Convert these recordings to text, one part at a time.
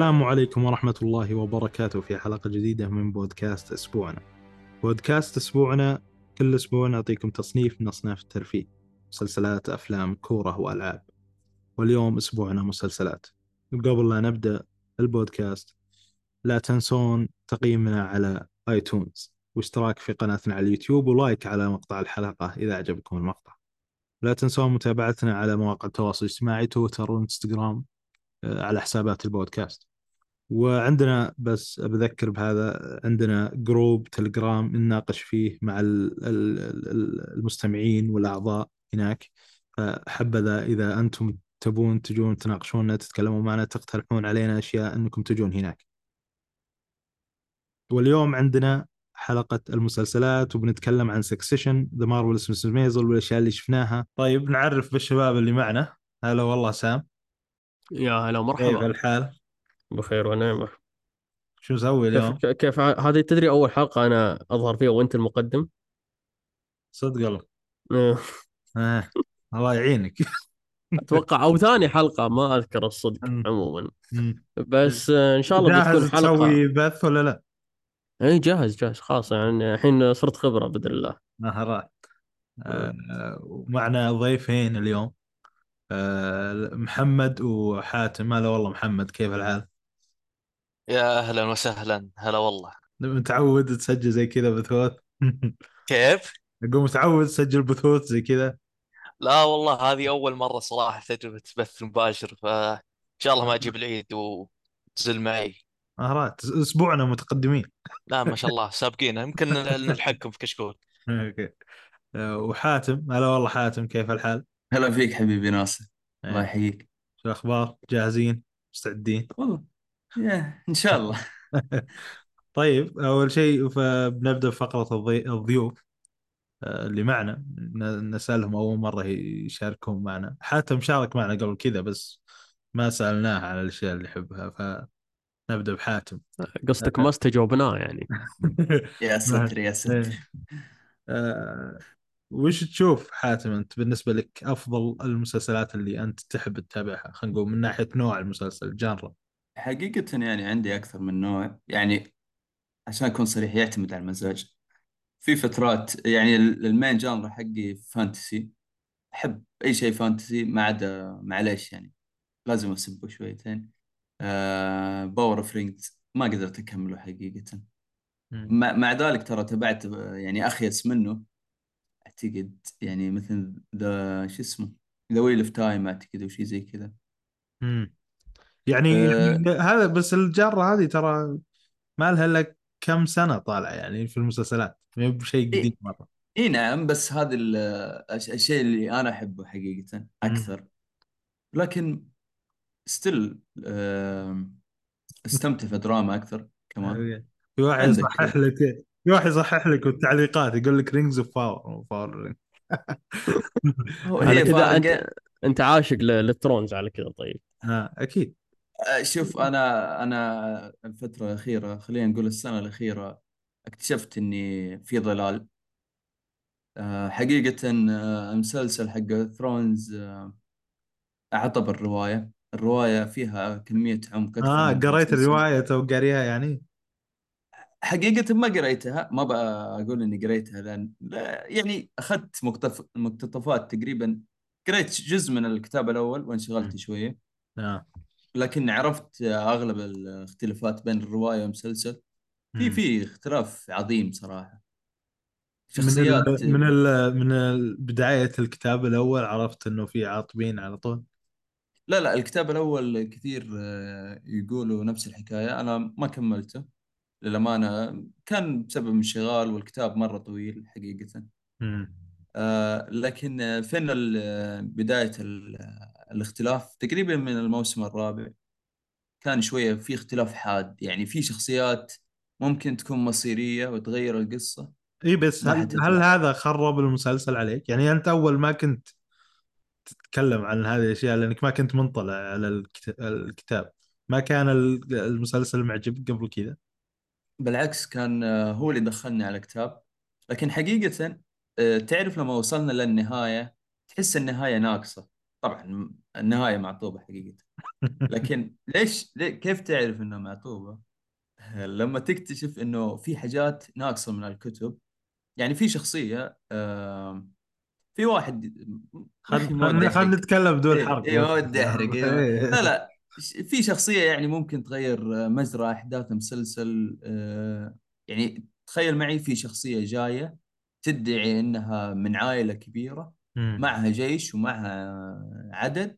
السلام عليكم ورحمة الله وبركاته في حلقة جديدة من بودكاست أسبوعنا. بودكاست أسبوعنا كل أسبوع نعطيكم تصنيف من أصناف الترفيه، مسلسلات، أفلام، كورة وألعاب. واليوم أسبوعنا مسلسلات. وقبل لا نبدأ البودكاست لا تنسون تقييمنا على آيتونز واشتراك في قناتنا على اليوتيوب ولايك على مقطع الحلقة إذا عجبكم المقطع. لا تنسون متابعتنا على مواقع التواصل الاجتماعي تويتر وانستغرام آه، على حسابات البودكاست. وعندنا بس بذكر بهذا عندنا group تلجرام نناقش فيه مع ال- ال- ال- المستمعين والأعضاء هناك. فحبذا إذا أنتم تبون تجون تناقشونا تتكلمون معنا تقترحون علينا أشياء أنكم تجون هناك. واليوم عندنا حلقة المسلسلات وبنتكلم عن Succession The Marvelous Mrs. Maisel والأشياء اللي شفناها. طيب نعرف بالشباب اللي معنا. هلا والله سام. يا هلا كيف مرحبا الحال؟ بخير ونعمة شو كيف اليوم؟ كيف ع- هذه تدري أول حلقة أنا أظهر فيها وأنت المقدم صدق والله آه،. الله يعينك أتوقع أو ثاني حلقة ما أذكر الصدق. عموما. بس إن شاء الله جاهز بتكون حلقة تسوي بث ولا لا؟ أي جاهز جاهز خلاص يعني الحين صرت خبرة بإذن الله مهارات آه، آه، ومعنا ضيفين اليوم آه، محمد وحاتم هلا والله محمد كيف الحال؟ يا أهلا وسهلا هلا والله متعود تسجل زي كذا بثوث؟ كيف؟ أقول متعود تسجل بثوث زي كذا؟ لا والله هذه أول مرة صراحة تجربة بث مباشر فان شاء الله ما أجيب العيد وتزل معي مهارات أسبوعنا متقدمين لا ما شاء الله سابقين يمكن نلحقكم في كشكول أوكي آه، وحاتم هلا والله حاتم كيف الحال؟ هلا فيك حبيبي ناصر الله إيه، يحييك شو الأخبار؟ جاهزين؟ مستعدين؟ والله إن شاء الله. طيب أول شيء فبنبدأ بفقرة الضي... الضيوف آه، اللي معنا. ن- نسألهم أول مرة يشاركون معنا. حاتم شارك معنا قبل كذا بس ما سالناه على الأشياء اللي يحبها فنبدأ بحاتم. قصدك ما استجوبناه يعني. يا ستر يا ستر إيه. آه، وش تشوف حاتم أنت بالنسبة لك أفضل المسلسلات اللي أنت تحب تتابعها؟ خلينا نقول من ناحية نوع المسلسل ال genre حقيقة يعني عندي أكثر من نوع يعني عشان أكون صريح يعتمد على المزاج. في فترات يعني ال- ال main genre حقي fantasy. أحب أي شيء fantasy ما عدا معليش يعني لازم أسبه شويتين. آه Power of Rings ما قدرت أكمله حقيقة. مع, مع ذلك ترى تبعت يعني أخيس منه. أعتقد يعني مثل ذا شو اسمه The Wheel of Time أعتقد أو شيء زي كذا. يعني يعني هذا بس الجاره هذه ترى ما لها إلا كم سنة طالعة يعني في المسلسلات. ما هي بشيء قديم إيه مرة. إي نعم بس هذا ال- الش- الشيء اللي أنا أحبه حقيقة مم. أكثر. لكن still استمتع في دراما أكثر كمان. في واحد يصحح لك في واحد يصحح لك بالتعليقات يقول لك Rings of Power على هي كذا أنت عاشق ل- لل Thrones على كذا طيب. آه أكيد. شوف أنا أنا الفترة الأخيرة خلينا نقول السنة الأخيرة اكتشفت إني في ضلال آه، حقيقة آه، مسلسل حق ثرونز اعطى الرواية. الرواية فيها كمية عمق آه من قريت المسلسل الرواية تو قاريها يعني؟ حقيقة ما قريتها ما بقى أقول إني قريتها لأن لا يعني أخذت مقتف... مقتطفات تقريبا. قريت جزء من الكتاب الأول وانشغلت مم. شوية. آه. لكن عرفت أغلب الاختلافات بين الرواية والمسلسل. في. في اختلاف عظيم صراحة. من شخصيات ال من ال من ال- بداية الكتاب الأول عرفت إنه في عاطبين على طول؟ لا لا الكتاب الأول كثير آه، يقولوا نفس الحكاية. أنا ما كملته للأمانة. كان بسبب انشغال والكتاب مرة طويل حقيقة. مم. آه لكن فين ال- الاختلاف تقريبا من الموسم الرابع. كان شوية في اختلاف حاد يعني في شخصيات ممكن تكون مصيرية وتغير القصة. إي بس هل هل هذا خرب المسلسل عليك؟ يعني أنت أول ما كنت تتكلم عن هذه الأشياء لأنك ما كنت منطلع على الكت- الكتاب ما كان ال- المسلسل معجبك قبل كذا؟ بالعكس كان آه، هو اللي دخلني على كتاب لكن حقيقة آه، تعرف لما وصلنا للنهاية تحس النهاية ناقصة. طبعا النهاية معطوبة حقيقة لكن ليش كيف تعرف انها معطوبة؟ لما تكتشف إنه في حاجات ناقصة من الكتب يعني في شخصية في واحد خلينا. خلينا نتكلم بدون إيه، حرق ما ودي أحرق إيه. لا لا في شخصية يعني ممكن تغير مجرى أحداث مسلسل آه، يعني تخيل معي في شخصية جاية تدعي إنها من عائلة كبيرة مم. معها جيش ومعها عدد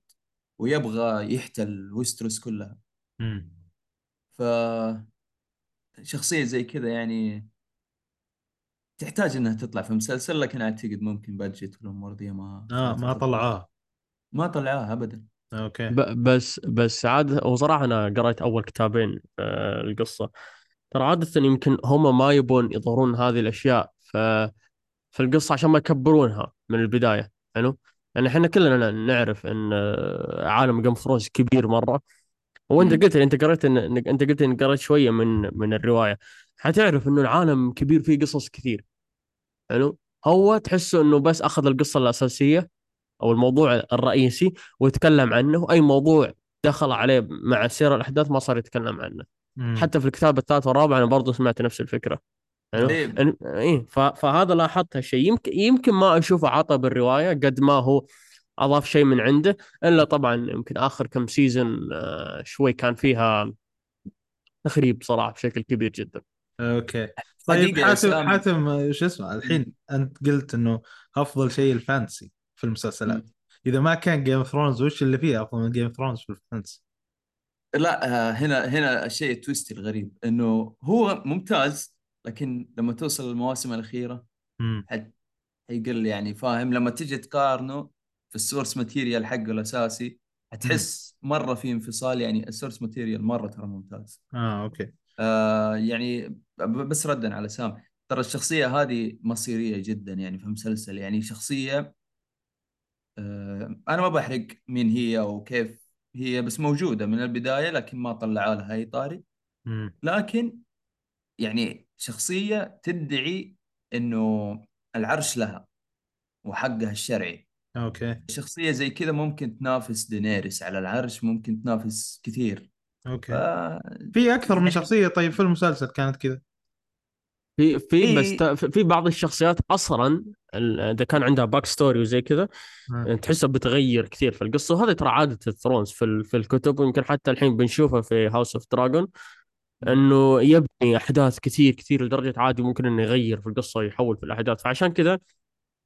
ويبغى يحتل ويستروس كلها. مم. ف شخصية زي كذا يعني تحتاج إنها تطلع في مسلسل لكن أعتقد ممكن بادجت والأمور دي ما آه ما طلعاه ما طلعوها ابدا. أوكي. ب- بس بس عاد وصراحة أنا قريت أول كتابين آه، القصة. ترى عادة يمكن هم ما يبون يظهرون هذه الأشياء ف في القصة عشان ما يكبرونها من البداية حلو؟ يعني إحنا كلنا نعرف إن آه، عالم جيم ثرونز كبير مرة. وأنت. قلت أنت قريت ان إنك- أنت قلت انك قريت شوية من من الرواية. حتعرف إنه العالم كبير فيه قصص كثير حلو؟ هو تحسه إنه بس أخذ القصة الأساسية أو الموضوع الرئيسي ويتكلم عنه. أي موضوع دخل عليه مع سير الأحداث ما صار يتكلم عنه. مم. حتى في الكتاب الثالث والرابع أنا برضو سمعت نفس الفكرة. يعني إيه. إن- إيه ف- فهذا لاحظت هالشيء يمكن يمكن ما أشوفه عطى بالرواية قد ما هو أضاف شيء من عنده إلا طبعا يمكن آخر كم season آه، شوي كان فيها تخريب صراحة بشكل كبير جدا. okay. طيب يا حاتم. حاتم شو اسمه الحين أنت قلت إنه أفضل شيء ال fantasy في المسلسلات. إذا ما كان Game of Thrones وش اللي فيه أفضل من Game of Thrones في ال fantasy؟ لا آه، هنا هنا الشيء ال twist الغريب إنه هو ممتاز لكن لما توصل المواسم الأخيرة حت- حيقل يعني فاهم لما تيجي تقارنه في ال source material حقه الأساسي حتحس مرة في انفصال يعني ال source material مرة ترى ممتاز. آه okay. آه يعني بس ردا على سام ترى الشخصية هذه مصيرية جدا يعني في المسلسل يعني شخصية آه أنا ما بحرق مين هي وكيف هي بس موجودة من البداية لكن ما طلعوا لها أي طاري. لكن يعني شخصية تدعي إنه العرش لها وحقها الشرعي. okay. شخصية زي كذا ممكن تنافس دينيريس على العرش ممكن تنافس كثير. ف... okay في أكثر من يعني- شخصية طيب في المسلسل كانت كذا؟ في في بس إيه. ت- في بعض الشخصيات أصلا ال- إذا كان عندها back story وزي كذا آه. تحسها بتغير كثير في القصة. وهذه ترى عادة ال Thrones في ال- في الكتب ويمكن حتى الحين بنشوفها في House of Dragon إنه يبني أحداث كثير كثير لدرجة عادي ممكن إنه يغير في القصة ويحول في الأحداث. فعشان كذا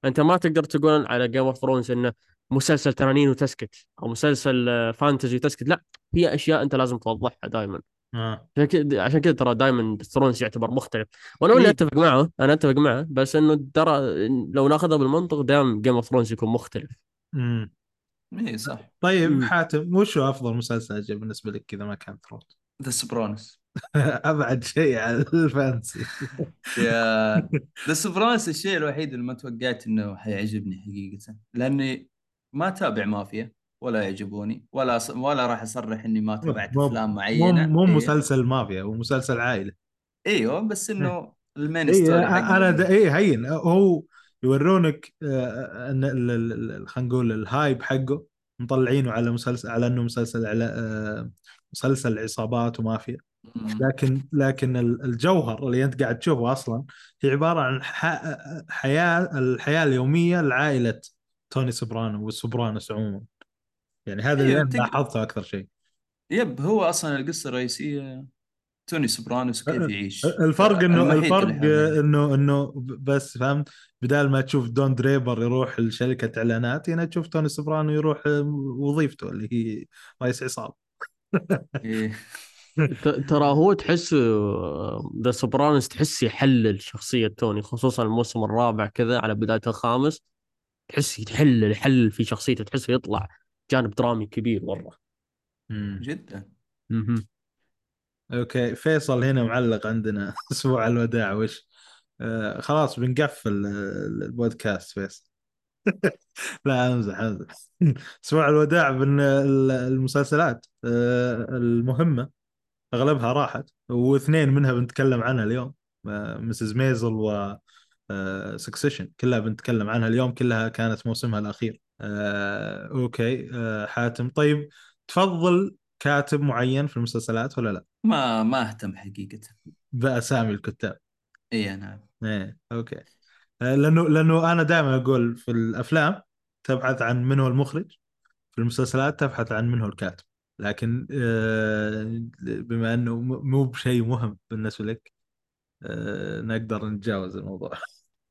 أنت ما تقدر تقول على Game of Thrones إنه مسلسل تنانين وتسكت أو مسلسل آه، fantasy وتسكت لا في أشياء أنت لازم توضحها دائما آه. عشان كذا عشان كذا ترى دائما Thrones يعتبر مختلف. وأنا اللي إيه. أتفق معه أنا أتفق معه بس إنه ترى لو ناخذها بالمنطق دائما Game of Thrones يكون مختلف. امم اي صح. طيب مم. حاتم وش هو أفضل مسلسل بالنسبة لك كذا ما كان Thrones The Sopranos ابعد شيء عن ال fantasy يا The Sopranos الشيء الوحيد اللي ما توقعت إنه حيعجبني حقيقة. لأني ما تابع مافيا ولا يعجبوني ولا أص... ولا راح أصرح إني ما تابعت أفلام مو معينة. مو إيه. مسلسل مافيا هو مسلسل عائلة. إيوه بس إنه المين اي ستوري أنا د... اي هين هو يورونك آه، إن ال- ال- خلينا نقول الهايب حقه مطلعينه على مسلسل على إنه مسلسل على آه، مسلسل عصابات ومافيا. لكن لكن ال- الجوهر اللي أنت قاعد تشوفه أصلا هي عبارة عن. حياة الحياة اليومية لعائلة توني سوبرانو والسوبرانوس عموما يعني هذا اللي أيوة، أنا لاحظته أكثر شيء yep هو أصلا القصة الرئيسية توني سوبرانوس وكيف يعيش الفرق إنه الفرق اللي. إنه إنه بس فهمت بدال ما تشوف دون دريبر يروح لشركة إعلانات هنا تشوف توني سوبرانو يروح وظيفته اللي هي رئيس عصابة إيه. ترى هو تحس The Sopranos تحس يحلل شخصية توني خصوصا الموسم الرابع كذا على بداية الخامس تحس يحلل يحلل في شخصيته تحسه يطلع جانب درامي كبير مرة. جدا. okay فيصل هنا معلق عندنا أسبوع الوداع وش؟ آه خلاص بنقفل آه، البودكاست فيصل. لا أمزح أمزح. أسبوع الوداع بن المسلسلات آه المهمة. أغلبها راحت واثنين منها بنتكلم عنها اليوم. Mrs. Maisel و Succession كلها بنتكلم عنها اليوم كلها كانت موسمها الأخير. آه، okay آه، حاتم. طيب تفضل كاتب معين في المسلسلات ولا لا؟ ما ما أهتم حقيقة. بأسامي الكتاب. إي نعم. إيه okay. آه، لأنه لأنه أنا دائما أقول في الأفلام تبحث عن من هو المخرج في المسلسلات تبحث عن من هو الكاتب. لكن آه، بما إنه مو بشيء مهم بالنسبة لك آه، نقدر نتجاوز الموضوع.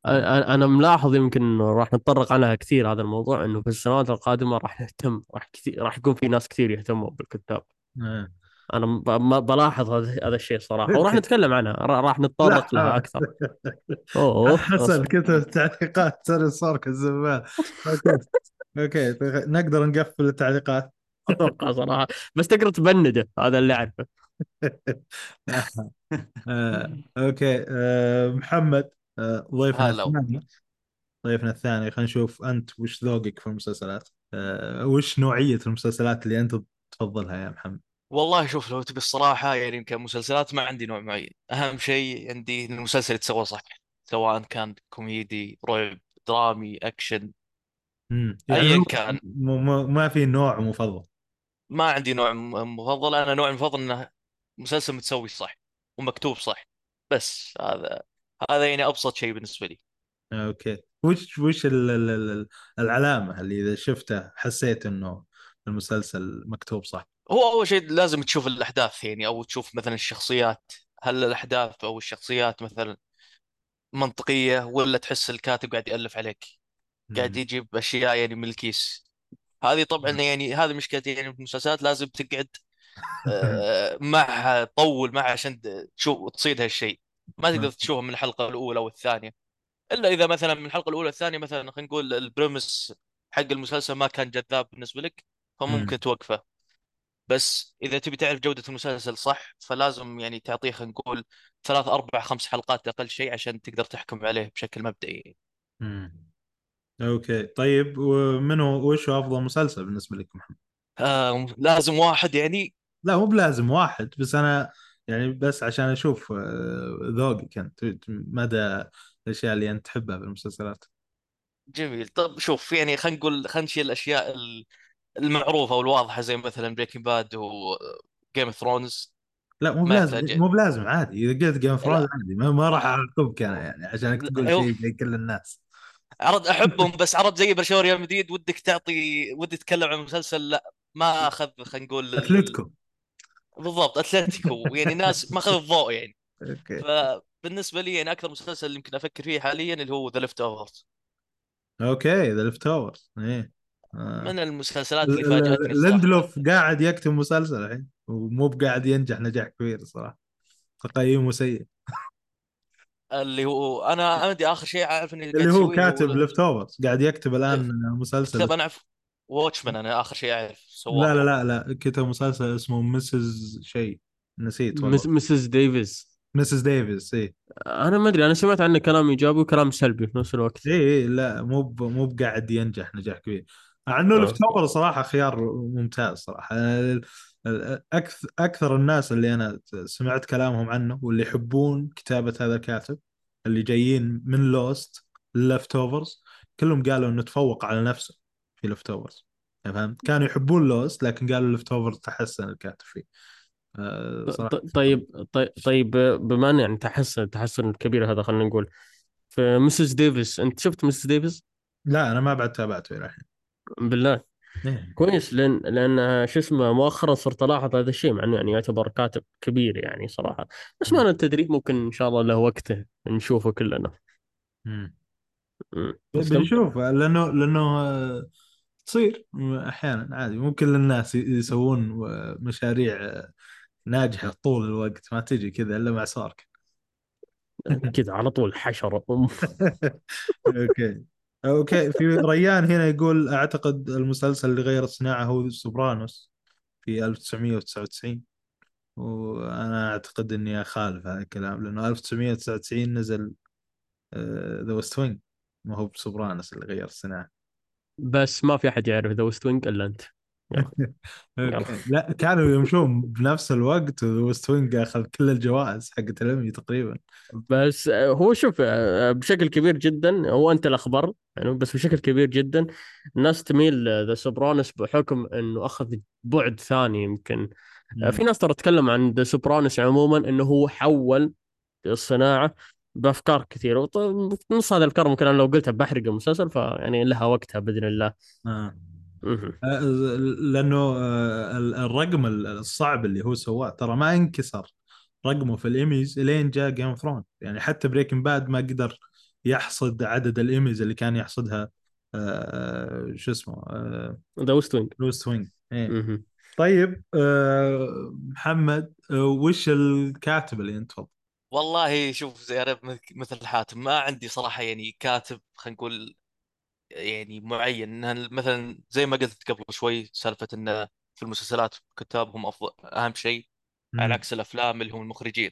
أنا ملاحظ يمكن إنه راح نتطرق عنها كثير هذا الموضوع إنه في السنوات القادمة راح نهتم راح كثير راح يكون في ناس كثير يهتموا بالكتاب. آه. أنا بلاحظ هذا الشيء صراحة. وراح نتكلم عنها را- راح نتطرق لها أكثر. أوه حسن كتب تعليقات ترى صار كالزبال okay. okay طيب، نقدر نقفل التعليقات؟ أتوقع صراحة. بس تقدر تبنده هذا اللي أعرفه. آه، okay. آه، محمد آه، ضيفنا. الثاني. ضيفنا الثاني. خلينا نشوف أنت وش ذوقك في المسلسلات. آه، وش نوعية المسلسلات اللي أنت تفضلها يا محمد؟ والله شوف لو تبي الصراحة يعني كمسلسلات ما عندي نوع معين. أهم شيء عندي إن المسلسل يتسوى صح سواء كان كوميدي رعب درامي أكشن. مم. أيا كان. ما في نوع مفضل. ما عندي نوع مفضل. أنا نوع مفضل إنه مسلسل متسوي صح ومكتوب صح بس هذا هذا يعني أبسط شيء بالنسبة لي. okay. وش وش ال- ال- ال- العلامة اللي إذا شفتها حسيت إنه المسلسل مكتوب صح؟ هو أول شيء لازم تشوف الأحداث يعني أو تشوف مثلا الشخصيات. هل الأحداث أو الشخصيات مثلا منطقية ولا تحس الكاتب قاعد يألف عليك؟ قاعد. يجيب أشياء يعني من الكيس. هذه طبعا يعني هذه مشكلتي يعني في المسلسلات لازم تقعد آه، معها تطول معها عشان تشوف تصيد هالشيء. ما تقدر تشوفها من الحلقة الأولى والثانيه إلا إذا مثلا من الحلقة الأولى والثانية مثلا خلينا نقول البريمس حق المسلسل ما كان جذاب بالنسبة لك فممكن توقفه. بس إذا تبي تعرف جودة المسلسل صح فلازم يعني تعطيه خلينا نقول ثلاث أربع خمس حلقات أقل شيء عشان تقدر تحكم عليه بشكل مبدئي. أوكي. طيب ومنو وش هو أفضل مسلسل بالنسبة لك محمد؟ آه لازم واحد يعني؟ لا مو بلازم واحد. بس أنا يعني بس عشان أشوف آه، ذوقك أنت مدى الأشياء اللي أنت تحبها بالمسلسلات. جميل. طب شوف يعني خلينا نقول خلينا نشيل الأشياء ال- المعروفة والواضحة زي مثلا Breaking Bad و Game of Thrones لا مو بلازم يحتاج مو بلازم عادي. إذا قلت Game of لا. عادي ما, ما راح اعاقبك أنا يعني عشانك تقول أيوه. شيء زي كل الناس. عرض أحبهم بس عرض زي برشلونة ريال مدريد ودك تعطي ودي تتكلم عن مسلسل لا ما أخذ خلينا نقول أتلتيكو. بالضبط أتلتيكو. يعني ناس ما أخذ الضوء يعني. okay. فبالنسبة لي يعني أكثر مسلسل يمكن أفكر فيه حاليا اللي هو The Leftovers okay The Leftovers إيه. آه. من المسلسلات اللي فاجأتني ل- صراحة ليندلوف قاعد يكتب مسلسل الحين ومو بقاعد ينجح نجاح كبير صراحة تقييمه سيء. اللي هو أنا عندي آخر شيء أعرف إني قاعد اللي هو كاتب Left overs قاعد يكتب الآن مسلسل. كتاب أنا أعرف Watchmen أنا آخر شيء أعرف سواه. لا لا لا لا كتب مسلسل اسمه Mrs. شيء. نسيت والله. Mrs. Davis Mrs. Davis اي أنا ما أدري أنا سمعت عنه كلام إيجابي وكلام سلبي في نفس الوقت. اي إي، لا مو ب- مو بقاعد ينجح نجاح كبير. مع إنه آه. Leftover صراحة خيار ممتاز صراحة. أكثر أكثر الناس اللي أنا سمعت كلامهم عنه واللي يحبون كتابة هذا الكاتب اللي جايين من Lost Leftovers كلهم قالوا إنه تفوق على نفسه في Leftovers فهمت كانوا يحبون Lost لكن قالوا Leftovers تحسن الكاتب فيه آه، طيب طيب طيب بما ان يعني تحسن تحسن كبير هذا خلينا نقول في Mrs. Davis أنت شفت Mrs. Davis؟ لا أنا ما بعد تابعته إلى الحين بالله. كويس لأن لأن شو اسمه مؤخرا صرت ألاحظ هذا الشيء مع إنه يعني يعتبر كاتب كبير يعني صراحة. بس ما تدري ممكن إن شاء الله له وقته نشوفه كلنا. مم. مم. تسلم. بنشوف لأنه لأنه تصير أحيانا عادي. مو كل الناس يسوون مشاريع ناجحة طول الوقت ما تجي كذا إلا مع سوركن. كذا على طول حشرة. okay. okay في ريان هنا يقول أعتقد المسلسل اللي غير الصناعه هو Sopranos في 1999 وأنا أعتقد إني أخالف هذا الكلام لأنه 1999 نزل The West Wing ما هو ب Sopranos اللي غير الصناعه بس ما في أحد يعرف The West Wing إلا أنت. لا كانوا يمشون بنفس الوقت West Wing أخذ كل الجوائز حقت الأمي تقريبا. بس آه، هو شوف آه، بشكل كبير جدا هو أنت الاخبر يعني بس بشكل كبير جدا الناس تميل The Sopranos بحكم إنه أخذ بعد ثاني يمكن. آه، في ناس ترى تتكلم عن The Sopranos عموما إنه هو حول الصناعة بأفكار كثيرة. نص هذا الأفكار ممكن أنا لو قلتها بحرق المسلسل فيعني لها وقتها بإذن الله. آه. آه، لأنه آه، ال- الرقم الصعب اللي هو سواه ترى ما انكسر رقمه في الإيميز إلين جاء Game of Thrones يعني حتى Breaking Bad ما قدر يحصد عدد الإيميز اللي كان يحصدها آه، شو اسمه The West Wing ال West Wing إيه. طيب آه، محمد آه، وش الكاتب اللي أنت؟ والله شوف زي أنا مث- مثل حاتم ما عندي صراحة يعني كاتب خلينا نقول يعني معين إنها مثلا زي ما قلت قبل شوي سالفة انه في المسلسلات كتابهم أفضل أهم شيء على عكس الأفلام اللي هم المخرجين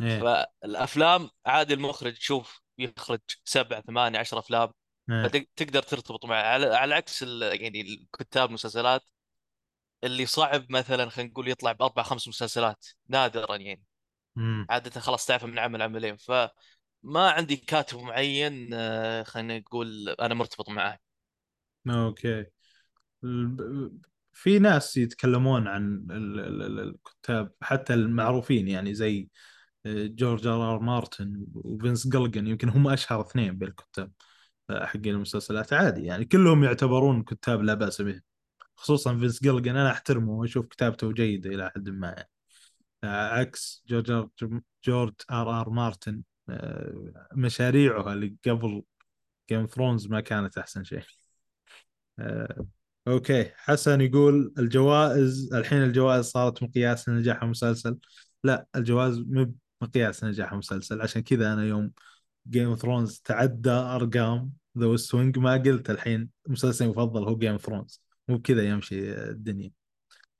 إيه. فالأفلام عادي المخرج شوف يخرج سبع ثمانية عشر أفلام إيه. فتقدر ترتبط معه على, على عكس يعني الكتاب المسلسلات اللي صعب مثلا خلينا نقول يطلع بأربع خمس مسلسلات نادرا يعني مم. عادة خلاص تعرف من عمل عملين فما عندي كاتب معين آه، خلينا نقول أنا مرتبط معاه okay. في ناس يتكلمون عن ال- ال- ال- الكتاب حتى المعروفين يعني زي آه، جورج آر آر مارتن وفينس جيليجان يمكن هم أشهر اثنين بالكتاب آه، حقين المسلسلات. عادي يعني كلهم يعتبرون كتاب لا بأس به. خصوصا فينس جيليجان أنا أحترمه وأشوف كتابته جيدة إلى حد ما يعني. عكس جورج جورج آر آر مارتن. آه، مشاريعه اللي قبل Game Thrones ما كانت أحسن شيء. آه، okay. حسن يقول الجوائز الحين الجوائز صارت مقياس لنجاح المسلسل. لا الجوائز مو مقياس لنجاح المسلسل. عشان كذا أنا يوم Game Thrones تعدى أرقام The West Wing ما قلت الحين مسلسلي المفضل هو Game Thrones مو بكذا يمشي الدنيا.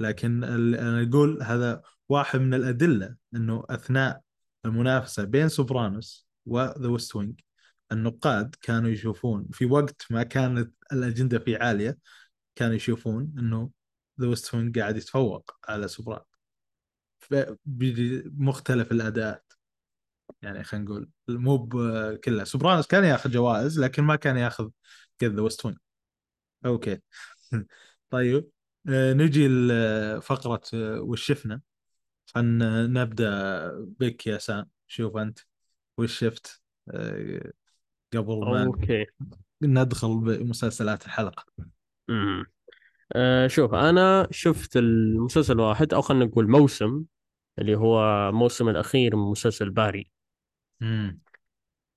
لكن أنا أقول هذا واحد من الأدلة إنه أثناء المنافسة بين Sopranos و The West Wing النقاد كانوا يشوفون في وقت ما كانت الأجندة فيه عالية كانوا يشوفون إنه The West Wing قاعد يتفوق على Sopranos. بمختلف الأداءات. يعني خلينا نقول مو كلها Sopranos كان ياخذ جوائز لكن ما كان ياخذ كذا The West Wing okay. طيب. آه، نجي لفقرة آه، وش شفنا خلنا نبدأ بك يا سام. شوف أنت وش شفت؟ آه، قبل ما okay. ندخل بمسلسلات الحلقة. مم. آه شوف أنا شفت المسلسل واحد أو خلينا نقول موسم اللي هو الموسم الأخير من مسلسل باري. مم.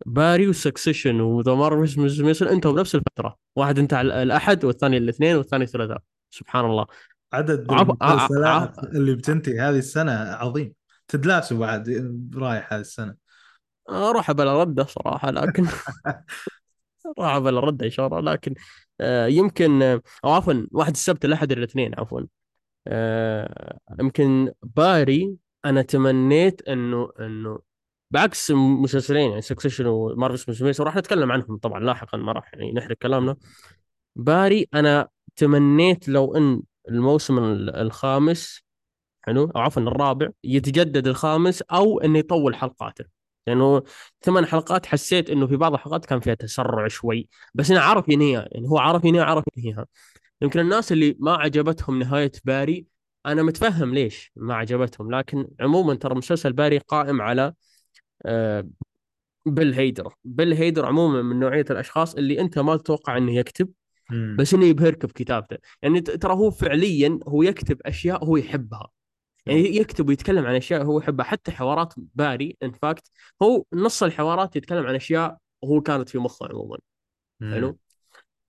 باري و Succession و The Marvelous انتهوا بنفس الفترة واحد انتهى على الأحد والثاني الاثنين والثاني الثلاثاء سبحان الله. عدد المسلسلات اللي بتنتهي هذه السنة عظيم. Ted Lasso بعد رايح هذه السنة. أروح بلا رده صراحة لكن راح بلا رده إن شاء الله لكن آه يمكن آه، أو عفوا واحد السبت الاحد الاثنين عفوا. آه يمكن باري أنا تمنيت إنه إنه بعكس مسلسلين يعني Succession و Marvelous Mrs. راح نتكلم عنهم طبعا لاحقا ما راح يعني نحرق كلامنا. باري أنا تمنيت لو إن الموسم ال- الخامس حلو؟ أو عفوا الرابع يتجدد الخامس أو إنه يطول حلقاته. لأنه ثمان حلقات حسيت إنه في بعض الحلقات كان فيها تسرع شوي. بس إنه عرف ينهيها. يعني هو عرف ينهيها عرف ينهيها. يمكن الناس اللي ما عجبتهم نهاية باري أنا متفهم ليش ما عجبتهم. لكن عموما ترى مسلسل باري قائم على آه، بيل هيدر بيل هيدر عموما من نوعية الأشخاص اللي أنت ما تتوقع إنه يكتب. مم. بس إنه يبهرك بكتابته. يعني ترى هو فعليا هو يكتب أشياء هو يحبها. يعني يكتب ويتكلم عن أشياء هو يحبها. حتى حوارات باري in fact هو نص الحوارات يتكلم عن أشياء هو كانت في مخه عموما. حلو؟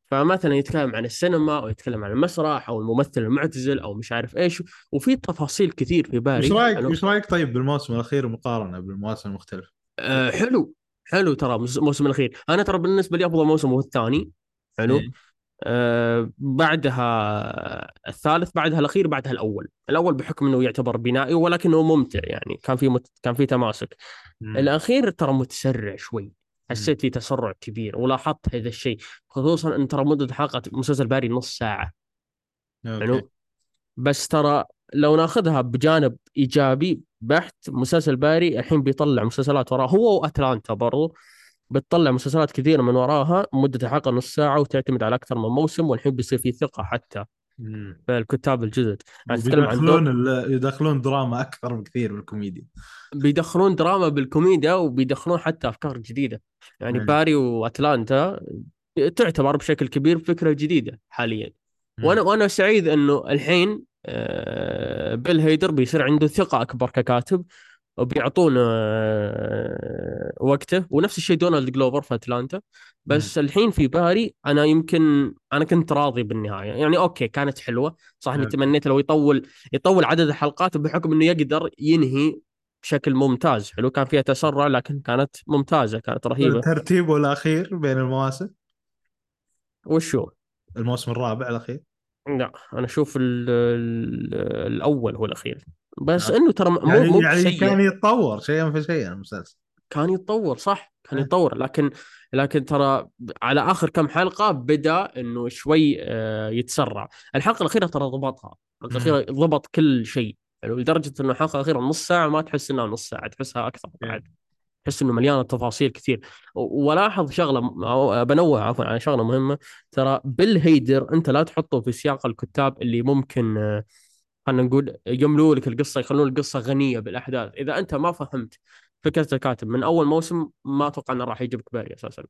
فمثلا يتكلم عن السينما أو يتكلم عن المسرح أو الممثل المعتزل أو مش عارف إيش. وفي تفاصيل كثير في باري. وش رايك حلو؟ وش رأيك طيب بالموسم الأخير مقارنة بالمواسم المختلفة؟ آه حلو. حلو ترى الموسم الأخير. أنا ترى بالنسبة لي أفضل موسم هو الثاني. حلو؟ بعدها الثالث بعدها الأخير بعدها الأول. الأول بحكم إنه يعتبر بنائي ولكنه ممتع يعني كان في مت... كان في تماسك. مم. الأخير ترى متسرع شوي. حسيت في تسرع كبير ولاحظت هذا الشيء خصوصا إن ترى مدة حلقة مسلسل باري نص ساعة. okay. حلو؟ بس ترى لو ناخذها بجانب إيجابي بحت مسلسل باري الحين بيطلع مسلسلات وراه. هو وأتلانتا برضو. بتطلع مسلسلات كثيرة من وراها مدة الحلقة نص ساعة وتعتمد على أكثر من موسم والحين بيصير في ثقة حتى. في الكتاب الجدد يعني تتكلم عن دور يدخلون ال- يدخلون دراما أكثر بكثير بالكوميديا بيدخلون دراما بالكوميديا وبيدخلون حتى أفكار جديدة يعني مم. باري وأتلانتا تعتبر بشكل كبير فكرة جديدة حاليا مم. وأنا وأنا سعيد إنه الحين آه، بيل هيدر بيصير عنده ثقة أكبر ككاتب وبيعطونه آه، وقته. ونفس الشيء دونالد جلوفر في أتلانتا. بس الحين في باري أنا يمكن أنا كنت راضي بالنهاية. يعني okay كانت حلوة. صح إني. تمنيت لو يطول يطول عدد الحلقات بحكم إنه يقدر ينهي بشكل ممتاز. حلو كان فيها تسرع لكن كانت ممتازة كانت رهيبة. ترتيبه الاخير بين المواسم؟ وشو؟ الموسم الرابع الأخير. لا أنا أشوف ال- ال- الأول هو الأخير. بس آه. إنه ترى مو يعني, مو يعني كان يتطور شيئا فشيئا المسلسل كان يتطور صح. كان آه. يتطور. لكن لكن ترى على آخر كم حلقة بدأ إنه شوي آه، يتسرع. الحلقة الأخيرة ترى ضبطها. الحلقة الأخيرة ضبط كل شيء. يعني لدرجة إنه الحلقة الأخيرة نص ساعة ما تحس إنها نص ساعة تحسها أكثر بعد. تحس إنه مليانة تفاصيل كثير. ولاحظ شغلة بنوه عفوا على شغلة مهمة. ترى بيل هيدر أنت لا تحطه في سياق الكتاب اللي ممكن آه، خلينا نقول يملوا لك القصة يخلون القصة غنية بالأحداث. إذا أنت ما فهمت فكرة الكاتب من أول موسم ما أتوقع إنه راح يجيبك باري أساسا.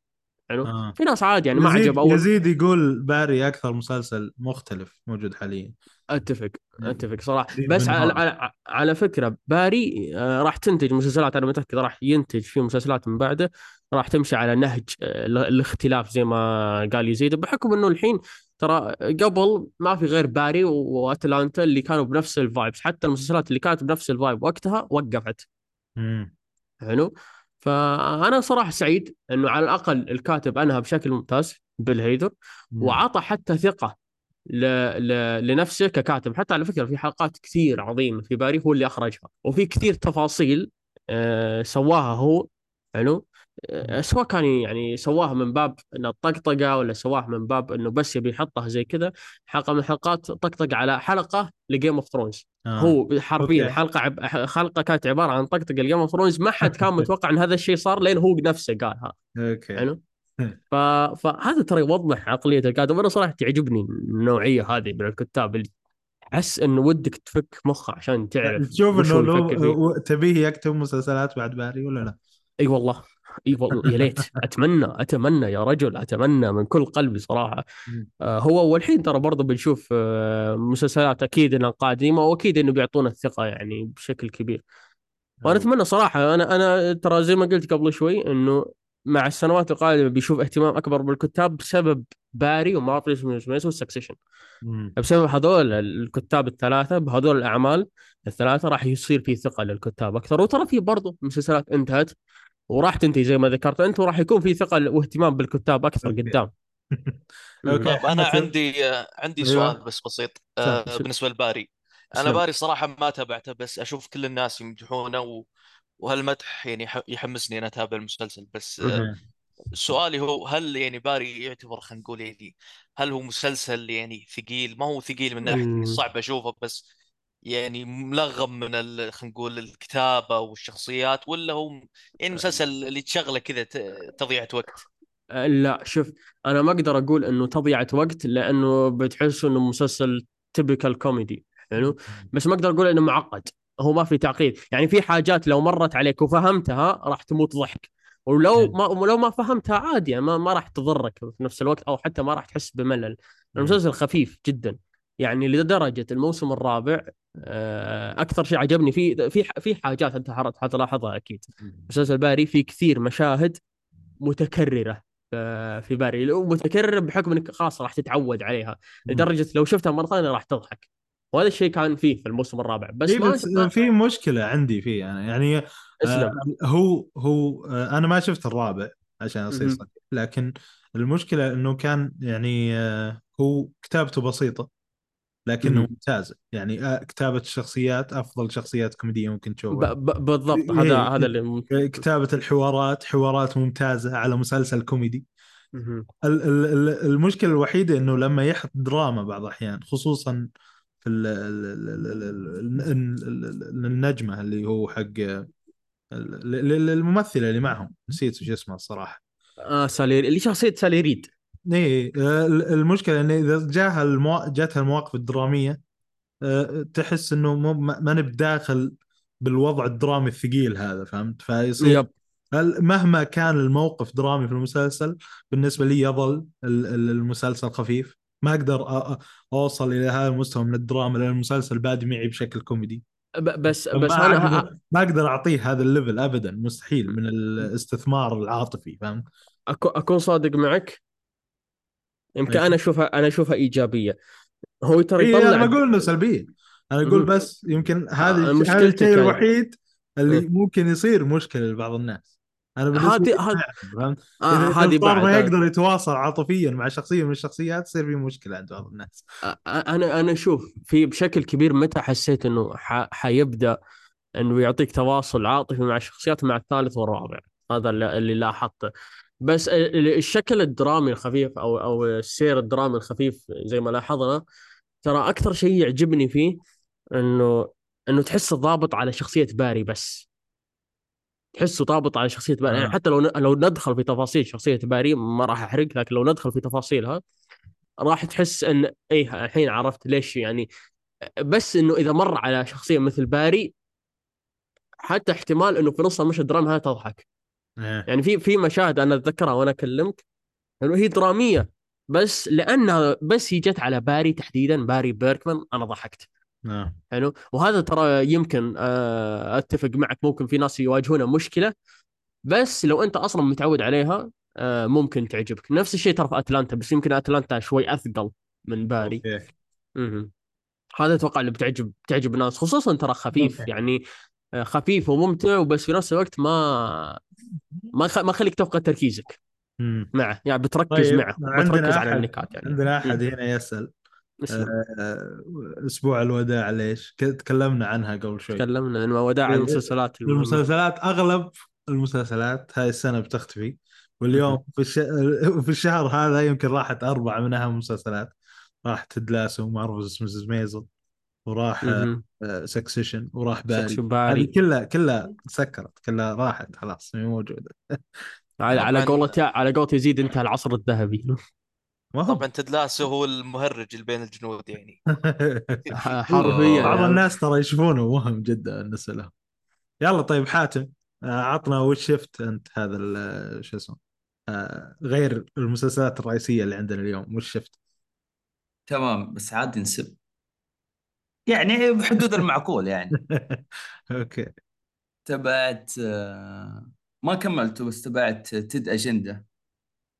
حلو آه. في ناس عادي يعني ما عجب اول يزيد يقول باري أكثر مسلسل مختلف موجود حاليا. أتفق أتفق صراحة. بس على. على, على فكرة باري آه، راح تنتج مسلسلات أنا متأكد راح ينتج في مسلسلات من بعده. راح تمشي على نهج آه، ال- الاختلاف زي ما قال يزيد. بحكم إنه الحين ترى قبل ما في غير باري وأتلانتا اللي كانوا بنفس ال vibes حتى المسلسلات اللي كانت بنفس ال vibe وقتها وقفت. مم. حلو؟ فأنا صراحة سعيد إنه على الأقل الكاتب أنهى بشكل ممتاز بيل هيدر مم. وعطى حتى ثقة ل... ل... لنفسه ككاتب. حتى على فكرة في حلقات كثير عظيمة في باري هو اللي أخرجها وفي كثير تفاصيل آه سواها هو. حلو؟ سواء كان يعني سواها من باب إنه الطقطقه ولا سواها من باب إنه بس يبي يحطها زي كذا حلقة من الحلقات طقطق على حلقة ل Game of Thrones آه. هو حرفيا. حلقة عب... حلقة كانت عبارة عن طقطقة ال Game of Thrones ما حد كان متوقع إن هذا الشيء صار لين هو نفسه قالها. okay. حلو؟ ف... فهذا ترى يوضح عقلية الكاتب وأنا صراحة تعجبني النوعية هذه من الكتاب اللي تحس انه ودك تفك مخه عشان تعرف تشوف إنه لو تبيه يكتب مسلسلات بعد باري ولا لا؟ إي والله. إي والله يا ليت. أتمنى أتمنى يا رجل أتمنى من كل قلبي صراحة. آه هو والحين ترى برضه بنشوف آه مسلسلات أكيد إنها قادمة وأكيد إنه بيعطونا الثقة يعني بشكل كبير. وأنا أتمنى صراحة أنا أنا ترى زي ما قلت قبل شوي إنه مع السنوات القادمة بيشوف اهتمام أكبر بالكتاب بسبب باري ومارفل والسكسيشن مم. بسبب هذول الكتاب الثلاثة بهذول الأعمال الثلاثة راح يصير في ثقة للكتاب أكثر. وترى في برضه مسلسلات انتهت. وراح تنتهي زي ما ذكرت انت وراح يكون في ثقه واهتمام بالكتاب أكثر. قدام طيب أنا عندي آه، عندي أيوة. سؤال بس بسيط آه،. بالنسبة لباري أنا. باري صراحة ما تابعته بس أشوف كل الناس يمدحونه و... وهالمدح يعني يح- يحمسني ان أتابع المسلسل بس آه،. سؤالي هو هل يعني باري يعتبر خلينا نقول يعني هل هو مسلسل يعني ثقيل ما هو ثقيل من ناحية صعب أشوفه بس يعني ملغم من ال- خلينا نقول الكتابة والشخصيات ولا هو يعني مسلسل اللي تشغله كذا تضيعة وقت؟ أه، لا شوف أنا ما أقدر أقول إنه تضيعة وقت لأنه بتحس إنه مسلسل تبكال كوميدي حلو بس ما أقدر أقول إنه معقد هو ما في تعقيد. يعني في حاجات لو مرت عليك وفهمتها راح تموت ضحك ولو. ما ولو ما فهمتها عادي يعني ما, ما راح تضرك في نفس الوقت أو حتى ما راح تحس بملل. المسلسل خفيف جدا. يعني لدرجة الموسم الرابع آه، أكثر شيء عجبني فيه في في حاجات أنت حتلاحظها أكيد. مسلسل باري في كثير مشاهد متكررة آه، في باري. ومتكرر بحكم إنك خلاص راح تتعود عليها. لدرجة لو شفتها مرة ثانية راح تضحك. وهذا الشيء كان فيه في الموسم الرابع. بس إيه بس ما- في مشكلة عندي فيه. يعني يعني آه هو هو آه أنا ما شفت الرابع عشان أصير. صريح. لكن المشكلة إنه كان يعني آه هو كتابته بسيطة. لكنه ممتاز يعني كتابه الشخصيات افضل شخصيات كوميديه ممكن تشوفها بالضبط هذا هذا اللي ممكن. كتابه الحوارات حوارات ممتازه على مسلسل كوميدي المشكلة الوحيده انه لما يحط دراما بعض الاحيان خصوصا في النجمه اللي هو حق الممثله اللي معهم نسيت وش اسمها الصراحه آه سالير اللي شخصيه ساليريد إيه ال- المشكلة انه إذا جاها المو... جاتها المواقف الدرامية أه، تحس إنه مو ما ما نب داخل بالوضع الدرامي الثقيل هذا فهمت؟ فيصير يب. مهما كان الموقف درامي في المسلسل بالنسبة لي يظل ال- ال- المسلسل خفيف. ما أ- أوصل إلى هذا المستوى من الدراما لأن المسلسل بادي معي بشكل كوميدي. ب- بس ما بس أنا أقدر ما أقدر أعطيه هذا ال level أبدا مستحيل من الاستثمار العاطفي فهمت؟ أكو- أكون صادق معك. يمكن. أنا أشوفها أنا أشوفها إيجابية هو ترى إيه يطلع ما أقول إنه سلبية أنا أقول مهم. بس يمكن هذا آه، هذا الشيء. الوحيد اللي إيه. ممكن يصير مشكلة لبعض الناس بالنسبة هذه هذه ما فهمت آه هذه بعد ما يقدر يتواصل عاطفيا مع شخصية من الشخصيات تصير في مشكلة عند بعض الناس آه، أنا أنا أشوف في بشكل كبير متى حسيت إنه ح- حيبدأ إنه يعطيك تواصل عاطفي مع الشخصيات مع الثالث والرابع هذا اللي لاحظته بس ال- الشكل الدرامي الخفيف أو أو السير الدرامي الخفيف زي ما لاحظنا ترى أكثر شيء يعجبني فيه انه إنه تحسه ضابط على شخصية باري بس تحسه ضابط على شخصية باري آه. يعني حتى لو لو ندخل في تفاصيل شخصية باري ما راح أحرق لكن لو ندخل في تفاصيلها راح تحس إن إيه الحين عرفت ليش يعني بس إنه إذا مر على شخصية مثل باري حتى احتمال إنه في نص المشهد الدرامي هذا تضحك. يعني في في مشاهد أنا أتذكرها وأنا أكلمك انه هي درامية بس لأنها بس هي جت على باري تحديدا باري بيركمان أنا ضحكت. آه. حلو؟ وهذا ترى يمكن آه، أتفق معك ممكن في ناس يواجهون مشكلة بس لو أنت أصلا متعود عليها آه، ممكن تعجبك. نفس الشيء ترى في أتلانتا بس يمكن أتلانتا شوي أثقل من باري. هذا أتوقع اللي بتعجب تعجب الناس خصوصا ترى خفيف. يعني خفيف وممتع وبس في نفس الوقت ما ما خ... ما خليك تفقد تركيزك. مم. معه يعني بتركز طيب معه بتركز على النكات يعني. عندنا أحد. هنا يسأل. آه، أسبوع الوداع ليش؟ تكلمنا عنها قبل شوي. تكلمنا عن وداع إيه، المسلسلات المهمة. المسلسلات أغلب المسلسلات هاي السنة بتختفي. واليوم في الش... في الشهر هذا يمكن راحت أربعة من أهم المسلسلات. راح Ted Lasso Marvelous Mrs. Maisel وراح. Succession وراح باري باري كلها كلها سكرت كلها راحت خلاص مي موجودة. على على قولة على قولة يزيد انتهى العصر الذهبي. ما هو. طبعا تدلاسو هو المهرج اللي بين الجنود يعني. حرفيا. بعض. الناس ترى يشوفونه مهم جدا بالنسبة لهم يلا طيب حاتم آه، عطنا وش شفت أنت هذا ال- شو اسمه آه، غير المسلسلات الرئيسية اللي عندنا اليوم وش شفت؟ تمام بس عاد نسب. يعني بحدود المعقول يعني. أوكي. تبعت ما كملته بس تبعت Ted أجندة.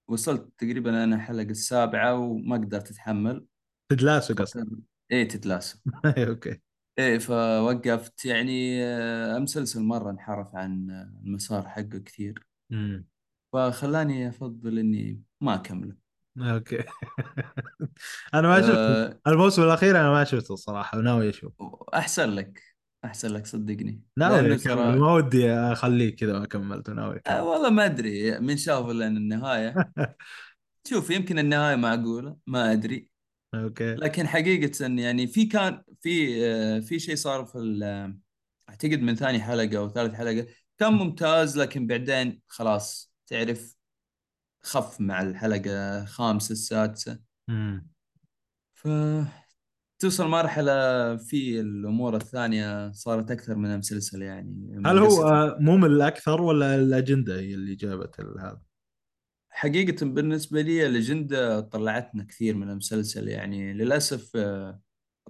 وصلت تقريبا أنا الحلقة السابعة وما قدرت أتحمل. Ted Lasso قصدك؟ إيه Ted Lasso okay. إيه فوقفت. يعني آه، مسلسل مرة انحرف عن المسار حقه كثير. امم فخلاني أفضل إني ما أكمله. okay. أنا ما شفت آه، الموسم الأخير أنا ما شفته الصراحه وناوي أشوف أحسن لك أحسن لك صدقني. ناوي ترى ما ودي اخليه كذا ما كملته ناوي أكمل. والله ما أدري من شاف لين النهاية. شوف يمكن النهاية معقولة ما أدري. أوكي. لكن حقيقة يعني في كان في آه، في شيء صار في ال- أعتقد من ثاني حلقة أو ثالث حلقة كان ممتاز لكن بعدين خلاص تعرف خف مع الحلقة الخامسة السادسة. امم ف توصل مرحلة في الأمور الثانية صارت أكثر من مسلسل يعني. هل هو ممل أكثر ولا الأجندة هي اللي جابت هذا؟ حقيقة بالنسبة لي الأجندة طلعتنا كثير من المسلسل يعني. للأسف آه،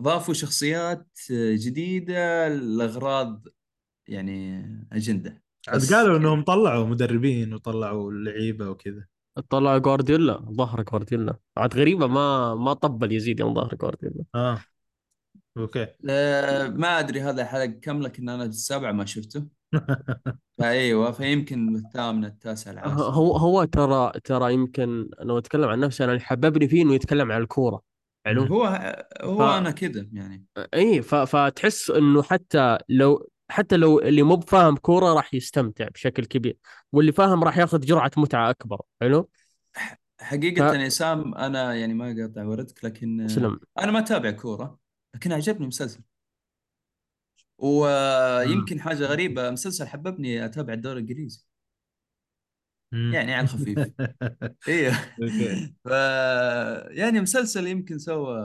ضافوا شخصيات آه، جديدة لأغراض يعني أجندة. قالوا كذا. إنهم طلعوا مدربين وطلعوا لعيبة وكذا. طلع جوارديولا ظهر جوارديولا. عاد غريبة ما ما طبل يزيد يوم ظهر جوارديولا. آه. أوكي. آه، ما أدري هذا الحلقة كم لكن أنا السابع ما شفته. فأيوه فيمكن الثامنة التاسعة العاشرة هو هو ترى ترى يمكن لو أتكلم عن نفسي أنا اللي حببني فيه إنه يتكلم عن الكورة. حلو هو هو ف- أنا كذا يعني. اي ف- فتحس إنه حتى لو حتى لو اللي مو بفاهم كورة راح يستمتع بشكل كبير واللي فاهم راح ياخذ جرعة متعة أكبر حلو؟ حقيقة ف- يا سام أنا يعني ما أقاطع وردك لكن سلم أنا ما أتابع كورة لكن عجبني مسلسل. ويمكن حاجة غريبة مسلسل حببني أتابع الدوري الإنجليزي. مم. يعني على الخفيف أيوه ف يعني مسلسل يمكن سوى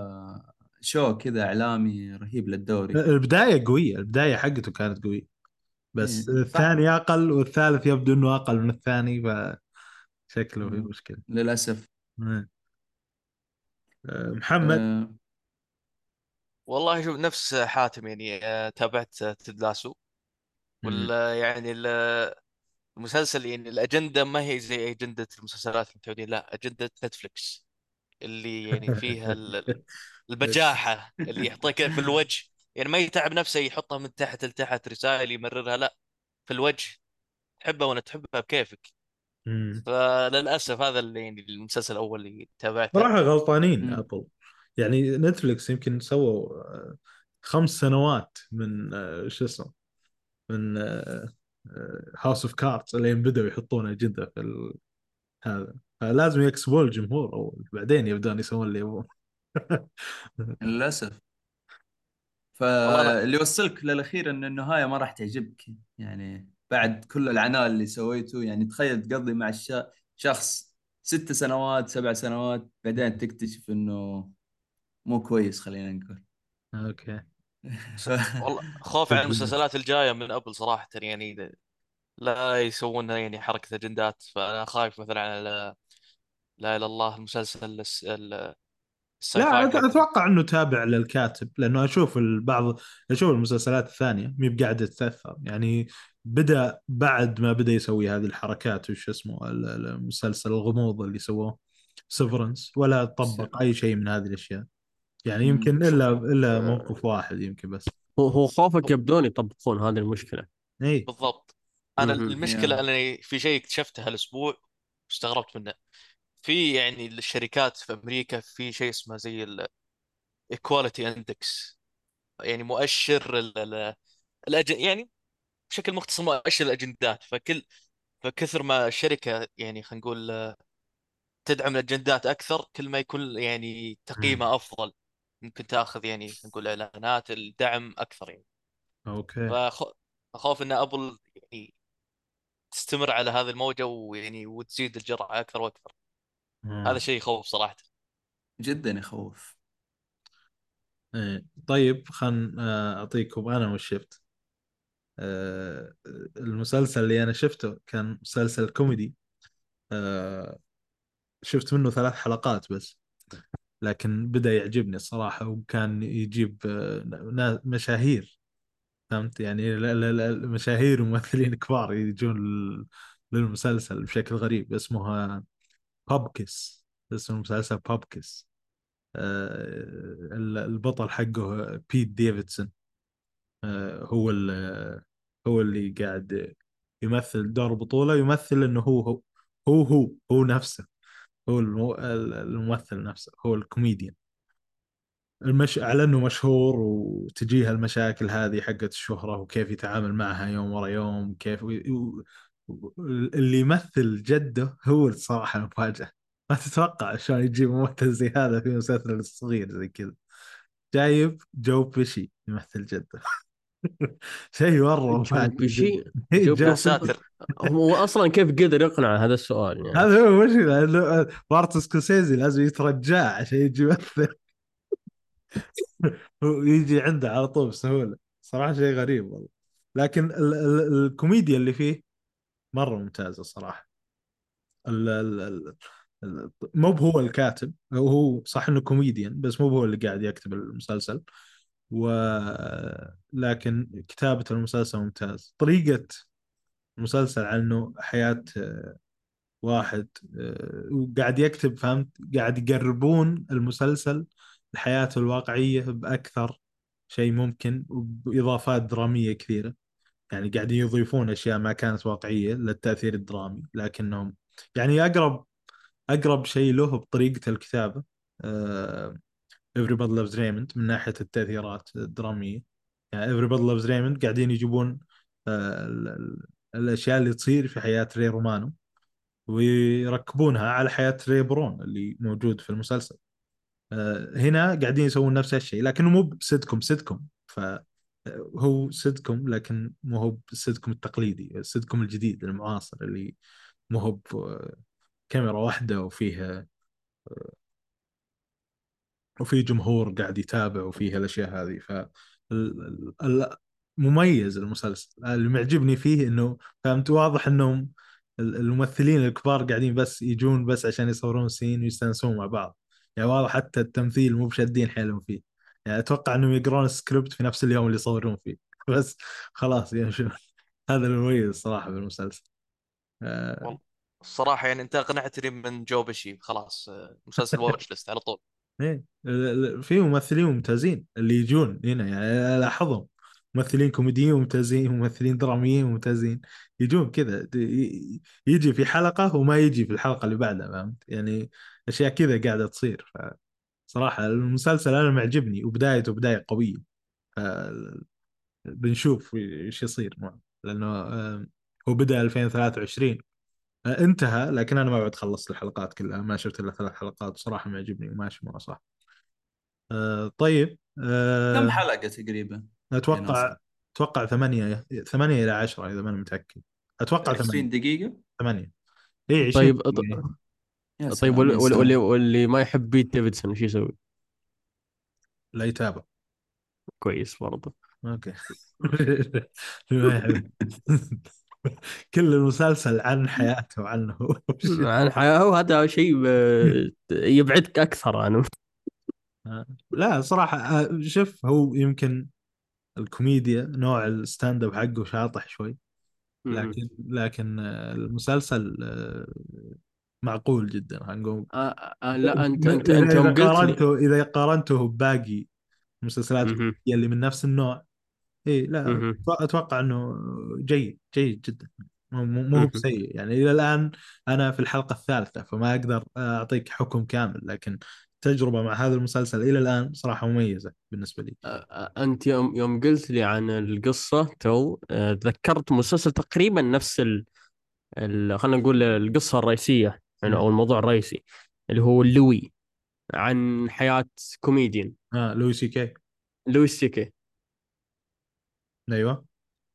شو كذا إعلامي رهيب للدوري البداية قوية البداية حقته كانت قوية بس إيه. الثاني أقل والثالث يبدو أنه أقل من الثاني فشكله في مم. مشكلة للأسف مم. آه، محمد آه، والله شوف نفس حاتم يعني آه، تابعت تيد لاسو مم. ولا يعني ال- المسلسل يعني الأجندة ما هي زي أجندة المسلسلات المتعودين لا أجندة نتفلكس اللي يعني فيها ال- ال- البجاحة اللي يحطيك في الوجه. يعني ما يتعب نفسه يحطها من تحت لتحت رسائل يمررها لا في الوجه. تحبها ولا تحبها بكيفك. مم. فللأسف هذا اللي يعني المسلسل الأول اللي تابعته. صراحة غلطانين مم. أبل. يعني نتفلكس يمكن سووا آه، خمس سنوات من آه، شو اسمه من House of Cards لين بدأوا يحطون أجندة في ال... هذا. فلازم يكسبون الجمهور أول بعدين يبدون يسوون اللي يبغون للأسف. فاللي يوصلك للأخير إن النهاية ما راح تعجبك. يعني بعد كل العناء اللي سويته يعني تخيل تقضي مع الشا... شخص ست سنوات سبع سنوات بعدين تكتشف إنه مو كويس خلينا نقول. okay. والله خوف على المسلسلات الجاية من أبل صراحة يعني لا يسوون يعني حركة أجندات فأنا خايف مثلا على لا إله إلا الله المسلسل الس- ال- الساي لا فاي أتوقع إنه تابع للكاتب لأنه أشوف البعض أشوف المسلسلات الثانية مي بقاعده تتاثر يعني بدأ بعد ما بدأ يسوي هذه الحركات وش اسمه ال- ال- المسلسل الغموض اللي سووه سيفرنس ولا طبق أي شيء من هذه الأشياء. يعني. يمكن إلا إلا آه، موقف واحد يمكن بس. هو هو خوفك يبدون يطبقون هذه المشكلة. إي. بالضبط. أنا. المشكلة. اني في شيء اكتشفته هالأسبوع واستغربت منه. في يعني الشركات في أمريكا في شيء اسمه زي ال equality index يعني مؤشر ال ال الأج... يعني بشكل مختصر مؤشر الأجندات. فكل فكثر ما الشركة يعني خلينا نقول تدعم الأجندات أكثر كل ما يكون يعني تقييمه أفضل. ممكن تأخذ يعني نقول إعلانات الدعم أكثر يعني. okay. فاخاف إن أبل يعني تستمر على هذه الموجة ويعني وتزيد الجرعة أكثر وأكثر. هذا. شيء يخوف صراحة. جدا يخوف. إيه. طيب خل أعطيكم أنا وش شفت. آه، المسلسل اللي أنا شفته كان مسلسل كوميدي. آه، شفت منه ثلاث حلقات بس لكن بدأ يعجبني الصراحة وكان يجيب آه، نا- مشاهير. فهمت؟ يعني مشاهير وممثلين كبار يجون لل- للمسلسل بشكل غريب. اسمه Bupkis اسم المسلسل Bupkis. آه، ال- البطل حقه بيت ديفيدسون. آه، هو هو اللي قاعد يمثل دور بطولة يمثل إنه هو هو هو هو, هو نفسه. هو الممثل نفسه هو الكوميديان. المش... على إنه مشهور وتجيه المشاكل هذه حقت الشهرة وكيف يتعامل معها يوم ورا يوم كيف. اللي يمثل جده هو الصراحة المفاجأة ما تتوقع شلون يجيب ممثل زي هذا في مسلسل صغير زي كذا. جايب جو بيشي يمثل جده. شيء مرة جو بيشي؟ جدا. جو ساتر هو أصلا كيف قدر يقنع هذا السؤال يعني؟ هذا هو المشكلة انه مارتن سكورسيزي لازم يترجاه عشان يجي يمثل. ويجي عنده على طول بسهولة. صراحة شيء غريب والله. لكن ال ال الكوميديا اللي فيه مرة ممتازة صراحة. ال ال ال مو هو الكاتب هو صح إنه كوميديان بس مو هو اللي قاعد يكتب المسلسل. و لكن كتابة المسلسل ممتاز. طريقة المسلسل عنه حياة واحد آه، وقاعد يكتب فهمت؟ قاعد يقربون المسلسل الحياة الواقعية بأكثر شيء ممكن وبإضافات درامية كثيرة. يعني قاعدين يضيفون أشياء ما كانت واقعية للتأثير الدرامي لكنهم يعني أقرب أقرب شيء له بطريقة الكتابة آه، Everybody Loves Raymond من ناحية التأثيرات الدرامية. يعني Everybody Loves Raymond قاعدين يجيبون آه، ال- ال- الأشياء اللي تصير في حياة ري رومانو ويركبونها على حياة ري برون اللي موجود في المسلسل. آه، هنا قاعدين يسوون نفس الشيء لكنه مو بسيتكم سيتكم ف هو سيتكم لكن مو هو السيتكم التقليدي السيتكم الجديد المعاصر اللي مو هو كاميرا واحدة وفيها وفي جمهور قاعد يتابع وفيه الأشياء هذه. ف مميز المسلسل اللي معجبني فيه إنه فهمت؟ واضح إنهم ال- الممثلين الكبار قاعدين بس يجون بس عشان يصورون scene ويستانسون مع بعض. يعني واضح حتى التمثيل مو بشادين حيلهم فيه. يعني أتوقع إنهم يقرون السكريبت في نفس اليوم اللي يصورون فيه. بس خلاص يعني شو هذا المميز صراحة بالمسلسل آه، والله الصراحة يعني أنت أقنعتني من جو بشي. خلاص آه، مسلسل watch list على طول. إيه. في ممثلين ممتازين اللي يجون. هنا يعني ألاحظهم. ممثلين كوميديين ممتازين ممثلين دراميين ممتازين. يجون كذا. يجي في حلقة وما يجي في الحلقة اللي بعدها فهمت؟ يعني أشياء كذا قاعدة تصير صراحة المسلسل أنا معجبني وبدايته بداية قوية ف- بنشوف إيش يصير معه لأنه هو بدأ 2023 آه، انتهى لكن أنا ما بعد خلصت الحلقات كلها ما شفت إلا ثلاث حلقات بصراحة معجبني وماشي معه صح آه طيب آه كم حلقة تقريبا؟ أتوقع ناصر؟ أتوقع ثمانية ثمانية إلى عشرة إذا ماني متأكد أتوقع 20 ثمانية دقيقة؟ ثمانية اي 20 طيب دقيقة. يا طيب سلام وال- يا وال- سلام. واللي واللي ما يحب بيت ديفيدسون إيش يسوي؟ لا يتابع. كويس برضه okay. كل المسلسل عن حياته وعنه. عن حياة هذا شيء ب- يبعدك أكثر عنه لا صراحة آه، شوف هو يمكن الكوميديا نوع ال stand-up حقه شاطح شوي. لكن لكن آه، المسلسل آه، معقول جدا خلينا نقول. آه آه لا أنت أنت أنت يوم قلت قارنته إذا قارنته بباقي المسلسلات. اللي من نفس النوع إي لا أتوقع إنه جيد جيد جدا. مو. سيء. يعني إلى الآن أنا في الحلقة الثالثة فما أقدر أعطيك حكم كامل لكن تجربة مع هذا المسلسل إلى الآن صراحة مميزة بالنسبة لي. آه، آه، أنت يوم يوم قلت لي عن القصة تو آه، تذكرت مسلسل تقريبا نفس ال... ال... خلينا نقول القصة الرئيسية. يعني أو الموضوع الرئيسي اللي هو Louie عن حياة كوميديان. آه Louis C.K. لويس سيكي أيوه.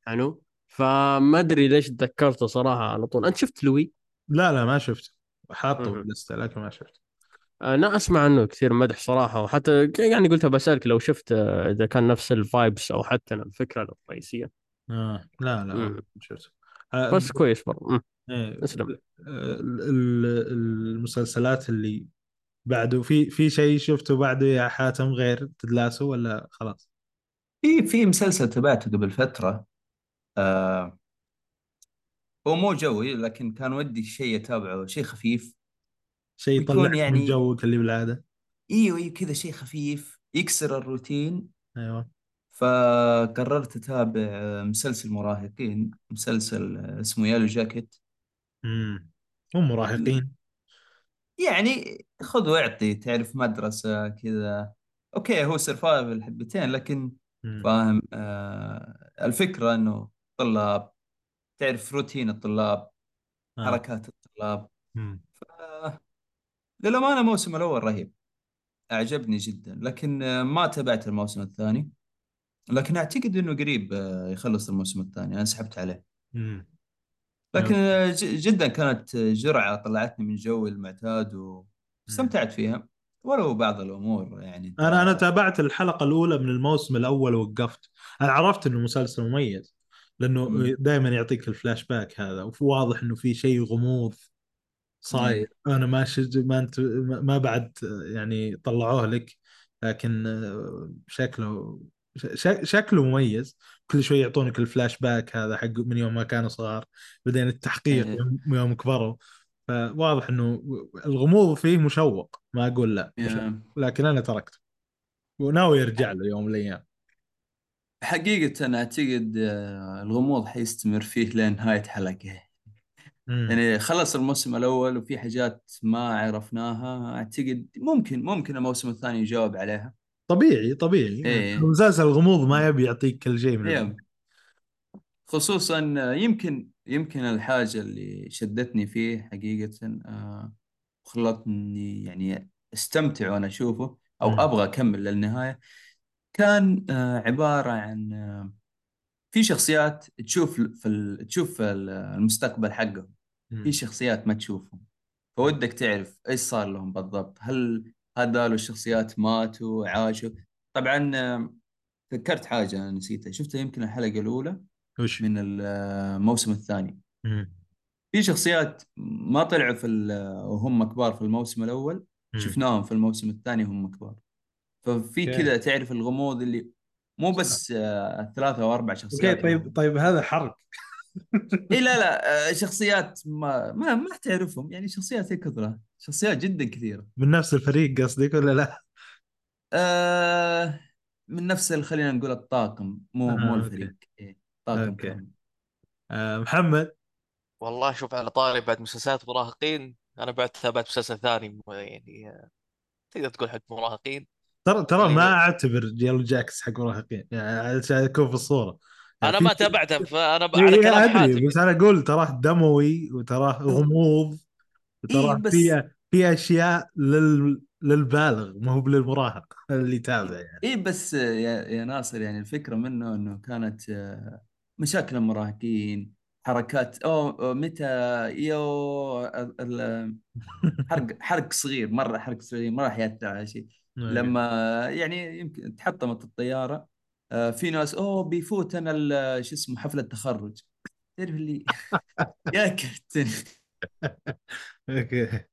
عنه فما أدري ليش تذكرته صراحة على طول. أنت شفت لوي؟ لا لا ما شفت. حاطه. باللستة لكن ما شفت. أنا أسمع عنه كثير مدح صراحة. وحتى يعني قلت بسألك لو شفت آه، إذا كان نفس ال vibes أو حتى الفكرة الرئيسية. آه لا لا. ما شفت. آه بس كويس برضه. إيه، اسلم. ال- ال- المسلسلات اللي بعده في في شيء شفته بعده يا حاتم غير تدلاسو ولا خلاص؟ في في مسلسل تابعته قبل فترة آه هو مو جوي لكن كان ودي شيء أتابعه شيء خفيف شيء يكون يطلعك من يعني- جوك اللي بالعادة إيوه إيوه كذا شيء خفيف يكسر الروتين أيوه فقررت أتابع آه، مسلسل مراهقين مسلسل اسمه يالو جاكيت امم هم مراهقين يعني خذ واعطي تعرف مدرسة كذا okay هو survival حبتين لكن مم. فاهم آه الفكرة إنه طلاب تعرف روتين الطلاب آه. حركات الطلاب مم. آه للأمانة الموسم الأول رهيب أعجبني جدا لكن ما تابعت الموسم الثاني لكن أعتقد أنه قريب آه يخلص الموسم الثاني. أنا سحبت عليه. مم. لكن آه ج- جدا كانت جرعة طلعتني من جوي المعتاد واستمتعت فيها. ولو بعض الأمور يعني أنا أنا تابعت الحلقة الأولى من الموسم الأول ووقفت. أنا عرفت إنه مسلسل مميز لأنه مم. دائما يعطيك الفلاش باك هذا. وواضح إنه في شيء غموض صاير. أنا ما شج... ما أنت ما بعد يعني طلعوه لك لكن آه، شكله. شكله مميز. كل شوي يعطونك الفلاش باك هذا حق من يوم ما كانوا صغار. بعدين التحقيق إيه. يوم, يوم كبروا. فواضح إنه الغموض فيه مشوق. ما أقول لا. لكن أنا تركته. وناوي يرجع له يوم من الأيام. حقيقة أنا أعتقد آه، الغموض حيستمر فيه لين نهاية حلقة. يعني خلص الموسم الأول وفي حاجات ما عرفناها. أعتقد ممكن ممكن الموسم الثاني يجاوب عليها. طبيعي طبيعي إيه. مسلسل الغموض ما يبي يعطيك كل شيء من إيه. خصوصا يمكن يمكن الحاجة اللي شدتني فيه حقيقة آه، وخلتني يعني استمتع وأنا أشوفه أو مم. أبغى أكمل للنهاية كان آه، عبارة عن آه، في شخصيات تشوف في ال... تشوف المستقبل حقهم. في شخصيات ما تشوفهم فودك تعرف إيش صار لهم بالضبط هل هذول الشخصيات ماتوا عاشوا. طبعا آه، ذكرت حاجة نسيتها. شفتها يمكن الحلقة الأولى وش؟ من الموسم الثاني. مم. في شخصيات ما طلعوا في ال- وهم كبار في الموسم الأول. مم. شفناهم في الموسم الثاني وهم كبار. ففي. كذا تعرف الغموض اللي مو بس آه، الثلاثة أو أربع أوكي شخصيات طيب طيب هذا حرق. إي لا لا آه، شخصيات ما ما ما تعرفهم يعني شخصيات هي كثرة. شخصيات جدا كثيرة. من نفس الفريق قصدك ولا لا؟ آه من نفس ال- خلينا نقول الطاقم. مو آه، مو. الفريق. إيه طاقم أوكي. كامل آه محمد؟ والله شوف على طاري بعد مسلسلات مراهقين أنا بعد تابعت مسلسل ثاني يعني آه، تقدر تقول حق مراهقين. ترى ترى ما أعتبر يلو جاكس حق مراهقين. يعني عشان اكون في الصورة. يعني أنا ما تابعته فأنا ب- إيه على إيه كلام أدري حاتم. بس أنا أقول تراه دموي وتراه غموض. إيه وتراه بس في في أشياء لل للبالغ ما هو للمراهق اللي يتابع يعني. إيه بس يا, يا ناصر يعني الفكرة منه إنه كانت آه، مشاكل المراهقين حركات أوه، متى يو ال- ال- حرق حرق صغير مرة حرق صغير ما راح يأثر على شيء. لما يعني يمكن تحطمت الطيارة آه، في ناس أوه بيفوت أنا شو اسمه حفلة تخرج تعرف اللي؟ يا كابتن. okay.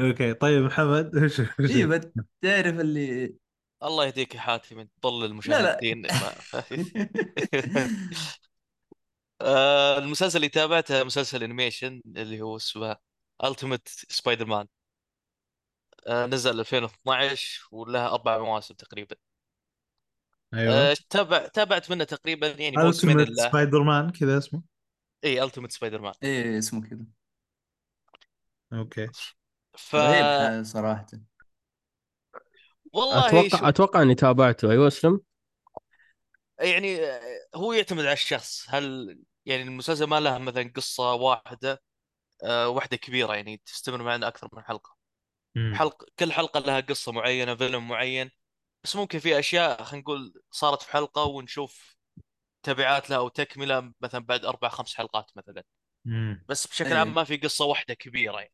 okay طيب محمد وش وش- إيه بس تعرف اللي الله يهديك يا حاتم تضل لا لا. المشاهدين ما... آه، المسلسل اللي تابعته مسلسل animation اللي هو اسمه Ultimate Spider-Man نزل 2012 ولها أربع مواسم تقريبا. أيوه. آه، تابع تابعت منه تقريبا يعني موسمين Ultimate إلا. Spider Man كذا اسمه؟ اي Ultimate Spider-Man إيه اسمه كذا. okay. ف رهيب صراحة. والله أتوقع شوف. أتوقع إني تابعته. أيوه أسلم. يعني آه، هو يعتمد على الشخص. هل يعني المسلسل ما له مثلا قصة واحدة؟ آه، واحدة كبيرة يعني تستمر معنا أكثر من حلقة. مم. حلقة كل حلقة لها قصة معينة فيلم معين. بس ممكن في أشياء خلينا نقول صارت في حلقة ونشوف تبعات لها أو تكملة مثلا بعد أربع خمس حلقات مثلا. مم. بس بشكل عام إيه ما في قصة واحدة كبيرة يعني.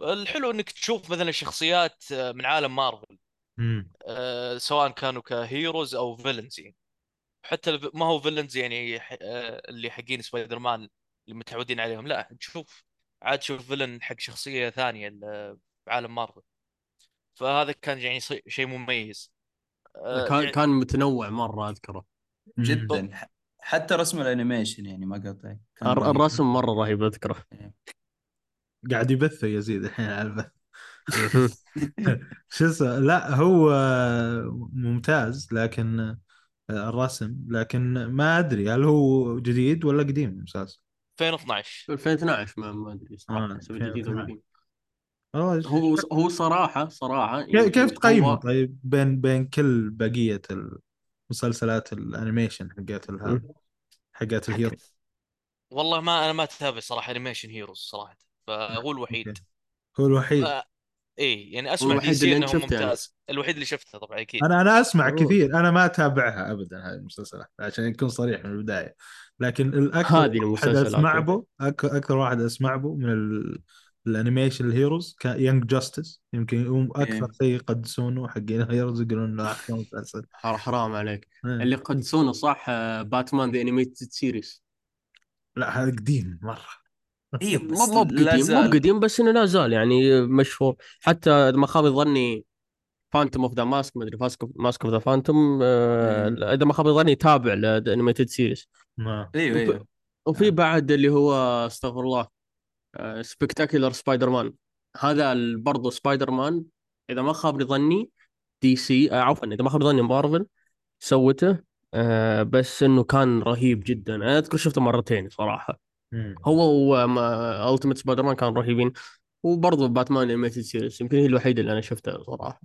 الحلو إنك تشوف مثلا شخصيات آه، من عالم مارفل. آه، سواء كانوا ك heroes أو villains يعني. حتى ما هو villains يعني آه، اللي حقين سبايدر مان اللي متعودين عليهم. لا تشوف عاد تشوف villain حق شخصية ثانية ل- في عالم مارفل. فهذا كان يعني شيء مميز. كان يعني كان متنوع مرة أذكره. جدا. حتى رسم ال animation يعني ما رهيب. الرسم مرة رهيب أذكره. قاعد يبث يزيد الحين على البث. شو اسمه؟ لا هو ممتاز لكن الرسم لكن ما أدري هل هو جديد ولا قديم المسلسل 2012 2012 ما أدري آه، صراحة حسب جديد أو 2012. قديم هو هو صراحة صراحة يعني كيف تقيمه؟ هو طيب بين بين كل بقية المسلسلات ال animation حقت حقت ال hero؟ والله ما أنا ما أتابع صراحة animation heroes صراحة. فهو الوحيد. okay. هو الوحيد. آه، إيه يعني أسمع دي الوحيد سي اللي إنه يعني. ممتاز. الوحيد اللي شفته طبعا أكيد. أنا أنا أسمع هو- كثير. أنا ما أتابعها ابدا هذه المسلسلات عشان يكون صريح من البداية. لكن الأكثر هذه واحد اسمع يعني. به أك- أكثر واحد اسمع به من ال... ال animation ال heroes كان Young Justice يمكن هم أكثر إيه. شيء يقدسونه حقين ال heroes يقولون إنه أحسن مسلسل. حر- حرام عليك. إيه. اللي يقدسونه صح Batman The Animated Series لا هذا قديم مرة. مو بس مو بقديم مو بقديم بس إنه لا زال يعني مشهور. حتى ما خاب ظني Phantom of the Mask ما أدري Mask of the Phantom. إذا ما خاب ظني تابع ل Animated Series ما. أيوه أيوه. وفي آه. بعد اللي هو استغفر الله Spectacular Spider-Man هذا برضه سبايدر مان إذا ما خاب ظني DC عفوا إذا ما خاب ظني مارفل سوته. آه، بس إنه كان رهيب جدا. أنا أذكر شفته مرتين صراحة. مم. هو و Ultimate Spider-Man كانوا رهيبين وبرضه Batman Animated Series يمكن هي الوحيدة اللي أنا شفتها صراحة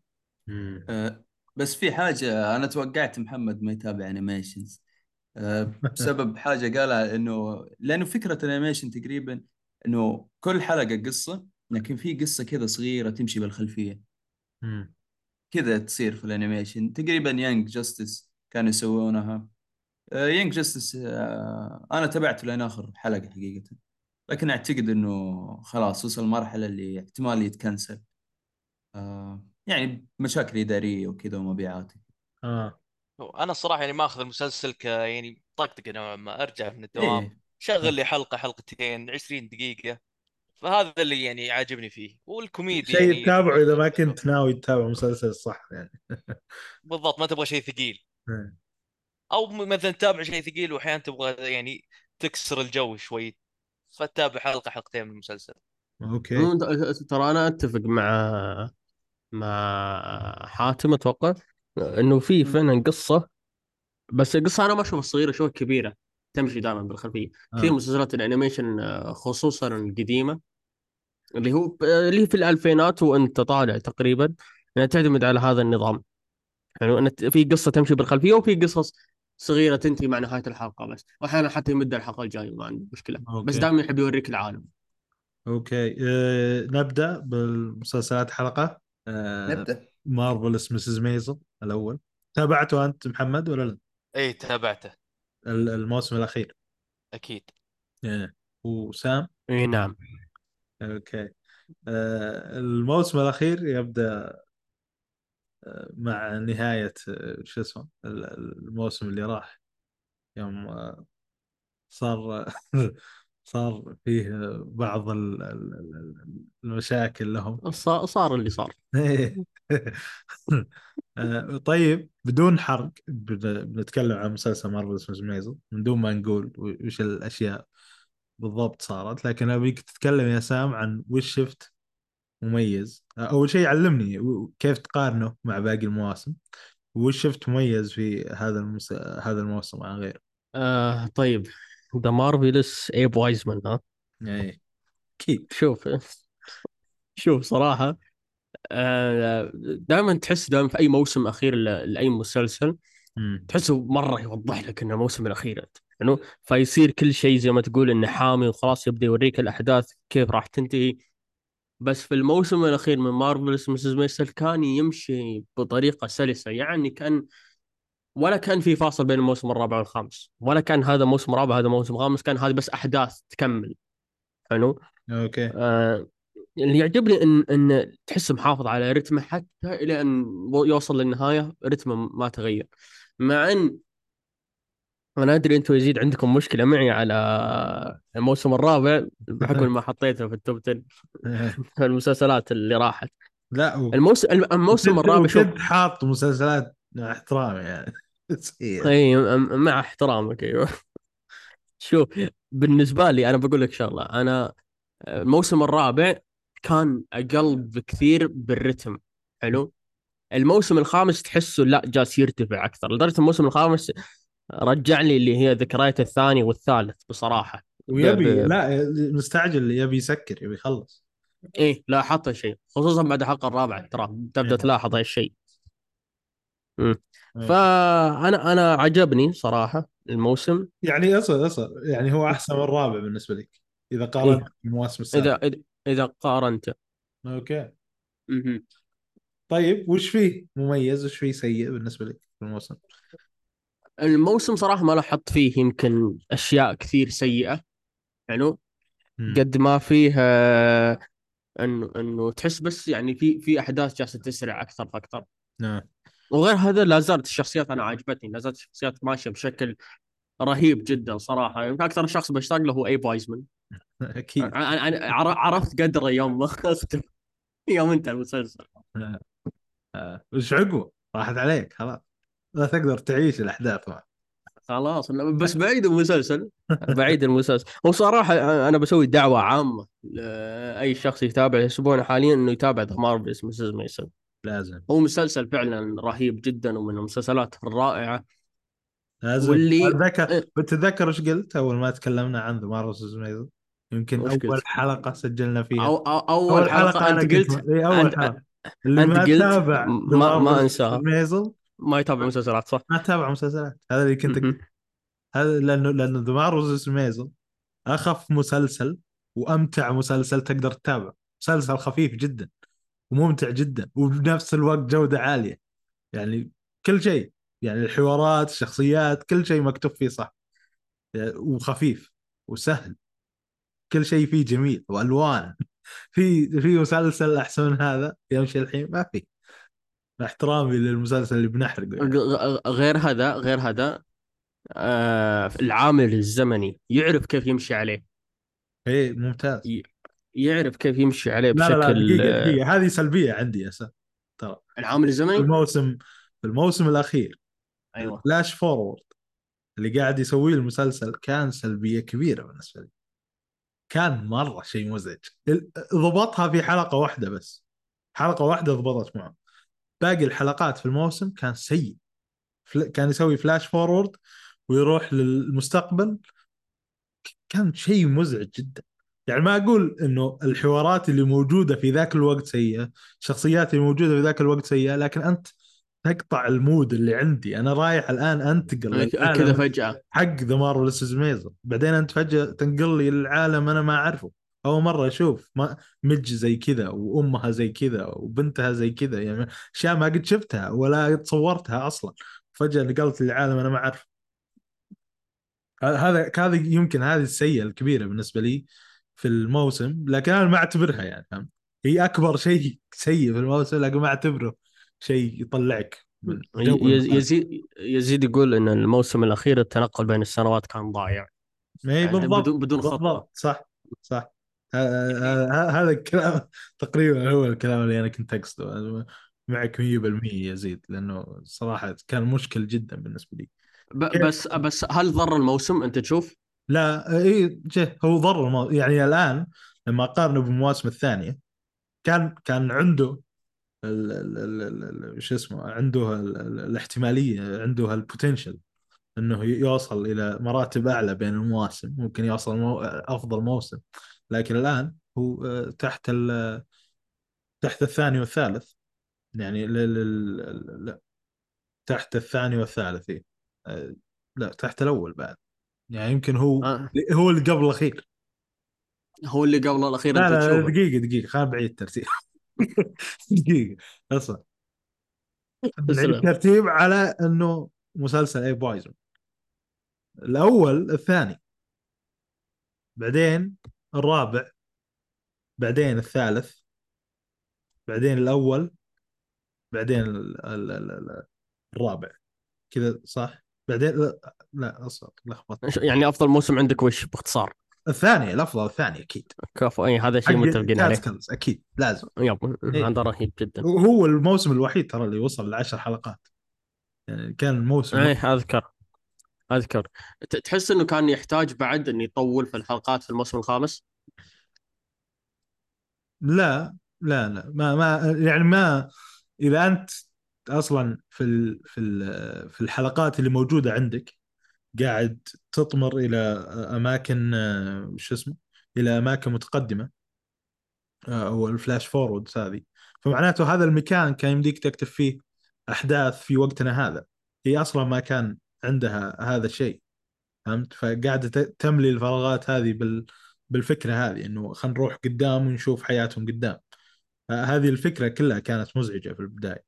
مم. آه، بس في حاجة أنا توقعت محمد ما يتابع animations آه، بسبب حاجة قالها إنه لأنه فكرة ال animation تقريبا إنه كل حلقة قصة لكن في قصة كذا صغيرة تمشي بالخلفية. كذا تصير في ال animation تقريبا Young Justice كانوا يسوونها Young Justice أنا تابعته لين آخر حلقة حقيقة. لكن أعتقد إنه خلاص وصل مرحلة اللي احتمال يتكنسل. آه، يعني مشاكل إدارية وكذا ومبيعات آه. أنا الصراحة يعني ماخذ المسلسل ك يعني طقطقه نوعا ما أرجع من الدوام إيه. شغل لي حلقة حلقتين 20 دقيقة. فهذا اللي يعني عاجبني فيه. والكوميديا شيء يعني تتابعه إذا ما كنت ناوي تتابع مسلسل صح يعني. بالضبط ما تبغى شيء ثقيل. إيه. أو مثلا تتابع شيء ثقيل واحيانا تبغى يعني تكسر الجو شوي فتتابع حلقة حلقتين من المسلسل. okay. ترى أنا أتفق مع مع حاتم أتوقع إنه في فعلا قصة بس القصة أنا ما أشوفها صغيرة أشوفها كبيرة تمشي دائما بالخلفية. كثير آه. مسلسلات ال animation آه، خصوصا القديمة اللي هو اللي في الألفينات وأنت طالع تقريبا إنها تعتمد على هذا النظام. يعني في قصة تمشي بالخلفية وفي قصص صغيرة تنتهي مع نهاية الحلقة بس. وأحيانا حتى يمد الحلقة الجاية ما عندي مشكلة. okay. بس دائما يحب يوريك العالم. okay. آه نبدأ بالمسلسلات حلقة. آه نبدأ. Marvelous Mrs. Maisel الأول. تابعته أنت محمد ولا لا؟ اي تابعته. ال- الموسم الأخير. أكيد. إيه. وسام اي نعم. أوكي. آه الموسم الأخير يبدأ مع نهاية آه، شو اسمه ال- الموسم اللي راح. يوم آه، صار صار فيه بعض ال- ال- ال- المشاكل لهم. صار اللي صار. آه، طيب بدون حرق بن- بنتكلم عن مسلسل مارفل اسمه ميزل من دون ما نقول وش الأشياء بالضبط صارت لكن أبيك تتكلم يا سام عن وش شفت مميز. أول شيء علمني كيف تقارنه مع باقي المواسم؟ وش شفت مميز في هذا المس... هذا الموسم عن غيره؟ آه طيب. The Marvelous ايب وايزمان ها؟ يعني أكيد. شوف. شوف صراحة آه دائما تحس دائما في أي موسم أخير ل- لأي مسلسل مم. تحسه مرة يوضح لك إنه الموسم الأخير يعني فيصير كل شيء زي ما تقول إنه حامي وخلاص يبدأ يوريك الأحداث كيف راح تنتهي. بس في الموسم الأخير من Marvelous Mrs. Maisel كان يمشي بطريقة سلسة. يعني كان ولا كان في فاصل بين الموسم الرابع والخامس ولا كان هذا موسم رابع هذا موسم خامس كان هذه بس أحداث تكمل. حلو؟ okay. آه اللي يعجبني إن إن تحس محافظ على رتمه حتى إلى أن يوصل للنهاية رتمه ما تغير. مع إن أنا أدري أنتم يزيد عندكم مشكلة معي على الموسم الرابع بحكم ما حطيته في التوب 10 في المسلسلات اللي راحت. لا و... الموسم الموسم الرابع شوف حاط مسلسلات مع احترامي يعني. إي مع احترامك أيوه. شوف بالنسبة لي أنا بقول لك شغلة أنا الموسم الرابع كان أقل بكثير بالرتم حلو؟ الموسم الخامس تحسه لا جالس يرتفع أكثر لدرجة الموسم الخامس رجع لي اللي هي ذكريات الثاني والثالث بصراحة ويبي ب- لا مستعجل يبي يسكر يبي يخلص إيه لاحظت الشيء خصوصا بعد الحلقة الرابعه ترى تبدأ إيه. تلاحظ هالشيء مم. إيه. فأنا أنا عجبني صراحة الموسم يعني اصل اصل يعني هو أحسن من الرابع بالنسبة لك إذا قارنت بالمواسم اذا السابقة إذا إذا قارنت أوكي مهم. طيب وش فيه مميز وش فيه سيء بالنسبة لك في الموسم؟ الموسم صراحة ما لاحظت فيه يمكن أشياء كثير سيئة حلو؟ مم. قد ما فيه آه، إنه إنه تحس بس يعني في في أحداث جالسة تسرع أكثر فأكثر. نعم. وغير هذا لا زالت الشخصيات أنا عجبتني لا زالت الشخصيات ماشية بشكل رهيب جدا صراحة. يمكن أكثر شخص بشتاق له هو ايب وايزمان. أكيد. أنا عرفت قدره يوم ما يوم انتهى المسلسل. آه، وش عقبه؟ راحت عليك خلاص. لا تقدر تعيش الأحداث معه. خلاص بس بعيد المسلسل بعيد المسلسل. وصراحة أنا بسوي دعوة عامة لأي شخص يتابع يسمعونا حاليا إنه يتابع The Marvelous Mrs. Maisel لازم. هو مسلسل فعلا رهيب جدا ومن المسلسلات الرائعة. لازم. واللي- اتذكر إيه. بتتذكر إيش قلت أول ما تكلمنا عن ذا مارفلز ميزل يمكن أول قلت؟ حلقة سجلنا فيها. أو أو أول حلقة أنا أنت كنت- قلت إيه، أول أنت- حلقة. اللي أنت ما قلت تابع ما- ما أنساها. ميزل ما يتابع مسلسلات صح؟ ما تابع مسلسلات. هذا اللي كنت مهم. هذا لأنه لأنه ذا مارفلز ميزون. أخف مسلسل وأمتع مسلسل تقدر تتابعه. مسلسل خفيف جدا وممتع جدا وبنفس الوقت جودة عالية. يعني كل شيء يعني الحوارات الشخصيات كل شيء مكتوب فيه صح. وخفيف وسهل. كل شيء فيه جميل والوان في في مسلسل أحسن من هذا يمشي الحين؟ ما في. احترامي للمسلسل اللي بنحرقه يعني. غير هذا غير هذا آه العامل الزمني يعرف كيف يمشي عليه. إيه ممتاز. يعرف كيف يمشي عليه لا لا بشكل لا دقيقة دقيقة. هذه سلبية عندي يا ترى. العامل في الزمني الموسم في الموسم الأخير. أيوه. flash forward اللي قاعد يسويه المسلسل كان سلبية كبيرة بالنسبة لي. كان مرة شيء مزعج. ضبطها في حلقة واحدة بس. حلقة واحدة ضبطت معه. باقي الحلقات في الموسم كان سيء. كان يسوي flash forward ويروح للمستقبل. كان شيء مزعج جدا. يعني ما أقول إنه الحوارات اللي موجودة في ذاك الوقت سيئة الشخصيات اللي موجودة في ذاك الوقت سيئة لكن أنت تقطع ال mood اللي عندي. أنا رايح الآن أنتقل كذا فجأة. حق The Marvelous Maisel بعدين أنت فجأة تنقل لي للعالم أنا ما أعرفه. أول مرة أشوف ما مج زي كذا وأمها زي كذا وبنتها زي كذا يعني أشياء ما قد شفتها ولا تصورتها أصلا. فجأة نقلت للعالم أنا ما اعرفه هذا هذا يمكن هذه السيئة الكبيرة بالنسبة لي في الموسم لكن أنا ما أعتبرها يعني فهمت هي أكبر شيء سيء في الموسم لكن ما أعتبره شيء يطلعك. يزيد يزيد يقول إن الموسم الأخير التنقل بين السنوات كان ضايع. ما هي يعني بالضبط بدون خطة بالضبط صح صح. هذا الكلام تقريبا هو الكلام اللي أنا كنت أقصده معك 100% يزيد لأنه صراحة كان مشكل جدا بالنسبة لي بس بس هل ضر الموسم أنت تشوف؟ لا إي هو ضر المو... يعني الآن لما أقارنه بالمواسم الثانية كان كان عنده. شو اسمه عنده ال... ال... الاحتمالية عنده البوتنشل إنه يوصل إلى مراتب أعلى بين المواسم ممكن يوصل مو... أفضل موسم لكن الآن هو آه، تحت ال... تحت الثاني والثالث. يعني ل... ل... ل... لا تحت الثاني والثالث إيه. آه، لا تحت الأول بعد. يعني يمكن هو آه. هو اللي قبل الأخير. هو اللي قبل الأخير لا أنت لا تشوفه. دقيقة دقيقة خلينا بعيد الترتيب. دقيقة أصلا. الترتيب على إنه مسلسل اي بويزن الأول الثاني. بعدين الرابع بعدين الثالث بعدين الأول بعدين ال ال ال ال الرابع. كذا صح؟ بعدين لا, لا أصلا لخبطت يعني أفضل موسم عندك وش باختصار؟ الثاني الأفضل الثاني أكيد. كفو اي هذا شيء متفقين عليه. أكيد لازم. يب إيه. هذا رهيب جدا. هو الموسم الوحيد ترى اللي وصل لعشر حلقات. يعني كان الموسم اي أذكر. أذكر. تحس إنه كان يحتاج بعد إنه يطول في الحلقات في الموسم الخامس؟ لا لا لا. ما ما يعني ما إذا أنت أصلا في ال في ال في الحلقات اللي موجودة عندك قاعد تطمر إلى أماكن شو اسمه إلى أماكن متقدمة آه، أو ال flash forward هذه. فمعناته هذا المكان كان يمديك تكتب فيه أحداث في وقتنا هذا. هي أصلا ما كان عندها هذا الشيء فهمت؟ فقاعدة تملي الفراغات هذه بال بالفكرة هذه إنه خلينا نروح قدام ونشوف حياتهم قدام. هذه الفكرة كلها كانت مزعجة في البداية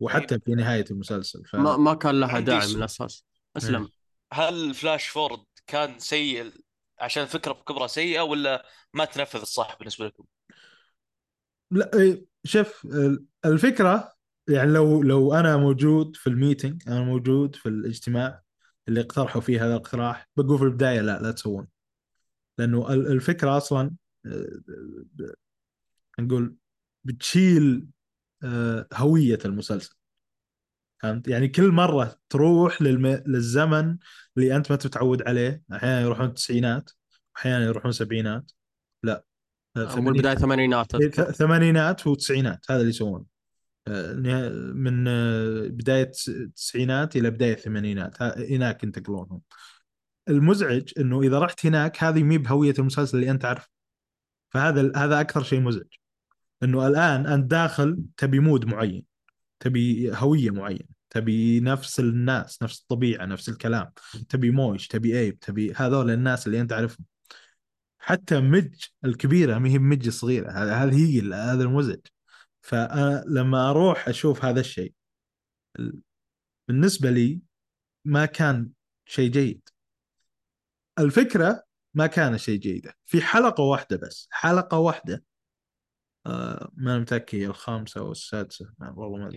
وحتى في نهاية المسلسل. ف... ما ما كان لها داعي. من الأساس. أسلم. هل flash forward كان سيء عشان الفكرة بكبرها سيئة ولا ما تنفذ الصح بالنسبة لكم؟ لا إيه، شوف ال- الفكرة يعني لو لو أنا موجود في ال meeting أنا موجود في الاجتماع اللي اقترحوا فيه هذا الاقتراح بقول في البداية لا لا تسوون. لأنه ال- الفكرة أصلا آه، نقول بتشيل آه، هوية المسلسل. فهمت؟ يعني كل مرة تروح للم... للزمن اللي أنت ما تتعود عليه أحيانا يروحون التسعينات أحيانا يروحون سبعينات. لا آه، من البدايه الثمانينات إيه، أذكر. ث- ثمانينات وتسعينات هذا اللي يسوونه. آه، نه- من بداية التسعينات إلى بداية الثمانينات. هناك ينتقلونهم. المزعج إنه إذا رحت هناك هذه مي بهوية المسلسل اللي أنت عارفه فهذا هذا أكثر شيء مزعج. إنه الآن أنت داخل تبي mood معين تبي هوية معينة تبي نفس الناس نفس الطبيعة نفس الكلام. تبي مويش تبي ايب تبي هذول الناس اللي أنت تعرفهم. حتى مج الكبيرة ما هي مج صغيرة. هذا- هذه هي هذا المزعج فلما أروح أشوف هذا الشيء ال- بالنسبة لي ما كان شيء جيد. الفكرة ما كان شيء جيدة. في حلقة واحدة بس حلقة واحدة آه ما أنا متأكد هي الخامسة أو السادسة ما والله ما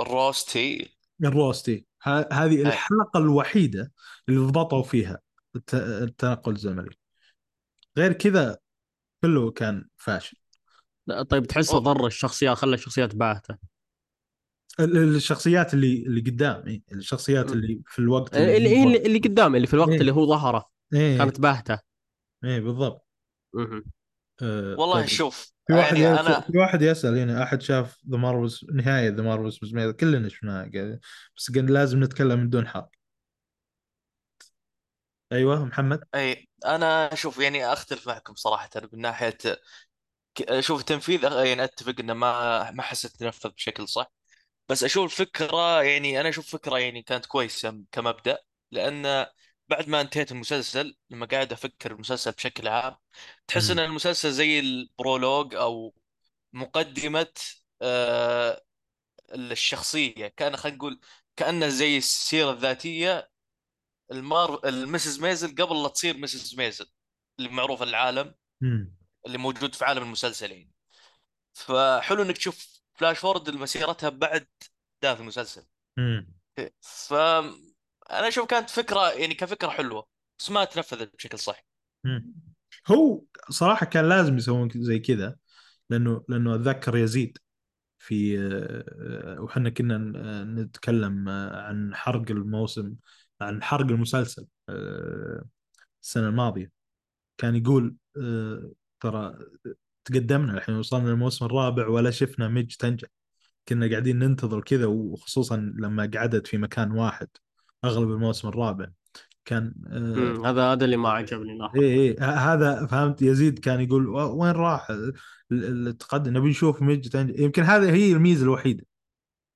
الروستي الروستي هذه الحلقة الوحيدة اللي ضبطوا فيها الت- التنقل الزمني. غير كذا كله كان فاشل. طيب تحسه أوه. ضر الشخصيات خلى الشخصيات باهته ال- ال- الشخصيات اللي اللي قدام إيه، الشخصيات اللي في الوقت اللي اللي, هو- اللي, اللي قدام اللي في الوقت إيه. اللي هو ظهره إيه كانت باهته إيه بالضبط. آه والله طيب. شوف في واحد يعني يسأل أنا في واحد يسأل هنا أحد شاف The Marvelous نهاية The Marvelous كلنا شفناها بس قال لازم نتكلم من دون حرق أيوه محمد أي أنا شوف يعني أختلف معكم صراحة من ناحية شوف تنفيذ يعني أتفق إنه ما ما حسيت تنفذ بشكل صح بس أشوف الفكرة يعني أنا أشوف فكرة يعني كانت كويسة كمبدأ لأن بعد ما انتهيت المسلسل لما قاعد أفكر المسلسل بشكل عام تحس إن. المسلسل زي البرولوج أو مقدمة آه الشخصية كأن خلينا نقول كانه زي السيرة الذاتية المار المسز ميزل قبل لا تصير مسز ميزل اللي معروف العالم مم. اللي موجود في عالم المسلسل يعني فحلو إنك تشوف فلاش فورد لمسيرتها بعد احداث المسلسل مم. ف أنا أشوف كانت فكرة يعني كفكرة حلوة بس ما تنفذت بشكل صح مم. هو صراحة كان لازم يسوون زي كذا لأنه لأنه أتذكر يزيد في آه، وحنا كنا نتكلم آه، عن حرق الموسم عن حرق المسلسل آه، السنة الماضية كان يقول ترى تقدمنا الحين وصلنا للموسم الرابع ولا شفنا ميج تنجح. كنا قاعدين ننتظر كذا وخصوصا لما قعدت في مكان واحد أغلب الموسم الرابع. كان آه. هذا هذا اللي ما عجبني لاحظ إيه إيه ه- هذا فهمت. يزيد كان يقول "و- وين راح؟ ال- ال- التقدم نبي نشوف ميج تنجح. يمكن هذه هي الميزة الوحيدة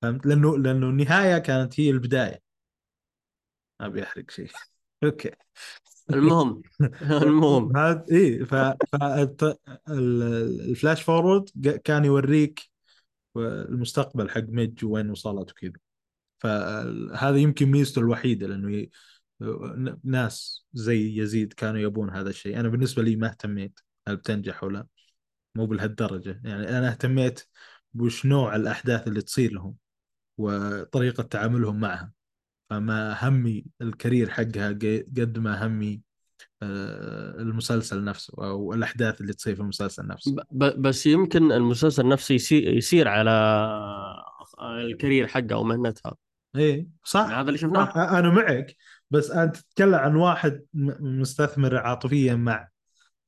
فهمت؟ لأنه لأنه النهاية كانت هي البداية. أبي أحرق شيء. okay. المهم المهم. هذا إيه ف ال flash forward كان يوريك المستقبل حق ميج وين وصلت وكذا. فهذا يمكن ميزته الوحيدة لأنه ي... ناس زي يزيد كانوا يبون هذا الشيء. أنا بالنسبة لي ما اهتميت هل بتنجح ولا مو بهالدرجه يعني أنا اهتميت وش نوع الأحداث اللي تصير لهم وطريقة تعاملهم معها. فما همي الكارير حقها قد ما همي آه، المسلسل نفسه أو الأحداث اللي تصير في المسلسل نفسه. بس يمكن المسلسل نفسه يسير, على الكارير حقه أو مهنتها. إيه صح. هذا اللي شفناه. أنا معك بس أنت تتكلم عن واحد مستثمر عاطفيا مع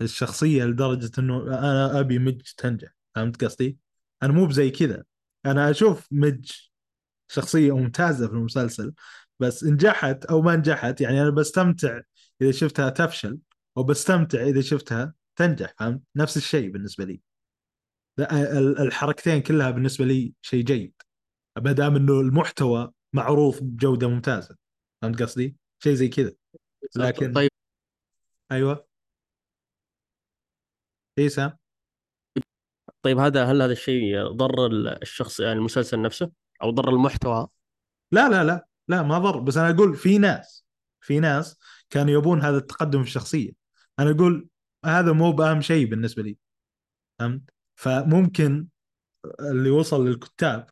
الشخصية لدرجة إنه أنا أبي مج تنجح. فهمت قصدي؟ أنا مو بزي كذا. أنا أشوف مج شخصية ممتازة في المسلسل. بس نجحت أو ما نجحت يعني أنا بستمتع إذا شفتها تفشل وبستمتع إذا شفتها تنجح فهمت؟ نفس الشيء بالنسبة لي. الحركتين كلها بالنسبة لي شيء جيد. ما دام إنه المحتوى معروف بجودة ممتازة فهمت قصدي؟ شيء زي كذا. لكن طيب. أيوه. اي سام؟ طيب هذا هل هذا الشيء ضر الشخص يعني المسلسل نفسه؟ أو ضر المحتوى؟ لا لا لا. لا ما ضر. بس أنا أقول في ناس في ناس كانوا يبون هذا التقدم في الشخصية. أنا أقول هذا مو بأهم شيء بالنسبة لي. فهمت؟ فممكن اللي وصل للكتاب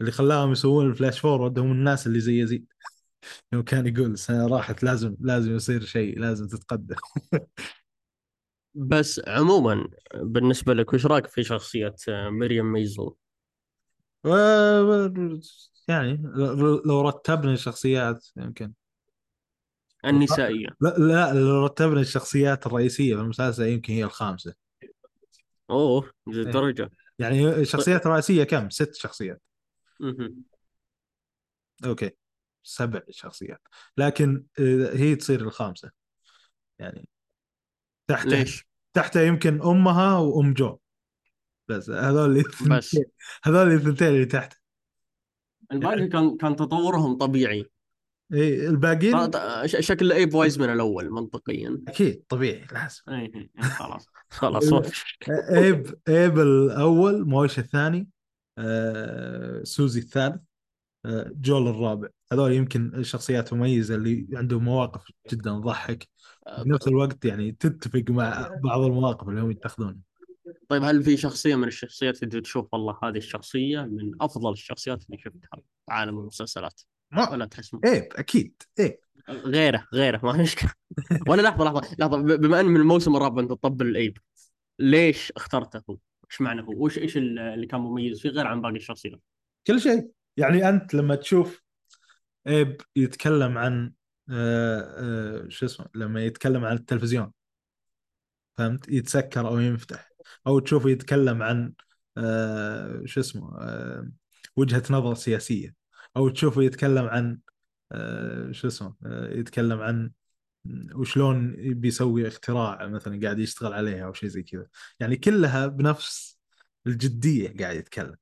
اللي خلاهم يسوون ال flash forward هم الناس اللي زي يزيد. يوم كان يقول السنة راحت لازم لازم يصير شيء لازم تتقدم. بس عموما بالنسبة لك وش رأيك في شخصية ميريام ميزل و- يعني لو لو رتبنا الشخصيات يمكن. النسائية. لا لا لو رتبنا الشخصيات الرئيسية في المسلسل يمكن هي الخامسة. أوه ذي الدرجه يعني الشخصيات الرئيسية كم؟ ست شخصيات. مهم. okay. سبع شخصيات. لكن آه، هي تصير الخامسة. يعني تحتها ليش؟ تحتها يمكن أمها وأم جول بس هذول بس. هذول الثنتين اللي تحت. الباقي كان كان تطورهم طبيعي. إي الباقيين شكل ايب وايزمان الأول منطقيا. أكيد طبيعي لازم. إي خلاص. خلاص ايب إيب الأول مويش الثاني آه، سوزي الثالث آه، جول الرابع. هذول يمكن شخصيات مميزه اللي عندهم مواقف جدا تضحك. في نفس الوقت يعني تتفق مع بعض المواقف اللي هم يتخذونها. طيب هل في شخصية من الشخصيات اللي تشوف؟ والله هذه الشخصية من أفضل الشخصيات اللي شفتها في عالم المسلسلات. ما ولا تحس ايب أكيد ايب غيره غيره ما مشكلة. ولا لحظة لحظة لحظة بما إن من الموسم الرابع أنت تطبل الايب ليش اخترته هو؟ إيش معنى هو؟ وش إيش اللي كان مميز فيه غير عن باقي الشخصيات؟ كل شيء. يعني أنت لما تشوف إيب يتكلم عن آه، آه، شو اسمه لما يتكلم عن التلفزيون فهمت؟ يتسكر أو ينفتح. أو تشوفه يتكلم عن آه، شو اسمه آه، وجهة نظر سياسية. أو تشوفه يتكلم عن آه، شو اسمه آه، يتكلم عن وشلون بيسوي اختراع مثلا قاعد يشتغل عليها أو شيء زي كذا. يعني كلها بنفس الجدية قاعد يتكلم.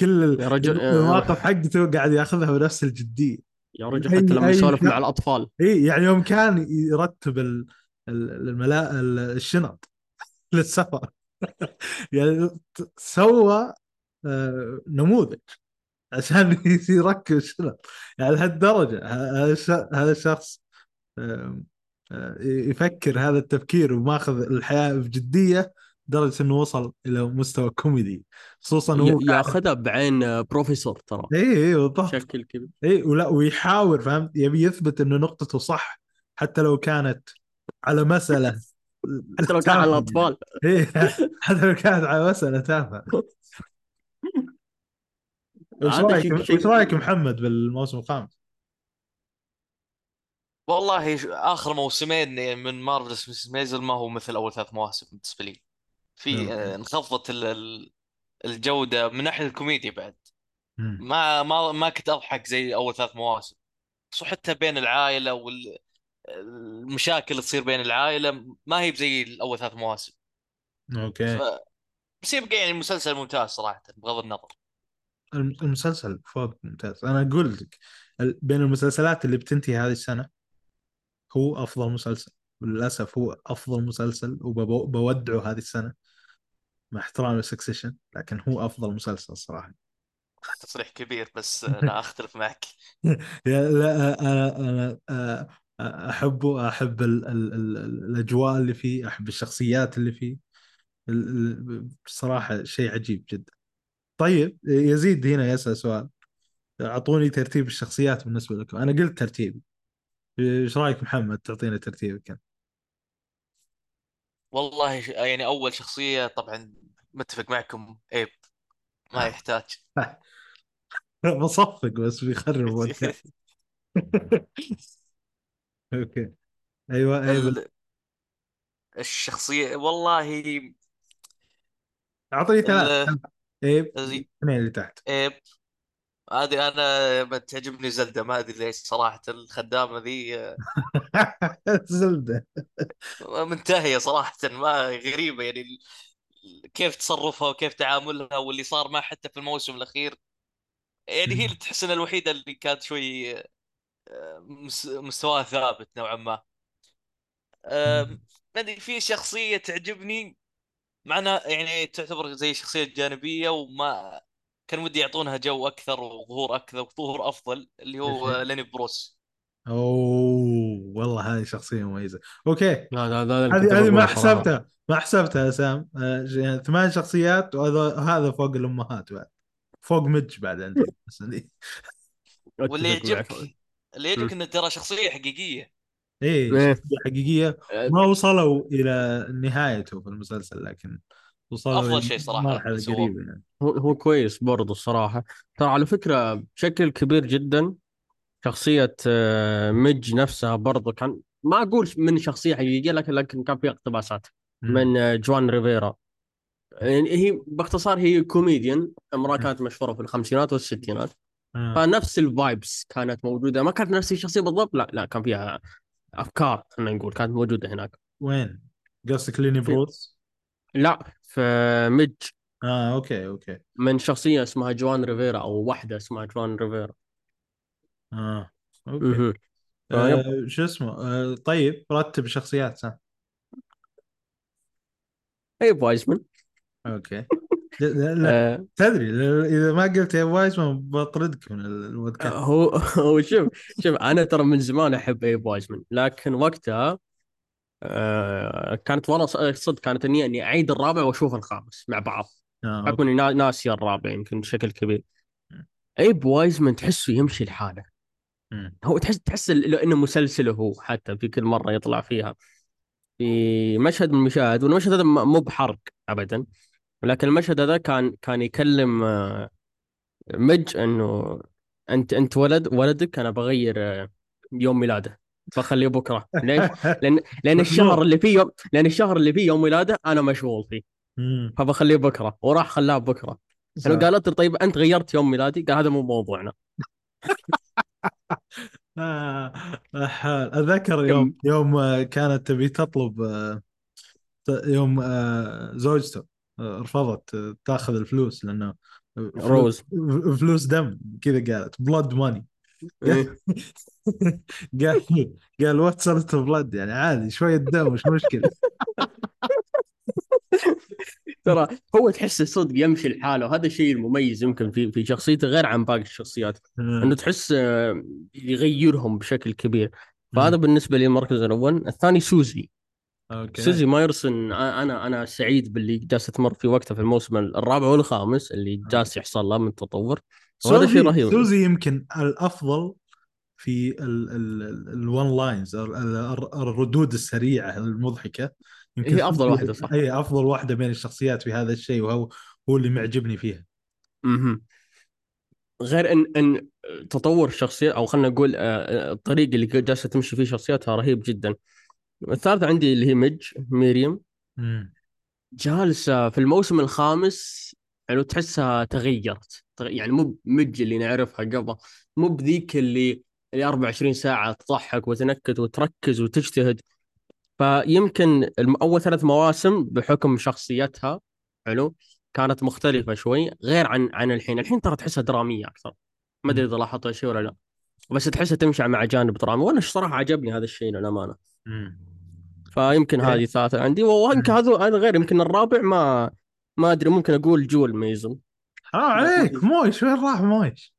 كل ال- يا رجل المواقف حقته قاعد ياخذها بنفس الجدية. يا رجل حتى لما يسولف. مع الأطفال. إي يعني يوم كان يرتب ال- ال- الملا ال- الشنط. للسفر. يعني سوى آه، نموذج. عشان يركب الشنط يعني لهالدرجة ه- هذا الش- هذا الشخص آه، يفكر هذا التفكير وماخذ الحياة بجدية لدرجة إنه وصل إلى مستوى كوميدي. خصوصا هو ياخذها بعين بروفيسور ترى. اي اي بالضبط. بشكل كبير. اي ولا ويحاول فهمت؟ يبي يثبت إنه نقطته صح حتى لو كانت على مسألة حتى لو كان على الأطفال إيه حتى لو كانت على مسألة تافهة وش رايك وش رأيك محمد بالموسم الخامس؟ والله آخر موسمين من مارفلس مس ميزل ما هو مثل أول ثلاث مواسم بالنسبة لي في. آه، انخفضت ال- ال- الجودة من ناحية الكوميديا بعد. ما ما ما كنت أضحك زي أول ثلاث مواسم بس حتى بين العائلة والمشاكل اللي تصير بين العائلة ما هي زي الأول ثلاث مواسم. ف... okay بس يبقى يعني المسلسل ممتاز صراحة بغض النظر. الم- المسلسل فوق ممتاز. أنا أقول لك بين المسلسلات اللي بتنتهي هذه السنة هو أفضل مسلسل. وللاسف هو أفضل مسلسل وبودعه هذه السنة مع احترامي ل Succession لكن هو أفضل مسلسل صراحة. تصريح كبير بس أنا أختلف معك. لا أنا أنا أنا أحبه أحب ال ال ال الأجواء اللي فيه أحب الشخصيات اللي فيه. بصراحة شيء عجيب جدا. طيب يزيد هنا يسأل سؤال. أعطوني ترتيب الشخصيات بالنسبة لكم. أنا قلت ترتيبي إيش رأيك محمد؟ تعطينا ترتيبك انت؟ والله يعني أول شخصية طبعا متفق معكم ايب ما يحتاج. بصفق بس بيخرب. أوكي. أيوه أيوه. ال- الشخصية والله اعطيني ثلاث ال- زي- اثنين اللي تحت. إيب. هذه أنا ما تعجبني زلدة ما أدري ليش صراحة الخدامة ذي آه، زلدة. منتهية صراحة ما غريبة يعني ال- كيف تصرفها وكيف تعاملها واللي صار معها حتى في الموسم الأخير. يعني هي اللي تحس إنها الوحيدة اللي كانت شوي مس- مستواها ثابت نوعا ما ما ادري في شخصية تعجبني معنا يعني تعتبر زي شخصية جانبية وما كان ودي يعطونها جو أكثر وظهور أكثر وظهور أفضل اللي هو؟ ليني بروس أوه والله هذه شخصية مميزة أوكي لا لا هذه ما. حسبتها ما حسبتها يا سام آه، يعني ثمان شخصيات وهذا هذا فوق الأمهات بعد فوق مج بعد عندي. واللي. يعجبك اللي يعجبك انه ترى شخصية حقيقية. إيه إيه. شخصية حقيقية. أه، ما وصلوا إلى نهايته في المسلسل لكن وصلوا أفضل إلى شيء سووه. قريبة يعني. هو هو كويس برضه الصراحة. ترى على فكرة بشكل كبير جدا شخصية آه، ميج نفسها برضه كان ما أقول من شخصية حقيقية لكن لكن كان فيها اقتباسات من آه، جوان ريفرز. يعني هي باختصار هي كوميديان امرأة كانت مشهورة في الخمسينات والستينات. آه. فنفس ال vibes كانت موجودة ما كانت نفس الشخصية بالضبط لا لا كان فيها أفكار خلينا نقول كانت موجودة هناك وين؟ قصدك ليني بروس؟ لا في ميج آه okay okay من شخصية اسمها جوان ريفرز أو واحدة اسمها جوان ريفرز آه okay. طيب. آه شو اسمه آه طيب رتب شخصيات سام ايب وايزمان okay لا, لا. آه تدري إذا ما قلت يا وايزمان بطردك من البودكاست هو هو شوف شوف أنا ترى من زمان أحب ايب وايزمان لكن وقتها آه كانت والله صدق كانت النية إني أعيد الرابع وأشوف الخامس مع بعض آه حكم. اني نا- ناسي الرابع يمكن بشكل كبير. ايب وايزمان تحسه يمشي لحاله. هو تحس تحس إنه مسلسل هو حتى في كل مرة يطلع فيها في مشهد من المشاهد والمشهد هذا مو بحرق ابدا ولكن المشهد هذا كان كان يكلم آه، مج إنه أنت أنت ولد ولدك أنا بغير آه، يوم ميلاده بخليه بكرة. ليش؟ لأن لأن الشهر اللي فيه يوم لأن الشهر اللي فيه يوم ولاده أنا مشغول فيه. فبخليه بكرة وراح خلاه بكرة. أنا قالت له طيب أنت غيرت يوم ميلادي؟ قال هذا مو موضوعنا. آه حال. أتذكر يوم يوم كانت تبي تطلب يوم زوجته. رفضت آه، تاخذ الفلوس لأنه فلوس- روز. فلوس دم كذا قالت بلاد ماني إيه. قال قال وات صرت بلاد يعني عادي شوية دم مش مشكلة. ترى هو تحسه صدق يمشي لحاله. هذا الشيء المميز يمكن في في شخصيته غير عن باقي الشخصيات. إنه تحس آه، يغيرهم بشكل كبير. فهذا بالنسبة لي المركز الأول الثاني سوزي. okay سوزي مايرسون أنا أنا سعيد باللي جالس تمر في وقته في الموسم الرابع والخامس اللي جالس يحصل له من تطور وهذا شيء رهيب سوزي يمكن الأفضل في ال one liners الردود السريعة المضحكة يمكن هي أفضل واحدة، صح. هي أفضل واحدة بين الشخصيات في هذا الشيء وهو هو اللي معجبني فيها مهم. غير إن إن تطور الشخصيات أو خلينا نقول الطريق اللي جالسة تمشي فيه شخصياتها رهيب جدا. الثالثه عندي اللي هي ميج ميريم. مم. جالسة في الموسم الخامس يعني تحسها تغيرت. تغ- يعني مو ميج اللي نعرفها قبل مو بذيك اللي اللي 24 ساعة تضحك وتنكت وتركز وتجتهد. فيمكن أول ثلاث مواسم بحكم شخصيتها حلو كانت مختلفة شوي غير عن عن الحين. الحين ترى تحسها درامية أكثر. ما أدري إذا لاحظت شيء ولا لا. بس تحسها تمشي مع جانب درامي. وأنا صراحة عجبني هذا الشيء للأمانة. مم. فيمكن إيه. هذه ثلاثة عندي. ويمكن هذا هذا غير. يمكن الرابع ما ما أدري. ممكن أقول جول ميزن حرام عليك. مويش وين راح مويش؟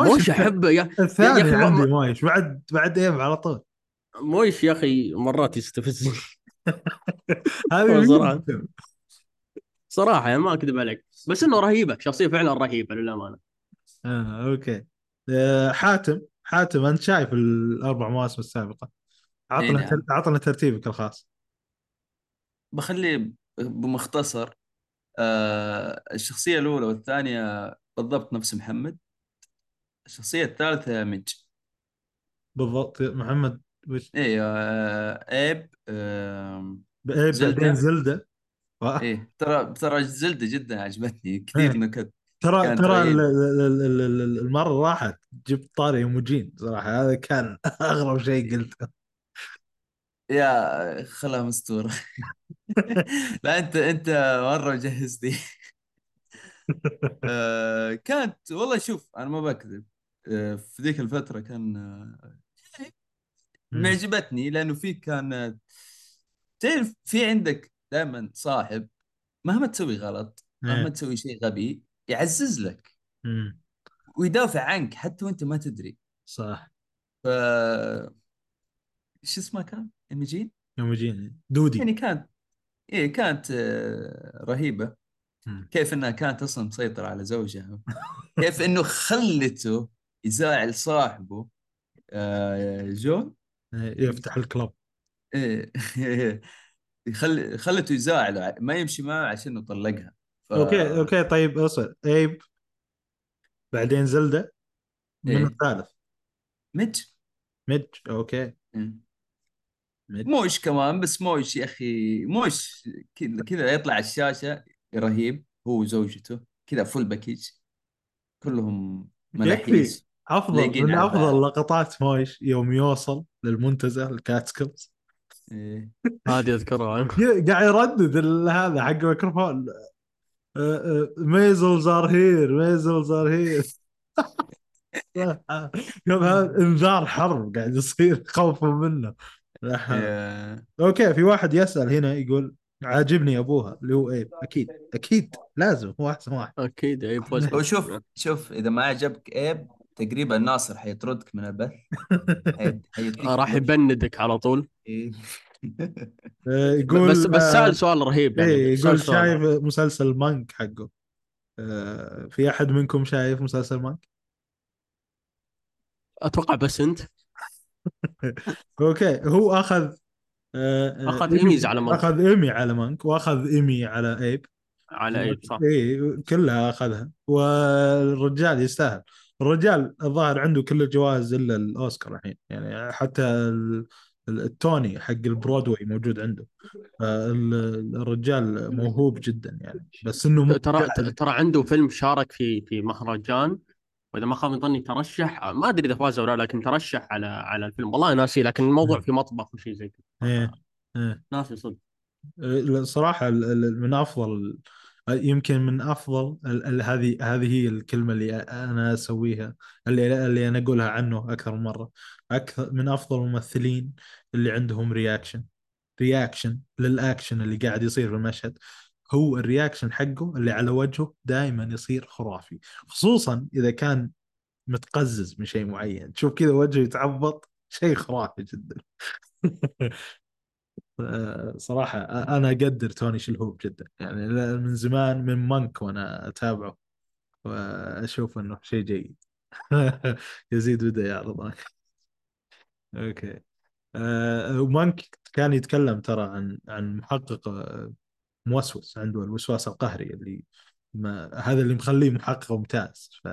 مويش أحب يا يا الثاني ما- عندي مويش. بعد بعد ايب على طول. مويش يا أخي مرات يستفزني هذه صراحة. يعني ما أكذب عليك. بس إنه رهيبة. شخصية فعلا رهيبة للأمانة. آه، okay. آه، حاتم. حاتم أنت شايف الأربع مواسم السابقة؟ عطنا إي نعم. عطنا ترتيبك الخاص بخليه بمختصر آه الشخصية الأولى والثانية بالضبط نفس محمد الشخصية الثالثة مج بالضبط محمد وش إيه آه إيب آه إيه، زلدة. بعدين زلدة آه، إيه ترى ترى زلدة جدا عجبتني كثير إيه. نكت ترى ترى رهيب. ال- ال- ال- ال- ال- المرة راحت جبت طاري ايموجين صراحة هذا كان أغرب شيء قلته يا خلها مستورة لا أنت أنت مرة مجهزني آه كانت والله شوف أنا ما بكذب آه في ذيك الفترة كان آه. معجبتني لأنه في كان تعرف في عندك دائما صاحب مهما تسوي غلط مهما. تسوي شيء غبي يعزز لك. ويدافع عنك حتى وأنت ما تدري صح ف إيش اسمها كان؟ ايموجين؟ ايموجين دودي. يعني كانت إيه كانت آه، رهيبة. مم. كيف إنها كانت أصلا مسيطرة على زوجها. كيف إنه خلته يزاعل صاحبه آه، جول؟ إيه، يفتح الكلب إيه يخل... خلته يزاعله ما يمشي معه عشان يطلقها ف... okay okay طيب اصل ايب بعدين زيلدا من إيه. الثالث. مج ميج okay. إيه. مويش كمان بس مويش يا أخي مويش كذا كذا يطلع على الشاشة رهيب هو وزوجته كذا full package كلهم يكفي مناحيس. أفضل؟ من أفضل. لقطات مويش يوم يوصل للمنتزه الكاتسكلز. إيه. هذه أذكرها. قاعد يردد ال- هذا حق الميكروفون. Maisels are here Maisels are here يوم هذا انذار حرب قاعد يصير خوفا منه. okay في واحد يسأل هنا يقول عاجبني أبوها اللي هو إيب. أكيد أكيد لازم هو أحسن واحد. أكيد اي بوز هو شوف شوف إذا ما عجبك إيب تقريبا ناصر حيطردك من البث. حيديك راح يبندك على طول. إيه. آه، يقول بس بس آه، سأل سؤال رهيب يعني يقول سؤال. شايف مسلسل Monk حقه؟ آه، في أحد منكم شايف مسلسل Monk؟ أتوقع بس أنت. okay هو أخذ آه، آه، أخذ إيميز على Monk. أخذ إيمي على Monk وأخذ إيمي على Abe. على Abe صح. إيه كلها أخذها. والرجال يستاهل. الرجال الظاهر عنده كل الجوائز إلا الأوسكار الحين. يعني حتى ال- ال- التوني حق البرودواي موجود عنده. الرجال موهوب جدا يعني. بس إنه ترى. ترى عنده فيلم شارك في في مهرجان. وإذا ما خاب ظني ترشح ما أدري إذا فاز ولا لا لكن ترشح على على الفيلم. والله ناسي لكن الموضوع في مطبخ وشيء زي كذا. إيه إيه. ناسي صدق. الصراحة ال- ال- من أفضل يمكن من ال- هذه هذه هي الكلمة اللي أنا أسويها اللي اللي أنا أقولها عنه أكثر من مرة. أكثر من أفضل الممثلين اللي عندهم reaction reaction لل action اللي قاعد يصير في المشهد. هو ال reaction حقه اللي على وجهه دائما يصير خرافي. خصوصا إذا كان متقزز من شيء معين. تشوف كذا وجهه يتعبط شيء خرافي جدا. صراحة أنا أقدر توني شلهوب جدا. يعني من زمان من Monk وأنا أتابعه. وأشوف أنه شيء جيد. يزيد بدأ يعرض أوكي. ومانك كان يتكلم ترى عن عن محقق موسوس عنده الوسواس القهري اللي ما هذا اللي مخليه محقق ممتاز. ف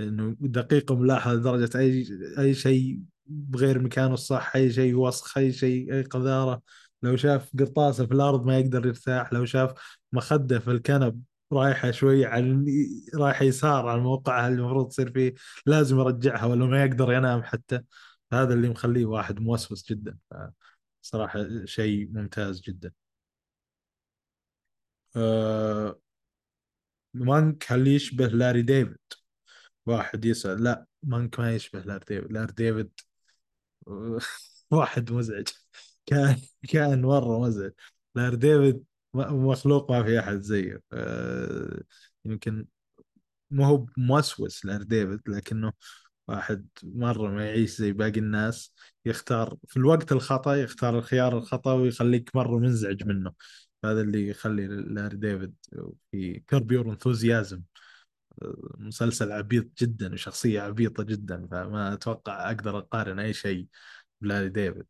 إنه دقيق وملاحظ لدرجة اي أي شيء بغير مكانه الصح أي شيء وسخ أي شيء أي قذارة. لو شاف قرطاسة في الأرض ما يقدر يرتاح لو شاف مخدة في الكنب رايحة شوي عن رايحة يسار عن موقعها اللي المفروض تصير فيه لازم يرجعها ولا ما يقدر ينام حتى. هذا اللي مخليه واحد موسوس جدا. صراحة شيء ممتاز جدا. آه، Monk هل يشبه لاري ديفيد. واحد يسأل لا Monk ما يشبه لاري ديفيد. لاري ديفيد واحد مزعج. كان كان مرة مزعج. لاري ديفيد مخلوق ما في أحد زيه. آه، يمكن ما هو موسوس لاري ديفيد لكنه واحد مرة ما يعيش زي باقي الناس. يختار في الوقت الخطأ يختار الخيار الخطأ ويخليك مرة منزعج منه. هذا اللي يخلي لاري ديفيد في Curb Your Enthusiasm. مسلسل عبيط جدا وشخصية عبيطة جدا فما أتوقع أقدر أقارن أي شيء بلاري ديفيد.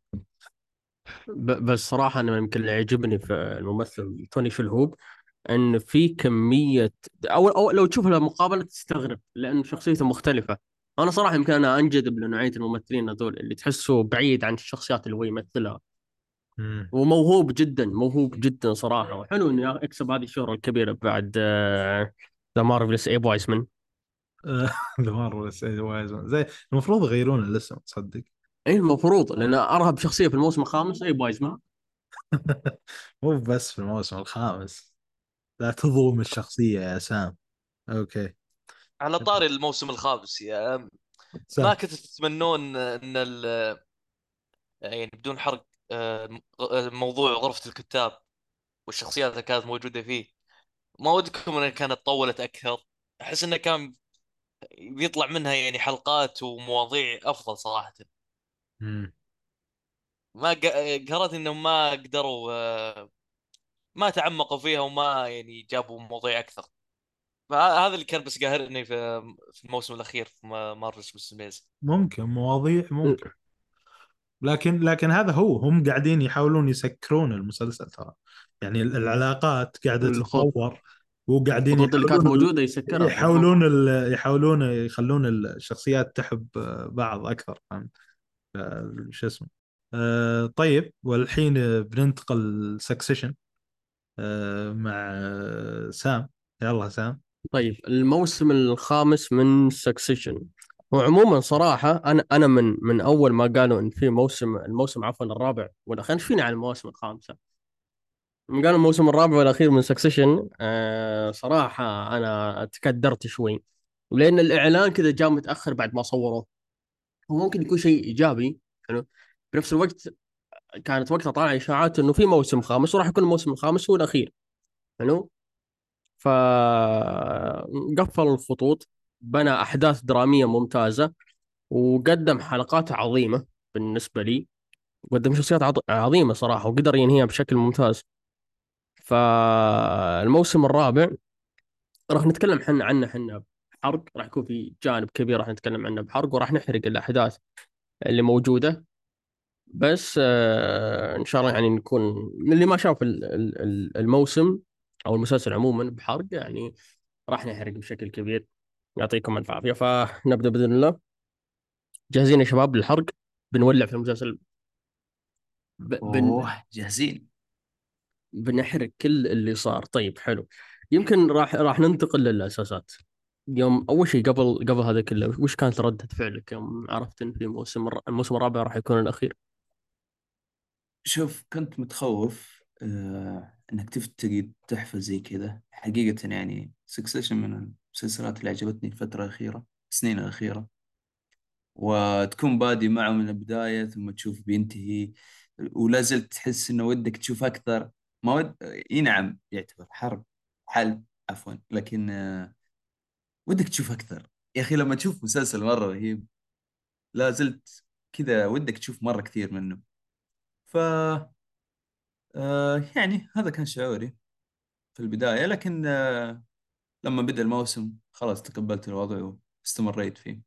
بس صراحة أنا يمكن اللي يعجبني في الممثل توني شلهوب أن في كمية أو, أو لو تشوف له مقابلة تستغرب لأن شخصيته مختلفة. أنا صراحة يمكن أنا أنجذب لنوعية الممثلين هذول اللي تحسه بعيد عن الشخصيات اللي هو يمثلها. وموهوب جدا موهوب جدا صراحة. وحلو إنه يكسب هذه الشهرة الكبيرة بعد The Marvelous Abe Weissman The Marvelous زي المفروض يغيرون الاسم تصدق؟ اي المفروض لأن أرهب شخصية في الموسم الخامس Abe Weissman مو بس في الموسم الخامس. لا تظلم الشخصية يا سام. okay. على طاري الموسم الخامس يا ما كنت تتمنون إن ال- يعني بدون حرق موضوع غرفة الكتاب والشخصيات اللي كانت موجودة فيه. ما ودكم إنها كانت طولت أكثر. أحس إنه كان بيطلع منها يعني حلقات ومواضيع أفضل صراحة. مم. ما قرأت انهم ما قدروا آه، ما تعمقوا فيها وما يعني جابوا مواضيع أكثر. فهذا اللي كان بس قاهرني في في الموسم الأخير في مارفلز ميز ممكن مواضيع ممكن. لكن لكن هذا هو هم قاعدين يحاولون يسكرون المسلسل ترى. يعني ال- العلاقات قاعدة. تتطور وقاعدين الخطوط اللي كانت يحاولون- موجودة يسكرها. يحاولون ال- يحاولون يخلون الشخصيات تحب بعض أكثر. فهمت؟ شو اسمه. آه طيب والحين بننتقل Succession آه مع سام. يلا سام. طيب الموسم الخامس من Succession وعموما صراحة أنا أنا من من أول ما قالوا إن في موسم الموسم عفوا الرابع ولا خلينا فينا على المواسم الخامسة. قال الموسم الرابع والأخير من سكسيشن آه صراحة أنا تكدرت شوي. لأن الإعلان كذا جاء متأخر بعد ما صوروه. هو ممكن يكون شيء إيجابي حلو؟ بنفس الوقت كانت وقتها طالعة إشاعات إنه في موسم خامس وراح يكون الموسم الخامس هو الاخير حلو؟ ف قفل الخطوط. بنى أحداث درامية ممتازة وقدم حلقات عظيمة بالنسبة لي. قدم شخصيات عظ- عظيمة صراحة وقدر ينهيها بشكل ممتاز. فالموسم الرابع راح نتكلم حنا عنه حنا بحرق. راح يكون في جانب كبير راح نتكلم عنه بحرق وراح نحرق الأحداث اللي موجودة. بس آه إن شاء الله يعني نكون اللي ما شاف ال- ال- ال- الموسم أو المسلسل عموما بحرق يعني راح نحرق بشكل كبير. يعطيكم الف عافية. فنبدأ بإذن الله. جاهزين يا شباب للحرق؟ بنولع في المسلسل. ب... بن... أوه جاهزين. بنحرق كل اللي صار. طيب حلو. يمكن راح راح ننتقل للأساسات. يوم أول شيء قبل قبل هذا كله وش كانت ردة فعلك يوم عرفت إن في موسم الموسم الرابع راح يكون الأخير؟ شوف كنت متخوف آه إنك تفتقد تحفة زي كذا. حقيقة يعني سكسيشن من المسلسلات اللي عجبتني الفترة الأخيرة السنين الأخيرة. وتكون بادي معه من البداية ثم تشوف بينتهي. ولا زلت تحس إنه ودك تشوف أكثر. ما ود إي نعم يعتبر حرب حلب عفوا. لكن ودك تشوف أكثر. يا أخي لما تشوف مسلسل مرة رهيب لا زلت كذا ودك تشوف مرة كثير منه. ف آه، يعني هذا كان شعوري في البداية. لكن آه، لما بدأ الموسم خلاص تقبلت الوضع واستمريت فيه.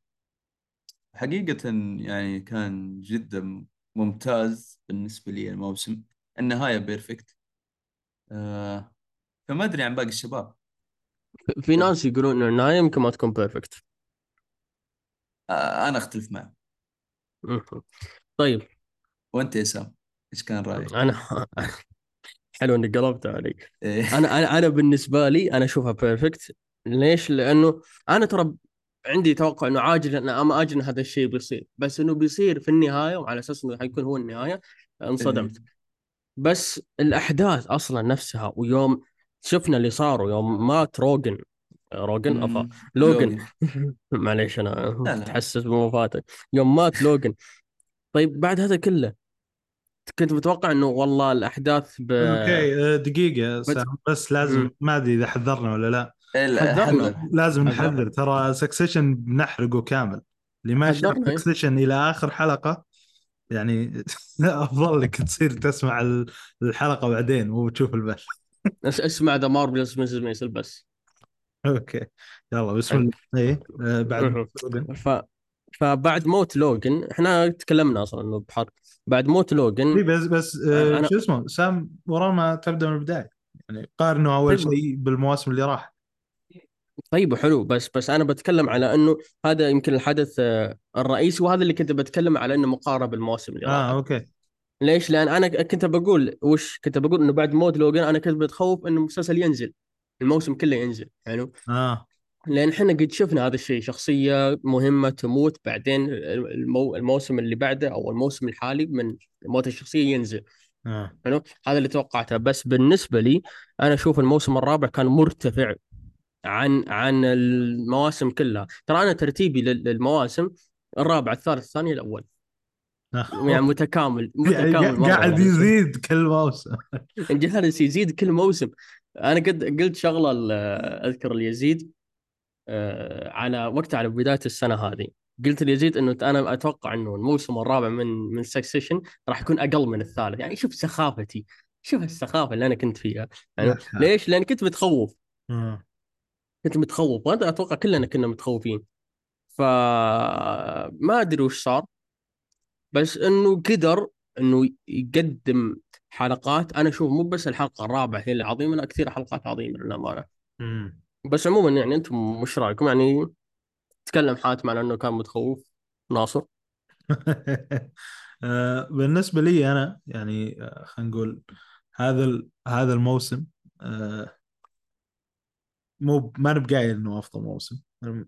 حقيقة يعني كان جدا ممتاز بالنسبة لي الموسم. النهاية perfect آه فما أدري عن باقي الشباب. في ناس يقولون إن النهاية يمكن ما تكون بيرفكت آه أنا أختلف معه. طيب. وأنت يا سام إيش كان رأيك؟ أنا حلو إنك قلبت علي. إيه. أنا أنا أنا بالنسبة لي أنا أشوفها perfect ليش؟ لأنه أنا ترى عندي توقع إنه عاجلا ام اجلا هذا الشيء بيصير. بس إنه بيصير في النهاية وعلى أساس إنه حيكون هو النهاية انصدمت. بس الأحداث أصلا نفسها ويوم شفنا اللي صاروا يوم مات روجن. روجن؟ أفا. لوجن. معليش أنا لا. متحسس بوفاته يوم مات لوجن. طيب بعد هذا كله كنت متوقع إنه والله الأحداث ب... okay آه، دقيقة سام بس لازم. ما أدري إذا حذرنا ولا لا حذرنا. حذر. لازم حذر. نحذر ترى Succession بنحرقه كامل اللي ما شاف. Succession إلى آخر حلقة يعني أفضل لك تصير تسمع ال- الحلقة بعدين مو تشوف البث أس- أسمع The Marvelous Mrs. بس okay يلا بسم الله إيه آه، بعد. ف... فبعد موت لوجن إحنا تكلمنا أصلا إنه بحرق بعد موت لوجن بس بس آه، أنا- شو اسمه سام ورا ما تبدأ من البداية. يعني قارنوا أول طيب. شيء بالمواسم اللي راح. طيب وحلو بس بس أنا بتكلم على إنه هذا يمكن الحدث آه، الرئيسي وهذا اللي كنت بتكلم على إنه مقارب المواسم اللي آه راحت okay. ليش؟ لأن أنا كنت بقول وش كنت بقول إنه بعد موت لوجن أنا كنت بتخوف إنه المسلسل ينزل الموسم كله ينزل حلو؟ آه. لأن إحنا قد شفنا هذا الشيء شخصية مهمة تموت بعدين المو... الموسم اللي بعده أو الموسم الحالي من موت الشخصية ينزل. آه. حلو؟ هذا اللي توقعته. بس بالنسبة لي أنا أشوف الموسم الرابع كان مرتفع عن عن المواسم كلها. ترى أنا ترتيبي لل- للمواسم الرابع الثالث الثاني الأول. يعني متكامل يعني متكامل مرة قاعد يعني. يزيد كل موسم. جالس يزيد كل موسم. أنا قد قلت شغلة أذكر ليزيد آه، على وقت على بداية السنة هذه. قلت ليزيد إنه أنا أتوقع إنه الموسم الرابع من من سكسيشن راح يكون أقل من الثالث. يعني شوف سخافتي شوف السخافة اللي أنا كنت فيها. يعني. ليش؟ لأن كنت متخوف. آه. كنت متخوف. وهذا أتوقع كلنا كنا متخوفين. فما أدري وش صار. بس إنه قدر إنه يقدم حلقات. أنا أشوف مو بس الحلقة الرابعة هي اللي عظيمه لا كثير حلقات عظيمة للأمانة. بس عموما يعني أنتم وش رأيكم؟ يعني تكلم حاتم على إنه كان متخوف ناصر. آه، بالنسبة لي أنا يعني آه، خلينا نقول هذا هذا الموسم آه، مو ما أنا بقايل إنه أفضل موسم.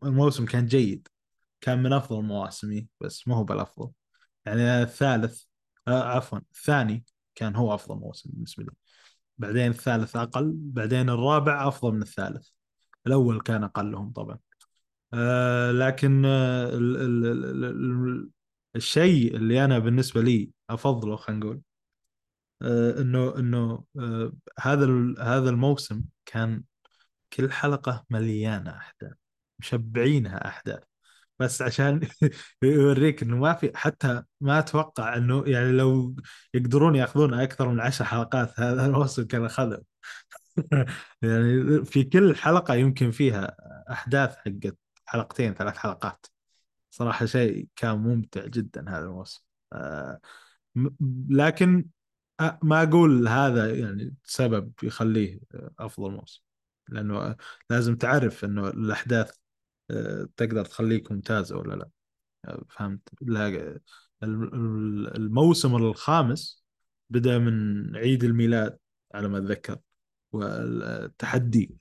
الموسم كان جيد كان من أفضل مواسمي بس ما هو بالأفضل. يعني الثالث عفوا الثاني كان هو أفضل موسم بالنسبة لي. بعدين الثالث أقل بعدين الرابع أفضل من الثالث. الأول كان أقلهم طبعا. آه لكن آه ال ال ال ال الشيء اللي أنا بالنسبة لي أفضله خلينا نقول آه إنه إنه آه هذا هذا الموسم كان كل حلقة مليانة أحداث مشبعينها أحداث. بس عشان يوريك إنه ما في حتى ما أتوقع إنه يعني لو يقدرون يأخذون أكثر من عشر حلقات هذا الموسم كان أخذهم. يعني في كل حلقة يمكن فيها أحداث حقت حلقتين ثلاث حلقات. صراحة شيء كان ممتع جدا هذا الموسم. آه، لكن ما أقول هذا يعني سبب يخليه أفضل موسم. لأنه لازم تعرف إنه الأحداث آه، تقدر تخليك ممتازه ولا لا. فهمت؟ لا ال- ال- الموسم الخامس بدأ من عيد الميلاد على ما أتذكر. والتحدي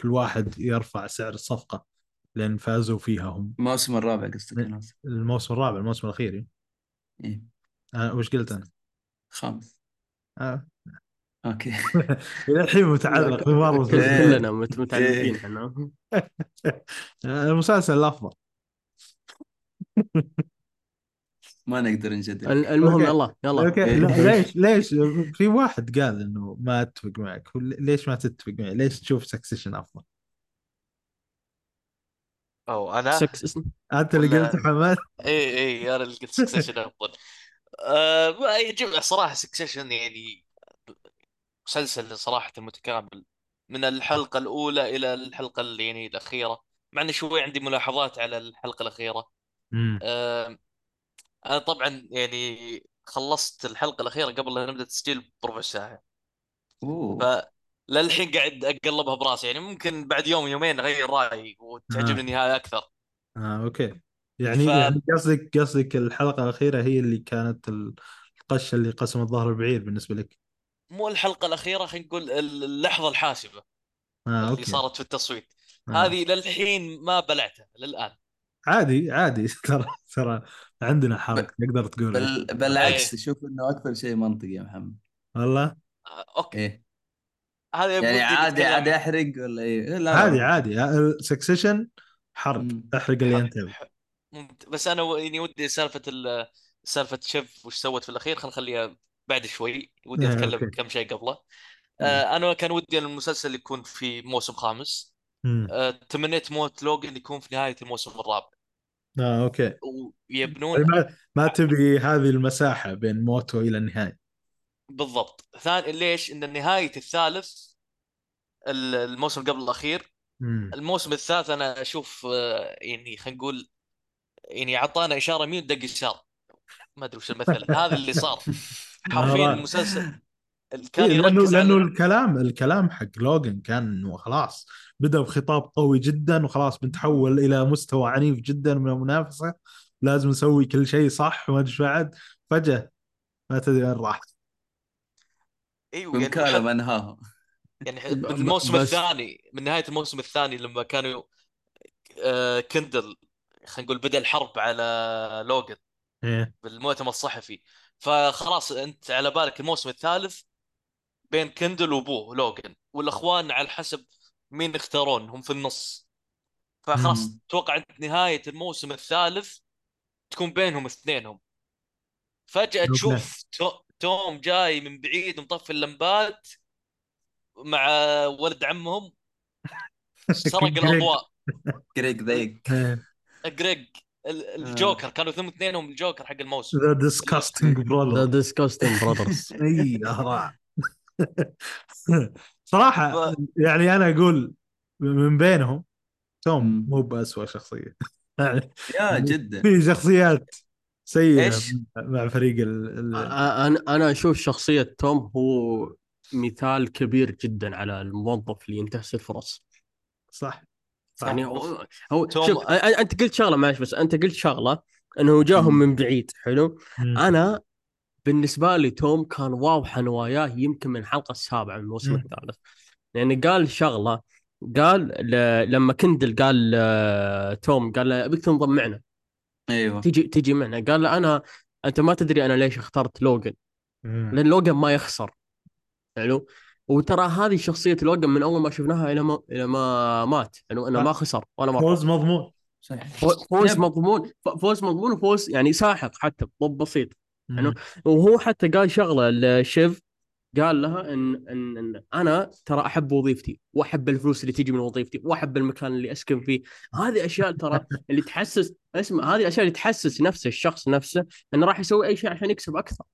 كل واحد يرفع سعر الصفقة لأن فازوا فيها هم الموسم الرابع قصدك الموسم الرابع الموسم الأخير إيه. آه وش قلت أنا؟ خامس آه. okay إلى الحين متعلق كل- إيه. كلنا مت- متعلقين إيه. إحنا المسلسل الأفضل ما نقدر نجدل ال- المهم okay. يلا يلا. okay. إيه. ليش ليش؟ في واحد قال إنه ما أتفق معك. ليش ما تتفق معي؟ ليش تشوف Succession أفضل؟ أو أنا؟ Succession. أنت اللي قلت حماد؟ اي اي أنا اللي قلت Succession أفضل. آه ما يعجبني صراحة Succession يعني مسلسل صراحة متكامل. من الحلقة الأولى إلى الحلقة اللي يعني الأخيرة. مع إني شوي عندي ملاحظات على الحلقة الأخيرة. مم. آه أنا طبعا يعني خلصت الحلقة الأخيرة قبل لا نبدأ التسجيل بربع ساعة. أوه. فللحين قاعد أقلبها براسي. يعني ممكن بعد يوم يومين أغير رأيي وتعجبني آه. النهايه أكثر. آه okay. يعني ف- يعني قصدك قصدك الحلقة الأخيرة هي اللي كانت القشة اللي قسمت ظهر البعير بالنسبة لك؟ مو الحلقة الأخيرة خلينا نقول اللحظة الحاسمه آه اللي okay. صارت في التصويت. آه. هذه للحين ما بلعتها للآن. عادي عادي. ترى ترى عندنا حرق تقدر تقول. بل بالعكس أشوف إنه أكثر شيء منطقي يا محمد. والله؟ آه، okay. إيه. هذا يعني عادي عادي أحرق ولا إيه؟ لا لا. عادي عادي. Succession حرق مم. أحرق اللي أنت. ممت- بس أنا و- يعني ودي سالفة ال- سالفة شيف وش سوت في الأخير. خلينا نخليها بعد شوي. ودي إيه، أتكلم. كم شيء قبله. آه أنا كان ودي المسلسل يكون في موسم خامس. آه تمنيت موت لوجن يكون في نهاية الموسم الرابع. آه okay. ويبنون يعني ما ما تبي هذه المساحة بين موته إلى النهاية. بالضبط. ثاني ليش؟ إن نهايه الثالث ال- الموسم قبل الأخير. مم. الموسم الثالث أنا أشوف آه، يعني خلينا نقول يعني أعطانا إشارة يمين دق يسار. ما أدري وش المثل. هذا اللي صار. حرفيا. المسلسل كان إيه لأنه لأنه على الكلام الكلام حق لوجن كان انه خلاص بدأ بخطاب قوي جدا وخلاص بنتحول إلى مستوى عنيف جدا من المنافسة. لازم نسوي كل شيء صح وما أدري بعد. فجأة ما تدري وين راح. أيوه يعني بمكالمة حد- انهاها يعني الموسم بس- الثاني من نهاية الموسم الثاني لما كانوا آه، كندل خلينا نقول بدأ الحرب على لوجن إيه. بالمؤتمر الصحفي. فخلاص أنت على بالك الموسم الثالث بين كندل وابوه لوجن والأخوان على حسب مين يختارون هم في النص فخلاص مم. توقع انت نهاية الموسم الثالث تكون بينهم اثنينهم فجأة okay. تشوف تو- توم جاي من بعيد ومطفي اللمبات مع ولد عمهم سرق جريج. الأضواء جريج ذيك إيه. جريج ال- الجوكر كانوا ثم اثنينهم الجوكر حق الموسم ذا disgusting the brother disgusting brothers اي. صراحة يعني أنا أقول من بينهم توم. مو بأسوأ شخصية يعني يا جدا في شخصيات سيئة إيش؟ مع فريق ال... ال... أنا أنا أشوف شخصية توم هو مثال كبير جدا على الموظف اللي ينتهز الفرص صح صح. يعني هو, شوف أنت قلت شغلة معلش بس أنت قلت شغلة إنه جاهم. من بعيد حلو مم. أنا بالنسبة لي توم كان واضحه نواياه يمكن من الحلقة السابعة من الموسم. الثالث يعني قال شغلة قال ل... لما كندل قال آه، توم قال له أبيك تنضم معنا. أيوه. تجي تجي معنا. قال له أنا أنت ما تدري أنا ليش اخترت لوجن. لأن لوجن ما يخسر. حلو؟ وترى هذه شخصية لوجن من أول ما شفناها إلى ما إلى ما مات. حلو انه ما خسر ولا مره فوز مضمون. صحيح فو- فوز. مضمون. فوز مضمون وفوز يعني ساحق حتى ضب بسيط. مم. وهو حتى قال شغلة لشيف قال لها إن إن, إن أنا ترى أحب وظيفتي وأحب الفلوس اللي تيجي من وظيفتي وأحب المكان اللي أسكن فيه. هذه أشياء ترى اللي تحسس اسمع هذه الاشياء اللي تحسس نفسه الشخص نفسه إنه راح يسوي أي شيء عشان يكسب أكثر.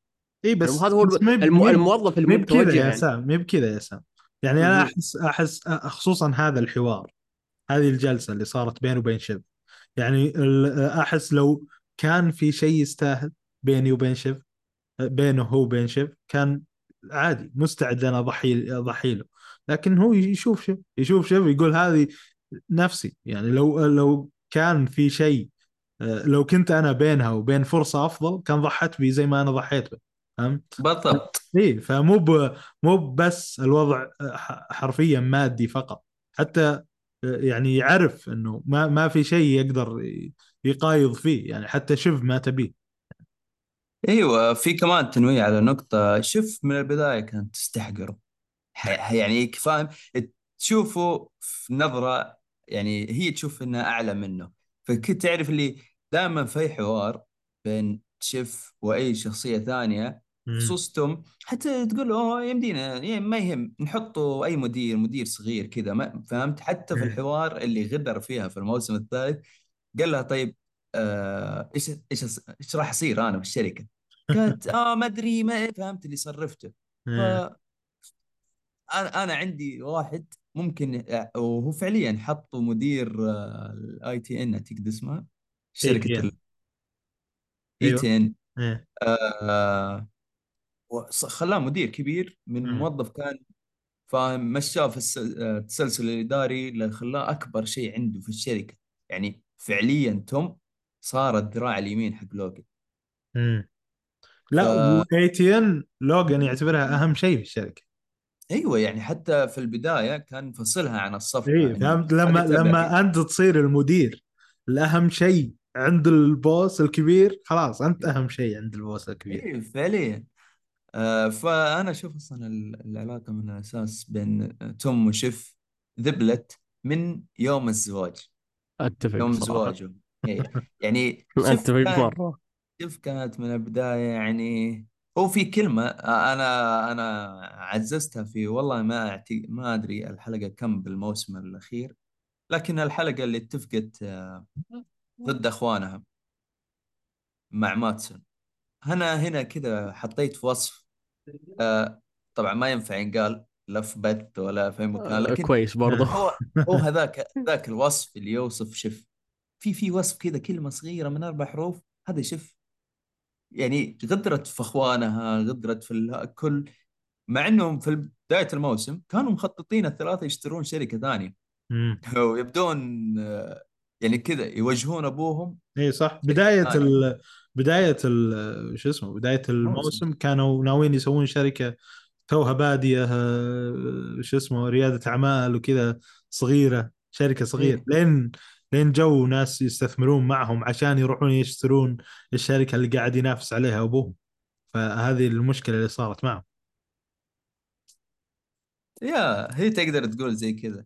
إي بس بس هذا هو الم... الموظف ما بكذا المتوجه يا يعني. سام ما بكذا يا سام. يعني أنا. أحس أحس خصوصا هذا الحوار هذه الجلسة اللي صارت بينه وبين شيف. يعني أحس لو كان في شيء يستاهل بيني وبين شيف بينه هو وبين شيف كان عادي مستعد أنا اضحي اضحي له لكن هو يشوف شيف يشوف شيف يقول هذه نفسي. يعني لو لو كان في شيء آه، لو كنت أنا بينها وبين فرصة أفضل كان ضحت بي زي ما أنا ضحيت به. فهمت؟ بالضبط. إيه فمو ب... مو بس الوضع ح- حرفيا مادي فقط. حتى يعني يعرف إنه ما ما في شيء يقدر يقايض فيه. يعني حتى شف ما تبيه. إيوه في كمان تنويه على نقطة. شوف من البداية كانت تستحقره. ح- يعني فاهم؟ تشوفه في نظرة يعني هي تشوف انها أعلى منه. فكنت تعرف اللي دائما في حوار بين شيف وأي شخصية ثانية خصوص توم حتى تقول أوه يمدينا يعني ما يهم نحطه أي مدير مدير صغير كذا ما فهمت؟ حتى في. الحوار اللي غدر فيها في الموسم الثالث قال لها طيب آه إيش إيش إيش راح اصير أنا في الشركة؟ قالت آه ما أدري ما فهمت اللي صرفته ف إيه. أنا أنا عندي واحد ممكن وهو فعليا حطوا مدير ال ATN تقدر اسمها شركة أيوة. ATN إيه. آه، خلاه مدير كبير من مم. موظف كان فاهم مشاه في آه، التسلسل الإداري اللي خلاه أكبر شيء عنده في الشركة يعني فعليا توم صار الذراع اليمين حق لوجن. مم. لا ف- و ATN لوجان يعتبرها أهم شيء في الشركة. أيوه يعني حتى في البداية كان فصلها عن الصفقة اي يعني فهمت؟ لما. لما أنت تصير المدير الأهم شيء عند البوس الكبير خلاص أنت أهم شيء عند البوس الكبير. إيه فعليا. آه فأنا أشوف أصلا ال- العلاقة من الأساس بين توم وشيف ذبلت من يوم الزواج. أتفق يوم صراحة. زواجهم. إيه. يعني كان مرة؟ شيف كانت من البداية يعني هو في كلمة أنا أنا عززتها في والله ما أعتق... ما أدري الحلقة كم بالموسم الأخير لكن الحلقة اللي اتفقت آه، ضد أخوانها مع ماتسون. أنا هنا كذا حطيت وصف آه طبعا ما ينفع ينقال لا في بث ولا في مكان آه، لكن كويس برضه هو هو هذاك ذاك الوصف اللي يوصف شف في في وصف كذا كلمة صغيرة من أربع حروف هذا شف يعني غدرت في أخوانها غدرت في الكل مع إنهم في بداية الموسم كانوا مخططين الثلاثة يشترون شركة ثانية. ويبدون يعني كذا يوجهون أبوهم اي صح بداية. ال بداية ال شو اسمه بداية الموسم كانوا ناويين يسوون شركة توها بادية شو اسمه ريادة أعمال وكذا صغيرة شركة صغيرة إيه. لين لين جو ناس يستثمرون معهم عشان يروحون يشترون الشركة اللي قاعد ينافس عليها أبوهم فهذه المشكلة اللي صارت معهم يا هي تقدر تقول زي كذا.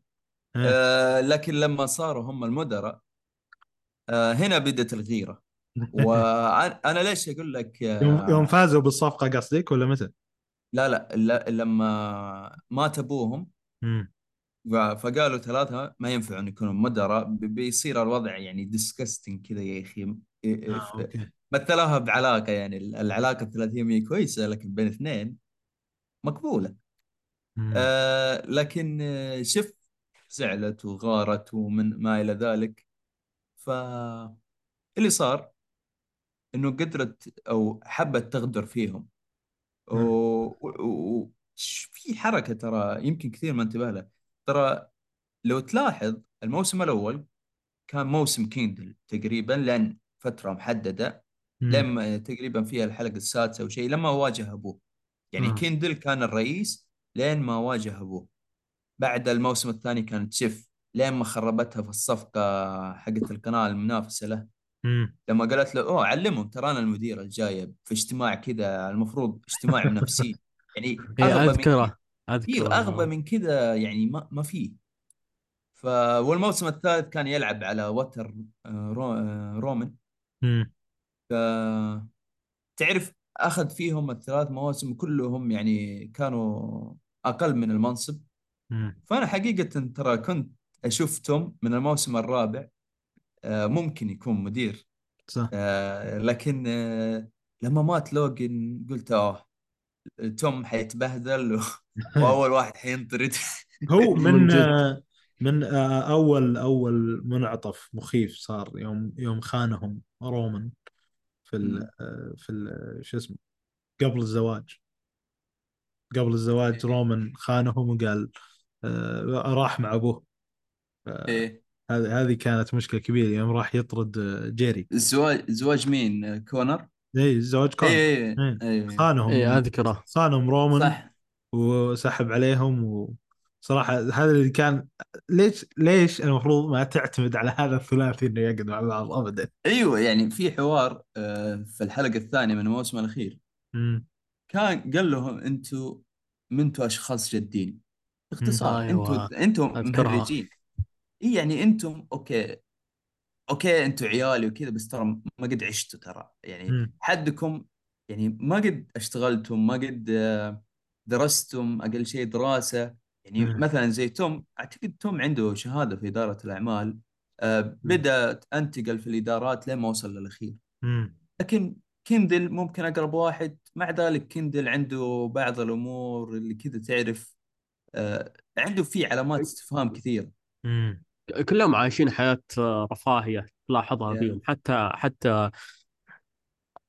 آه لكن لما صاروا هم المدراء آه هنا بدت الغيرة وأنا ليش أقول لك يوم آه يوم فازوا بالصفقة قصدك ولا متى؟ لا لا لا- لما مات أبوهم مم. فقالوا ثلاثة ما ينفعون يكونوا مدراء بيصير الوضع يعني disgusting كذا يا أخي. آه، okay. مثلوها بعلاقة يعني العلاقة الثلاثية هي كويسة لكن بين اثنين مقبولة. مم. آه لكن آه، شف زعلت وغارت ومن ما إلى ذلك. فاللي صار إنه قدرت أو حبت تغدر فيهم. و... مم. و... و... في حركة ترى يمكن كثير ما انتبه لها ترى لو تلاحظ الموسم الأول كان موسم كيندل تقريبا لأن فترة محددة. لما تقريبا فيها الحلقة السادسة أو شيء لما واجه أبوه يعني آه. كيندل كان الرئيس لين ما واجه أبوه بعد الموسم الثاني كانت شيف لين ما خربتها في الصفقة حقت القناة المنافسة له مم. لما قالت له أوه علمهم ترى أنا المديره الجايه في اجتماع كذا المفروض اجتماع نفسي يعني إيه، أذكره أذكر اغبى من كذا يعني ما ما في ف والموسم الثالث كان يلعب على وتر آه، رو... آه، رومان. مم. ف... تعرف أخذ فيهم الثلاث مواسم كلهم يعني كانوا أقل من المنصب. مم. فأنا حقيقة ترى كنت أشوف توم من الموسم الرابع آه، ممكن يكون مدير. صح. لكن لما مات لوجن قلت آه توم حيتبهدل و- وأول واحد حينطرد. هو من من. آه، من أول أول منعطف مخيف صار يوم يوم خانهم رومان في ال. آه، في ال شو اسمه قبل الزواج. قبل الزواج رومان خانهم وقال آه، راح مع أبوه. إيه. هذه هذه كانت مشكلة كبيرة يوم راح يطرد جيري. الزواج زواج مين؟ كونر؟ اي الزواج كان. إيه. إيه خانهم اي أذكره. خانهم رومان صح. وسحب عليهم وصراحة هذا اللي كان ليش ليش المفروض ما تعتمد على هذا الثلاثي إنه يقعد مع بعض؟ ابدا. أيوه يعني في حوار آه، في الحلقة الثانية من الموسم الأخير. كان قال لهم أنتم منتوا أشخاص جادين. باختصار أيوة. أنتم أنتم أذكرها. مهرجين. اي يعني أنتم okay okay أنتم عيالي وكذا بس ترى ما قد عشتوا ترى يعني. حدكم يعني ما قد اشتغلتم ما قد آه، درستم أقل شيء دراسة يعني مم. مثلا زي توم اعتقد توم عنده شهادة في إدارة الأعمال آه، بدا أنتقل في الإدارات لين ما وصل للأخير. لكن كندل ممكن أقرب واحد مع ذلك كندل عنده بعض الأمور اللي كذا تعرف آه، عنده في علامات استفهام كثيره. كلهم عايشين حياة آه، رفاهية تلاحظها. فيهم. حتى حتى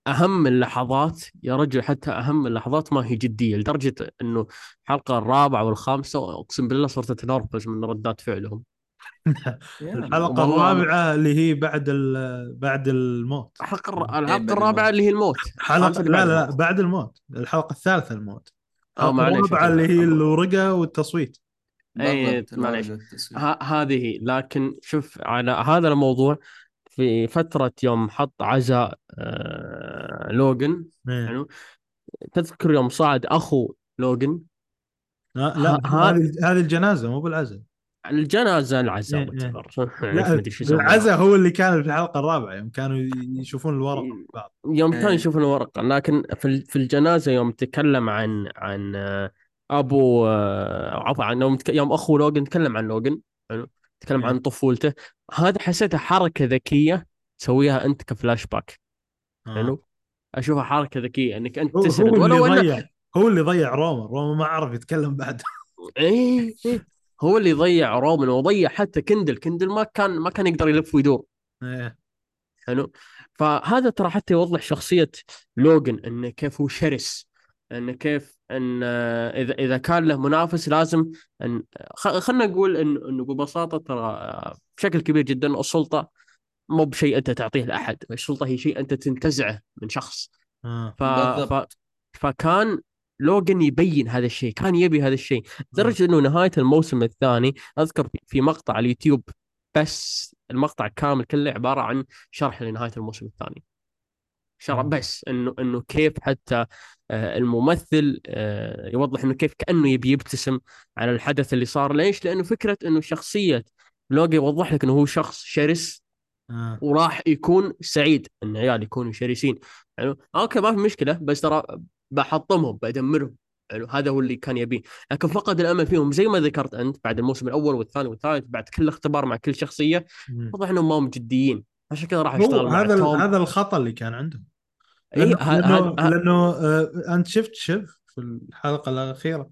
أهم اللحظات يا رجل حتى أهم اللحظات ما هي جدية لدرجة أنه الحلقة الرابعة والخامسة أقسم بالله صرت أتنرفز من ردات فعلهم. والله الرابعة اللي هي بعد ال- بعد الموت. الحلقة الر- الحلقة بعد الرابعة الموت. اللي هي الموت. اللي لا لا. بعد الموت. الحلقة الثالثة الموت. معليش الرابعة أجل. اللي هي الورقة والتصويت. بالضبط معليش. هذه هي لكن شوف على هذا الموضوع في فترة يوم حط عزاء آه لوجن إيه. حلو تذكر يوم صعد أخو لوجن لا لا هذه هذه الجنازة مو بالعزاء الجنازة العزاء إيه، إيه. يعني. العزاء هو اللي كان في الحلقة الرابعة يوم كانوا يشوفون الورقة. مع بعض يوم كان إيه. يشوف الورقة لكن في ال- في الجنازة يوم تكلم عن عن آه، أبو آه، عفوا عن يوم أخو لوجن تكلم عن لوجن حلو تكلم. عن طفولته هذا حسيتها حركة ذكية تسويها أنت كفلاش باك آه. حلو أشوفها حركة ذكية إنك أنت تسرد هو ولو اللي إنه ضيع هو اللي ضيع روما روما ما عرف يتكلم بعد إيه إيه. هو اللي ضيع رومان وضيع حتى كندل كندل ما كان ما كان يقدر يلف ويدور إيه. حلو فهذا ترى حتى يوضح شخصية لوجن إنه كيف هو شرس إنه كيف إن آه، إذا إذا كان له منافس لازم إن خ- خلينا نقول انه انه ببساطة ترى آه، بشكل كبير جدا السلطة مو بشيء أنت تعطيه لأحد السلطة هي شيء أنت تنتزعه من شخص. آه. ف... ف... فكان لوجن يبين هذا الشيء كان يبي هذا الشيء. لدرجة إنه نهاية الموسم الثاني أذكر في- في مقطع على اليوتيوب بس المقطع كامل كله عبارة عن شرح لنهاية الموسم الثاني. شرح. بس إنه إنه كيف حتى آه، الممثل آه، يوضح إنه كيف كأنه يبي يبتسم على الحدث اللي صار ليش؟ لأنه فكرة إنه شخصية لوجن يوضح لك إنه هو شخص شرس آه. وراح يكون سعيد إن عيال يكونوا شرسين يعني okay ما في مشكلة بس ترى بحطمهم بدمرهم يعني هذا هو اللي كان يبيه لكن فقد الأمل فيهم زي ما ذكرت أنت بعد الموسم الأول والثاني والثالث بعد كل اختبار مع كل شخصية مم. واضح إنهم ما هم جديين عشان كذا راح يشتغل مع هذا توم هذا الخطأ اللي كان عندهم لأنه ه- لأنه, ه- ه- لأنه آه أنت شفت شيف في الحلقة الأخيرة.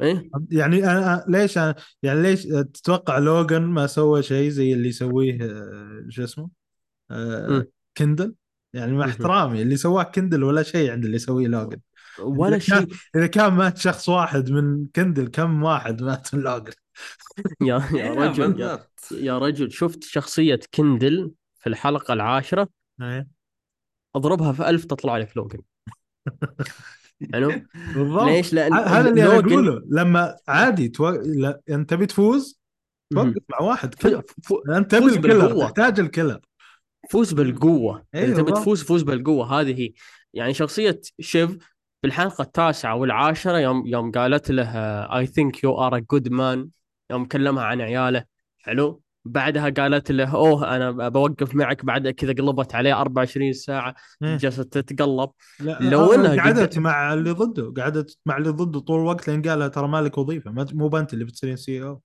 إيه. يعني أنا ليش أنا يعني ليش تتوقع لوجان ما سوى شيء زي اللي يسويه آه، شو اسمه؟ آه. كندل؟ يعني مع. احترامي اللي سواه كندل ولا شيء عند اللي يسويه لوجان ولا شيء. إذا كان مات شخص واحد من كندل كم واحد مات من لوجان يا يا إيه، رجل يا, يا رجل شفت شخصية كندل في الحلقة العاشرة؟ إيه. اضربها في ألف تطلع لك لوجن. حلو؟ بالضبط. ليش؟ لأن هذا اللي أنا لوجن- أقوله. لما عادي تو... لا أنت تبي تفوز مهم. توقف مع واحد. ف- killer ف- أنت تبي فوز ال killer بالقوة. تحتاج ال killer. فوز بالقوة. أيوة إذا تبي بالضبط. تفوز فوز بالقوة. هذه هي. يعني شخصية شيف في الحلقة التاسعة والعاشرة يوم يوم قالت له I think you are a good man يوم كلمها عن عياله. حلو؟ بعدها قالت له أوه أنا بوقف معك بعد كذا قلبت عليه 24 ساعة إيه. جالسة تتقلب. لو إنها قعدت قد- مع اللي ضده قعدت مع اللي ضده طول الوقت لين قال لها ترى مالك وظيفة ما- مو بنت اللي بتصيرين CEO.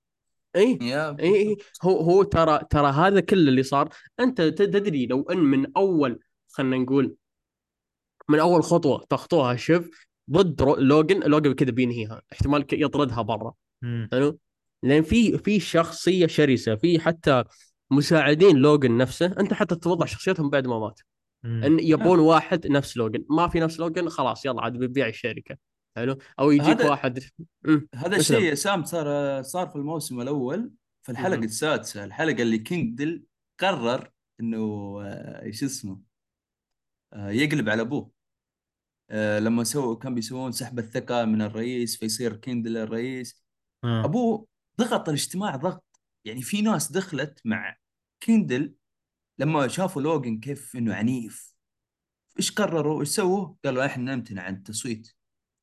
إي إي هو هو ترى ترى هذا كل اللي صار. أنت تدري لو إن من أول خلينا نقول من أول خطوة تخطوها شيف ضد لوجن لوجن كذا بينهيها احتمال يطردها برا. حلو؟ لأن في في شخصية شرسة في حتى مساعدين لوجن نفسه أنت حتى توضح شخصيتهم بعد ما مات إن يبون واحد نفس لوجن ما في نفس لوجن خلاص يلا عاد بيبيع الشركة حلو أو يجيك هذا- واحد مم. هذا. الشيء يا سام صار صار في الموسم الأول في الحلقة مهم. السادسة الحلقة اللي كيندل قرر إنه آه، إيش اسمه آه، يقلب على أبوه آه، لما سووا كان بيسوون سحب الثقة من الرئيس فيصير كيندل الرئيس آه. أبوه ضغط الاجتماع ضغط. يعني في ناس دخلت مع كيندل لما شافوا لوجن كيف إنه عنيف. إيش قرروا؟ إيش سووا؟ قالوا إحنا نمتنع عن التصويت.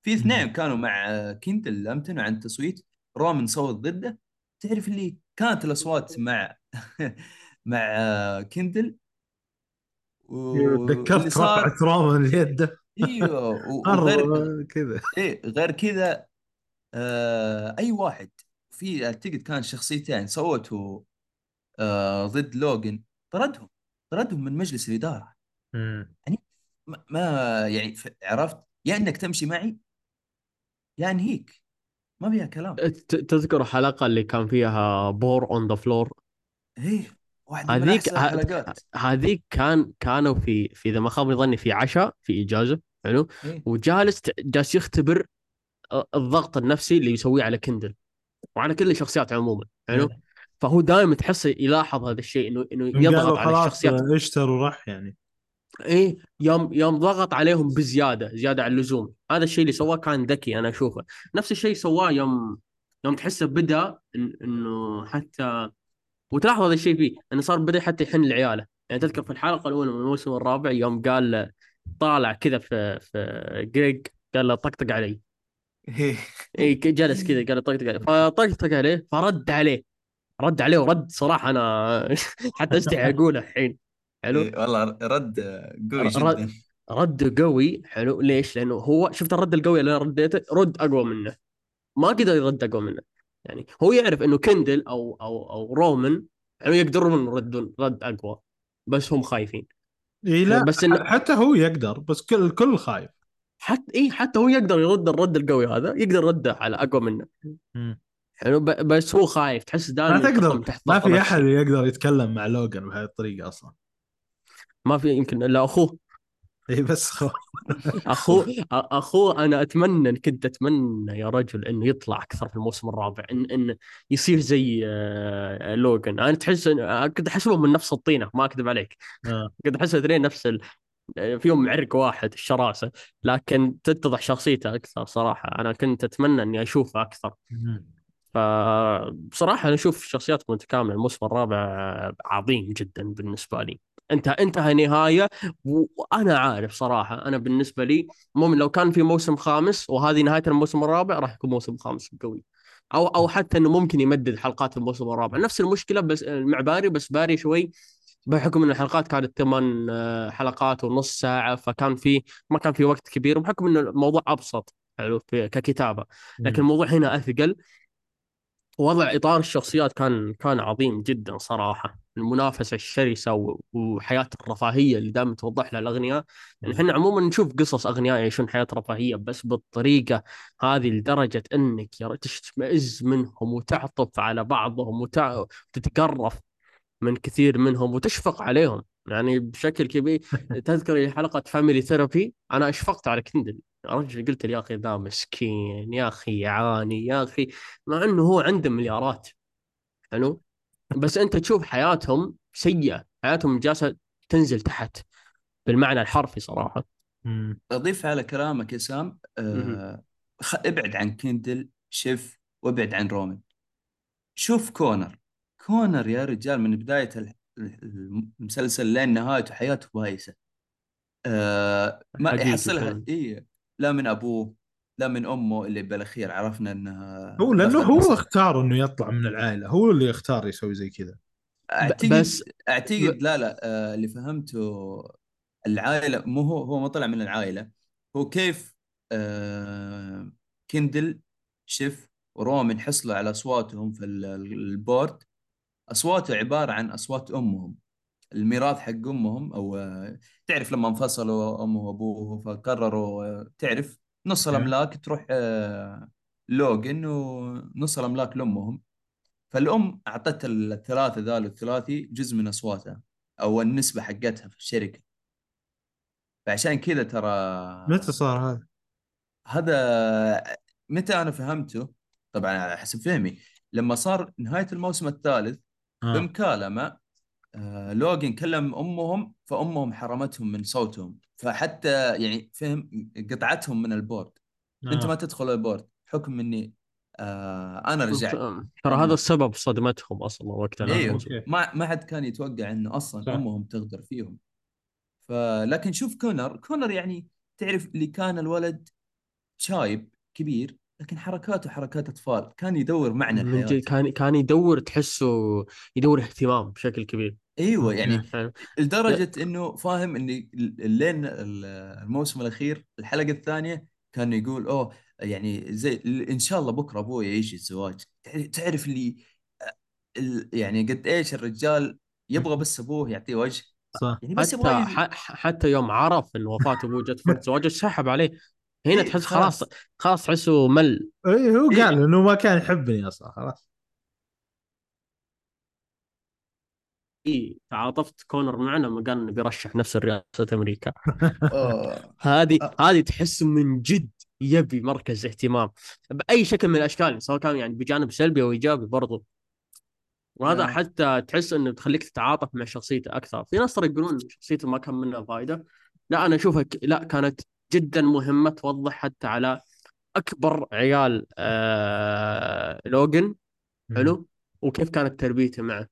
في اثنين كانوا مع كيندل امتنعوا عن التصويت. رومان صوت ضده. تعرف اللي كانت الأصوات مع مع كيندل؟ و- تذكرت صار رفعت رومان اليد. إيوه وغير كذا. إيه غير كذا آه أي واحد. في أعتقد كان شخصيتين صوتوا آه ضد لوجن طردهم طردهم من مجلس الإدارة. ما, ما يعني عرفت؟ يا إنك تمشي معي يا انهيك ما فيها كلام. تذكر حلقة اللي كان فيها boar on the floor إيه هذيك هذيك كان كانوا في في إذا ما خاب ظني في عشاء في إجازة حلو؟ إيه. وجالس جالس يختبر الضغط النفسي اللي يسويه على كندل. وعلى كل الشخصيات عموما حلو؟ إيه. فهو دائما تحس يلاحظ هذا الشيء انه إنه يضغط على الشخصيات. اشتروا راح يعني. إيه يوم يوم ضغط عليهم بزيادة زيادة عن اللزوم. هذا الشيء اللي سواه كان ذكي أنا أشوفه. نفس الشيء سواه يوم يوم تحسه بدأ إنه حتى وتلاحظ هذا الشيء فيه إنه صار بدأ حتى يحن لعياله يعني تذكر في الحلقة الأولى من الموسم الرابع يوم قال طالع كذا في في جريج قال له طقطق علي. اي ك- جلس كذا قال طقطق علي فطقطق عليه فرد عليه. رد عليه ورد صراحة أنا حتى استحي أقوله الحين. حلو؟ إيه، والله رد قوي رد- جدا. رد قوي. حلو. ليش؟ لأنه هو شفت الرد القوي اللي أنا رديته؟ رد أقوى منه. ما قدر يرد أقوى منه. يعني هو يعرف إنه كندل أو أو أو رومان يعني يقدرون يردون رد أقوى بس هم خايفين. اي لا بس إنه- حتى هو يقدر بس كل الكل خايف. حتى اي حتى هو يقدر يرد الرد القوي هذا يقدر يرده على أقوى منه. حلو ب- بس هو خايف تحس دائما ما تقدر تحت ما في. أحد يقدر يتكلم مع لوجان بهذه الطريقة أصلا. ما في يمكن إلا أخوه. إي بس خو... أخوه أ- أخوه أنا أتمنى كنت أتمنى يا رجل إنه يطلع أكثر في الموسم الرابع ان إن يصير زي آه، لوجان أنا تحس كنت أحسبهم من نفس الطينة ما أكذب عليك. آه. كنت أحس الاثنين نفس ال... فيهم عرق واحد الشراسة. لكن تتضح شخصيته أكثر صراحة. أنا كنت أتمنى إني أشوفه أكثر. فبصراحه أنا أشوف شخصيات متكاملة. الموسم الرابع عظيم جدا بالنسبة لي. انت انتهى نهاية. وأنا عارف صراحة أنا بالنسبة لي مؤمن لو كان في موسم خامس وهذه نهاية الموسم الرابع راح يكون موسم خامس قوي. أو أو حتى إنه ممكن يمدد حلقات الموسم الرابع. نفس المشكلة بس مع باري بس باري شوي بحكم إن الحلقات كانت ثمان آه، حلقات ونص ساعة فكان في ما كان في وقت كبير وبحكم إن الموضوع أبسط حلو ككتابة. لكن الموضوع هنا أثقل. وضع إطار الشخصيات كان كان عظيم جدا صراحة. المنافسة الشرسة وحياة الرفاهية اللي دائما توضح لها الأغنياء. يعني إحنا عموما نشوف قصص أغنياء يعيشون حياة رفاهية بس بالطريقة هذه لدرجة إنك يا تشمئز منهم وتعطف على بعضهم وتتقرف. من كثير منهم وتشفق عليهم. يعني بشكل كبير تذكر حلقة family therapy أنا أشفقت على كندل رجل قلت لي يا أخي ذا مسكين يا أخي يعاني يا أخي مع إنه هو عنده مليارات. حلو؟ بس أنت تشوف حياتهم سيئة حياتهم جالسة تنزل تحت بالمعنى الحرفي صراحة. أضيف على كلامك يا سام خ... ابعد عن كيندل شيف وابعد عن رومان شوف كونر كونر يا رجال من بداية ال- ال- المسلسل لين نهايته حياته بايسة آه ما يحصلها. إيه لا من أبوه لا من أمه اللي بالأخير عرفنا إنها هو لأنه هو مسك. اختار إنه يطلع من العائلة هو اللي يختار يسوي زي كذا اعتقد بس- أعتقد لا لا آه اللي فهمته العائلة مو هو هو ما طلع من العائلة هو كيف آه كندل شيف ورومن حصلوا على أصواتهم في ال- ال board اصواته عبارة عن أصوات أمهم. الميراث حق أمهم أو آه، تعرف لما انفصلوا أمه وأبوه فقرروا آه، تعرف نص الأملاك تروح آه، لوجن ونص الأملاك لأمهم. فالأم أعطت الثلاثه ذول الثلاثي جزء من أصواتها أو النسبة حقتها في الشركة. فعشان كذا ترى متى صار هذا؟ هذا متى أنا فهمته؟ طبعا على حسب فهمي. لما صار نهاية الموسم الثالث آه. بمكالمة آه لوجن كلم أمهم فأمهم حرمتهم من صوتهم فحتى يعني فهم قطعتهم من ال board آه. أنت ما تدخل ال board حكم مني آه أنا رجعت ترى هذا السبب صدمتهم أصلا وقتها أيوه. ما ما حد كان يتوقع إنه أصلا صح. أمهم تغدر فيهم فلكن شوف كونر كونر يعني تعرف اللي كان الولد شايب كبير لكن حركاته حركات أطفال. كان يدور معنى الحياة كان كان يدور تحسه يدور اهتمام بشكل كبير. أيوه يعني؟ لدرجة إنه فاهم إني لين الموسم الأخير الحلقة الثانية كان يقول أوه يعني زي إن شاء الله بكرة أبوي يعيش الزواج. تعرف اللي ال- يعني قد إيش الرجال يبغى بس أبوه يعطيه وجه. صح. يعني بس حتى يبغى حتى يوم عرف إن وفاة أبوه جت وقت زواجه سحب عليه. هنا إيه، تحس خلاص. خلاص تحسه مل اي هو إيه. قال إنه ما كان يحبني أصلا خلاص إيه، تعاطفت كونر معنا لما قال إنه بيرشح نفسه لرئاسه أمريكا. هذه. هذه تحس من جد يبي مركز اهتمام بأي شكل من الأشكال سواء كان يعني بجانب سلبي أو إيجابي برضو وهذا آه. حتى تحس إنه تخليك تتعاطف مع شخصيته أكثر في ناس ترى يقولون شخصيته ما كان منها فائده لا أنا أشوفها ك... لا كانت جدا مهمة توضح حتى على أكبر عيال آه... لوجن حلو وكيف كانت تربيته معه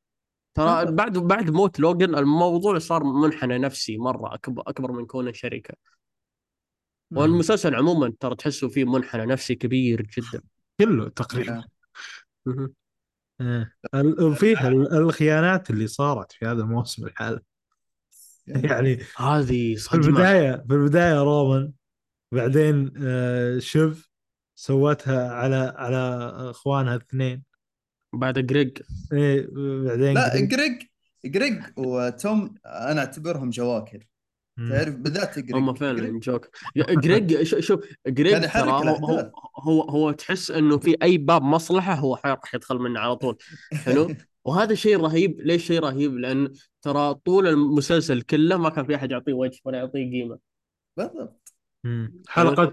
ترى. بعد بعد موت لوجن الموضوع صار منحنى نفسي مرة اكبر أكبر من كونه شركة. والمسلسل عموما ترى تحسه فيه منحنى نفسي كبير جدا كله تقريبا آه. مهم. إيه. ال- وفيه ال- الخيانات اللي صارت في هذا الموسم الحالي يعني هذه في صدمة. البداية في البداية رومان بعدين آه، شيف سوتها على على اخوانها الاثنين بعد جريج. إيه بعدين لا جريج. جريج وتوم أنا أعتبرهم جواكر. تعرف بالذات جريج. هم فعلا جوك جريج شوف جريج ترى هو. هو هو تحس إنه في أي باب مصلحة هو راح يدخل منه على طول. حلو؟ وهذا شيء رهيب. ليش شيء رهيب؟ لأن ترى طول المسلسل كله ما كان في أحد يعطيه وجه ولا يعطيه قيمة. بالضبط. حلقة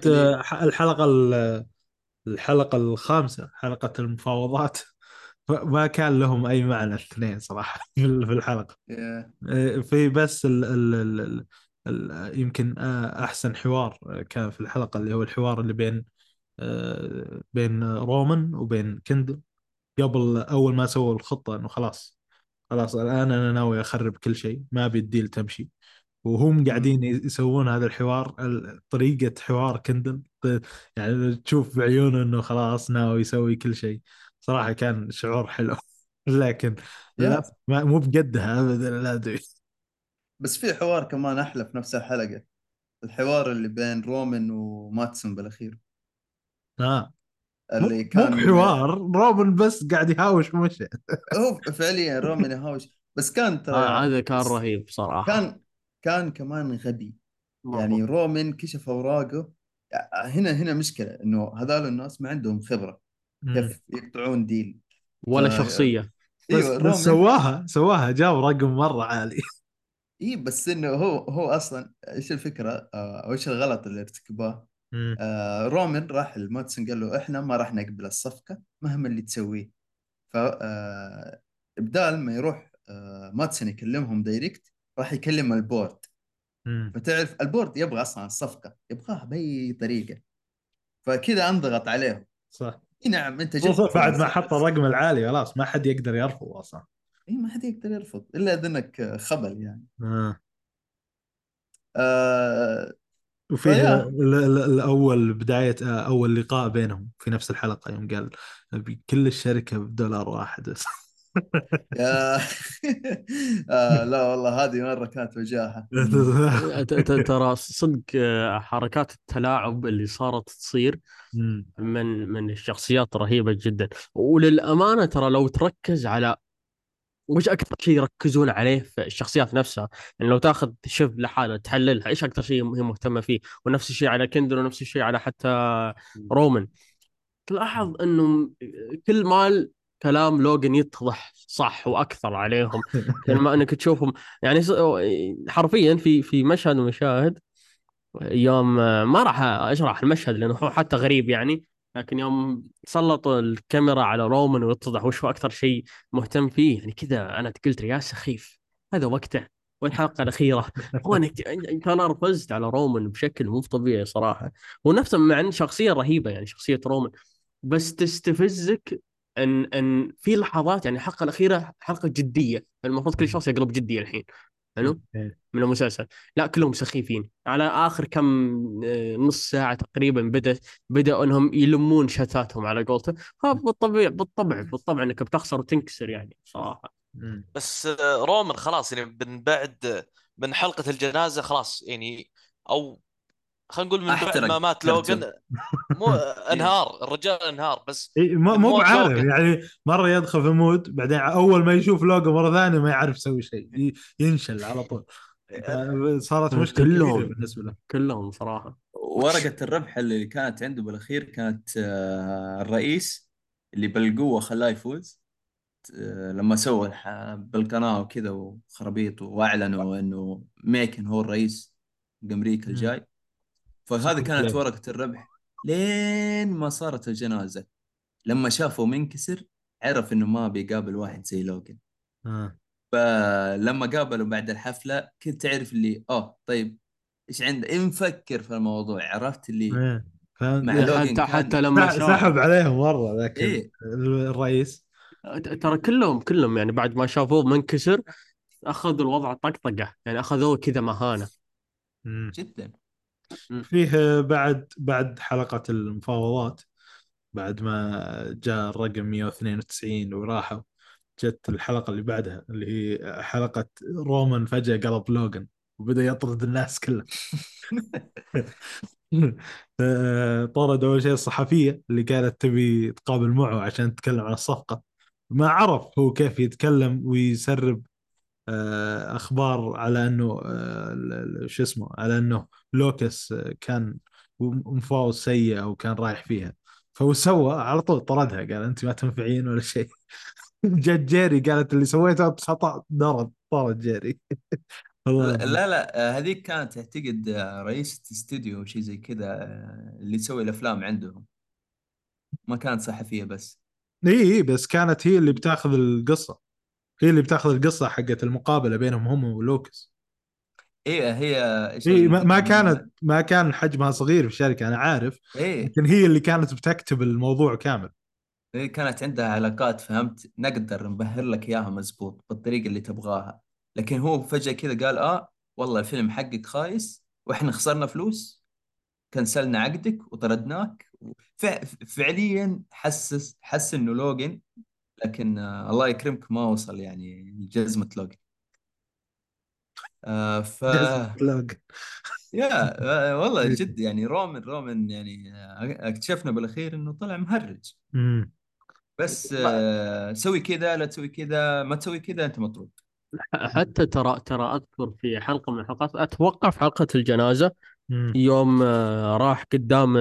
الحلقة ال- الحلقة الخامسة حلقة المفاوضات. ما كان لهم أي معنى الاثنين صراحة في ال- في الحلقة. آه، في بس ال ال ال ال ال يمكن آه، أحسن حوار كان في الحلقة اللي هو الحوار اللي بين آه، بين رومان وبين كندل. قبل أول ما سووا الخطة إنه خلاص خلاص الآن أنا ناوي أخرب كل شيء ما أبي ال deal تمشي. وهم قاعدين يسوون هذا الحوار ال- طريقة حوار كندل يعني تشوف بعيونه إنه خلاص ناوي يسوي كل شيء. صراحة كان شعور حلو. لكن. لا مو بقدها ابدا لا أدري. بس في حوار كمان أحلى في نفس الحلقة. الحوار اللي بين رومان وماتسون بالأخير. آه. اللي مو كان بحوار روبن بس قاعد يهاوش ومشي هو فعليا رومان يهاوش. بس كان ترى آه هذا كان رهيب صراحة كان كان كمان غبي. يعني رومان كشف أوراقه. هنا هنا مشكلة إنه هذول الناس ما عندهم خبرة. كيف يقطعون deal ولا ف- شخصية. بس, إيوه بس رومان سواها سواها جاب رقم مرة عالي. اي بس إنه هو هو أصلا إيش الفكرة؟ آه، أو إيش الغلط اللي ارتكبوه؟ مم. آه رومان راح لماتسون قال له إحنا ما راح نقبل الصفقة مهما اللي تسويه. ف آه، بدال ما يروح آه ماتسون يكلمهم direct راح يكلم ال board. فتعرف ال board يبغى أصلا الصفقه يبغاها بأي طريقة. فكذا أنضغط عليهم. صح. إي نعم أنت جبت بعد ما حط الرقم العالي خلاص ما حد يقدر يرفض أصلا. إي ما حد يقدر يرفض إلا إذا إنك خبل يعني. آه. آه ال- الأول بداية آه، أول لقاء بينهم في نفس الحلقة يوم قال كل الشركة بدولار واحد. آه لا والله هذه مرة كانت وجاهه ت- ت- ترى صدق آه، حركات التلاعب اللي صارت تصير. من من الشخصيات رهيبة جدا. وللأمانة ترى لو تركز على وش أكثر شيء يركزون عليه في الشخصيات نفسها؟ يعني لو تاخذ شيف لحالها تحللها إيش أكثر شيء هي مهتمة فيه؟ ونفس الشيء على كندر ونفس الشيء على حتى رومان. تلاحظ أنه كل مال كلام لوجن يتضح صح وأكثر عليهم لما أنك تشوفهم. يعني حرفيا في في مشهد من المشاهد يوم ما راح أشرح المشهد لأنه هو حتى غريب يعني. لكن يوم سلطوا الكاميرا على رومان ويتضح وش هو أكثر شيء مهتم فيه يعني كذا أنا قلت يا سخيف هذا وقته والحلقة الأخيرة. هو أنا أنا رفزت على رومان بشكل مو طبيعي صراحة. ونفسه مع ان شخصية رهيبة يعني شخصية رومان. بس تستفزك إن إن في لحظات يعني الحلقة الأخيرة حلقة جدية المفروض كل شخص يقلب جدي الحين. حلو؟ إيه. من المسلسل. لا كلهم سخيفين. على آخر كم آه، نص ساعة تقريبا بدأ بدأوا إنهم يلمون شتاتهم على قولته فبالطبيعي بالطبع بالطبع إنك بتخسر وتنكسر يعني صراحة. بس آه، رومان خلاص يعني من بعد من حلقة الجنازة خلاص يعني أو خلينا نقول من بعد ما مات. لوجن مو أنهار الرجال أنهار بس إيه، مو مو بعارف لوجن. يعني مرة يدخل في mood بعدين أول ما يشوف لوجن مرة ثانية ما يعرف يسوي شيء ينشل على طول صارت مشكلة كلهم. بالنسبة له كلهم صراحة ورقة الربح اللي كانت عنده بالأخير كانت آه، الرئيس اللي بالقوة خلاه يفوز آه، لما سوى الح- بالقناة وكذا وخرابيط وأعلنوا إنه ميكن هو الرئيس أمريكا مم. الجاي فهذه كانت. ورقة الربح لين ما صارت الجنازة لما شافه منكسر عرف إنه ما بيقابل واحد زي لوجن آه. فلما قابله بعد الحفلة كنت تعرف اللي آه طيب إيش عنده نفكر في الموضوع عرفت اللي؟ مع لوجن حتى حتى لما سحب عليهم مرة ذاك إيه. الرئيس ترى كلهم كلهم يعني بعد ما شافوه منكسر أخذوا الوضع طقطقة يعني أخذوه كذا مهانة مم. جدا فيه بعد بعد حلقة المفاوضات بعد ما جاء الرقم 192 وراحوا جت الحلقة اللي بعدها اللي هي حلقة رومان فجأة قلب لوغان وبدأ يطرد الناس كلها طرد أول شيء الصحفية اللي كانت تبي تقابل معه عشان تتكلم عن الصفقة. ما عرف هو كيف يتكلم ويسرب آه، أخبار على أنه آه، شو اسمه على أنه لوكس كان مفاوض سيء أو كان رايح فيها. فهو سوى على طول طردها قال أنت ما تنفعين ولا شيء. جت جيري قالت اللي سويته خطا طرد طرد جيري. لا لا هذيك كانت اعتقد رئيسة استوديو أو شيء زي كذا اللي تسوي الأفلام عندهم. ما كانت صحفية بس. إي إي بس كانت هي اللي بتاخذ القصة. هي اللي بتاخذ القصة حقت المقابلة بينهم هم ولوكس. إيه هي إيش اي ما ما الفكرة؟ كانت ما كان حجمها صغير في الشركة أنا عارف إيه. لكن هي اللي كانت بتكتب الموضوع كامل. هي كانت عندها علاقات فهمت؟ نقدر نبهر لك إياها مزبوط بالطريقة اللي تبغاها. لكن هو فجأة كذا قال آه والله الفيلم حقك خايس وإحنا خسرنا فلوس كنسلنا عقدك وطردناك. فعليا حسس حس إنه لوجن لكن آه الله يكرمك ما وصل يعني لجزمة لوجن. آه ف. يا آه والله جد يعني رومان رومان يعني آه اكتشفنا بالأخير إنه طلع مهرج. امم بس آه سوي كذا لا تسوي كذا ما تسوي كذا أنت مطرود. حتى ترى ترى أذكر في حلقة من الحلقات أتوقع في حلقة الجنازة امم يوم راح قدام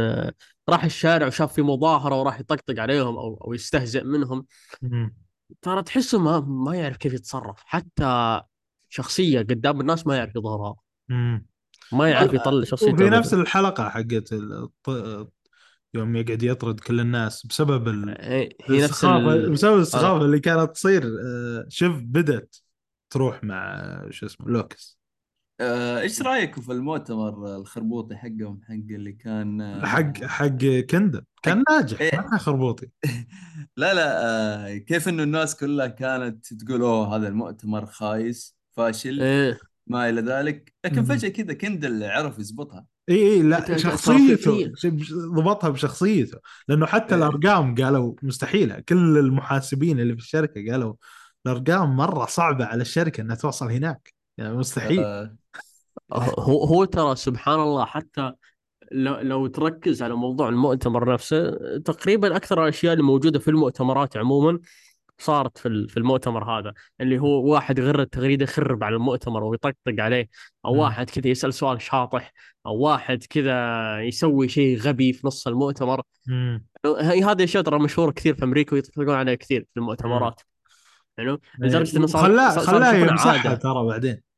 راح الشارع وشاف في مظاهرة وراح يطقطق عليهم أو أو يستهزئ منهم. امم ترى تحسه ما ما يعرف كيف يتصرف. حتى شخصية قدام الناس ما يعرف يظهرها. امم ما يعرف يطلع شخصيته وفي. نفس الحلقة حقت الط- يوم يقعد يطرد كل الناس بسبب ال- هي السخافه ال... بسبب السخافة اللي كانت تصير آه، شوف بدت تروح مع آه، شو اسمه لوكس. آه إيش رأيك في المؤتمر الخربوطي حقهم حق اللي كان آه حق حق كندا كان ناجح إيه. ما كان خربوطي. لا لا آه كيف إنه الناس كلها كانت تقول أوه هذا المؤتمر خايس؟ فاشل إيه. ما إلى ذلك. لكن. فجأة كذا كندل عرف يزبطها. إي إي لا شخصيته ضبطها بشخصيته. لأنه حتى إيه. الأرقام قالوا مستحيله كل المحاسبين اللي في الشركة قالوا الأرقام مرة صعبة على الشركة إنها توصل هناك. يعني مستحيل. آه، هو هو ترى سبحان الله حتى لو, لو تركز على موضوع المؤتمر نفسه تقريبا أكثر الأشياء اللي موجوده في المؤتمرات عموما صارت في في المؤتمر هذا اللي هو واحد يغر التغريده يخرب على المؤتمر ويطقطق عليه أو مم. واحد كذا يسأل سؤال شاطح أو واحد كذا يسوي شيء غبي في نص المؤتمر. هذه اشياء ترى مشهورة كثير في أمريكا ويطلقون عليها كثير في المؤتمرات. يعني لدرجة إنه صار خلاه خلاه يمسحها ترى بعدين.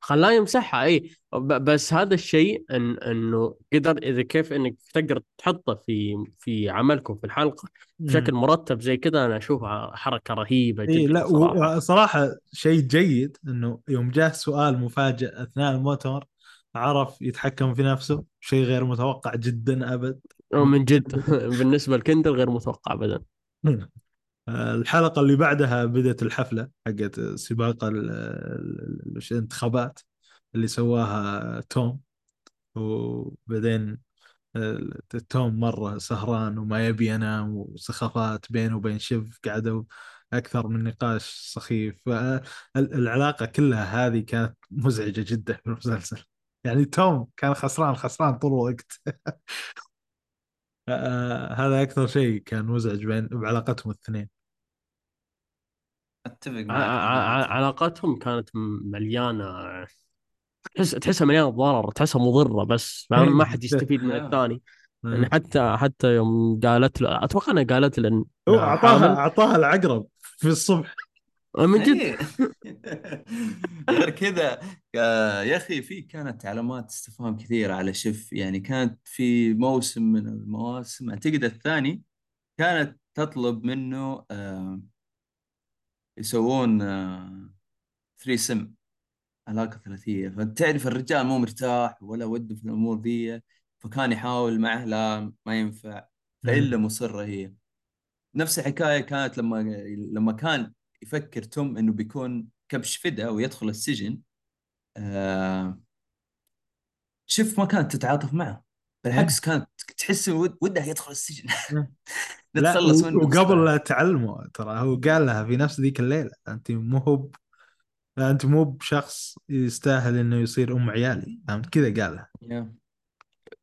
خلاه يمسحها إي. بس هذا الشيء إن إنه قدر إذا كيف إنك تقدر تحطه في في عملكم في الحلقة بشكل مرتب زي كذا أنا اشوفها حركة رهيبة جدا لا صراحة. وصراحة شيء جيد إنه يوم جاه سؤال مفاجئ أثناء المؤتمر عرف يتحكم في نفسه شيء غير متوقع جدا أبد. من جد. بالنسبة لكندر غير متوقع ابدا. آه، الحلقة اللي بعدها بدأت الحفلة حقت سباق ال- ال- ال- الانتخابات اللي سواها توم. وبعدين آه، توم مرة سهران وما يبي ينام وسخافات بينه وبين شيف قعدوا أكثر من نقاش سخيف. فالعلاقة كلها هذه كانت مزعجة جدا في المسلسل. يعني توم كان خسران خسران طول الوقت. آه، هذا أكثر شيء كان مزعج بين بعلاقتهم الاثنين أتفق معك ع- ع- علاقتهم كانت مليانة تحس تحسها مليانة ضرر تحسها مضرة بس؟ ما حد يستفيد من. الثاني يعني حتى حتى يوم قالت له أتوقع إنها قالت له هو اعطاها. أعطاها العقرب في الصبح من جد. إيه. غير كذا آه، يا أخي في كانت علامات استفهام كثيرة على شف يعني كانت في موسم من المواسم أعتقد الثاني كانت تطلب منه آه، يسوون آه، ثري سم علاقة ثلاثية. فتعرف الرجال مو مرتاح ولا وده في الأمور ذي فكان يحاول معه لا ما ينفع. فإلا مصرة هي. نفس الحكاية كانت لما لما كان يفكر توم إنه بيكون كبش فدا ويدخل السجن آه شوف ما كانت تتعاطف معه. بالعكس كانت تحس ود- ودها يدخل السجن. نتخلص و- منه. وقبل. لا تعلمه ترى هو قال لها في نفس ذيك الليلة أنت مو هو أنت مو بشخص يستاهل إنه يصير أم عيالي. فهمت؟ كذا قالها يا.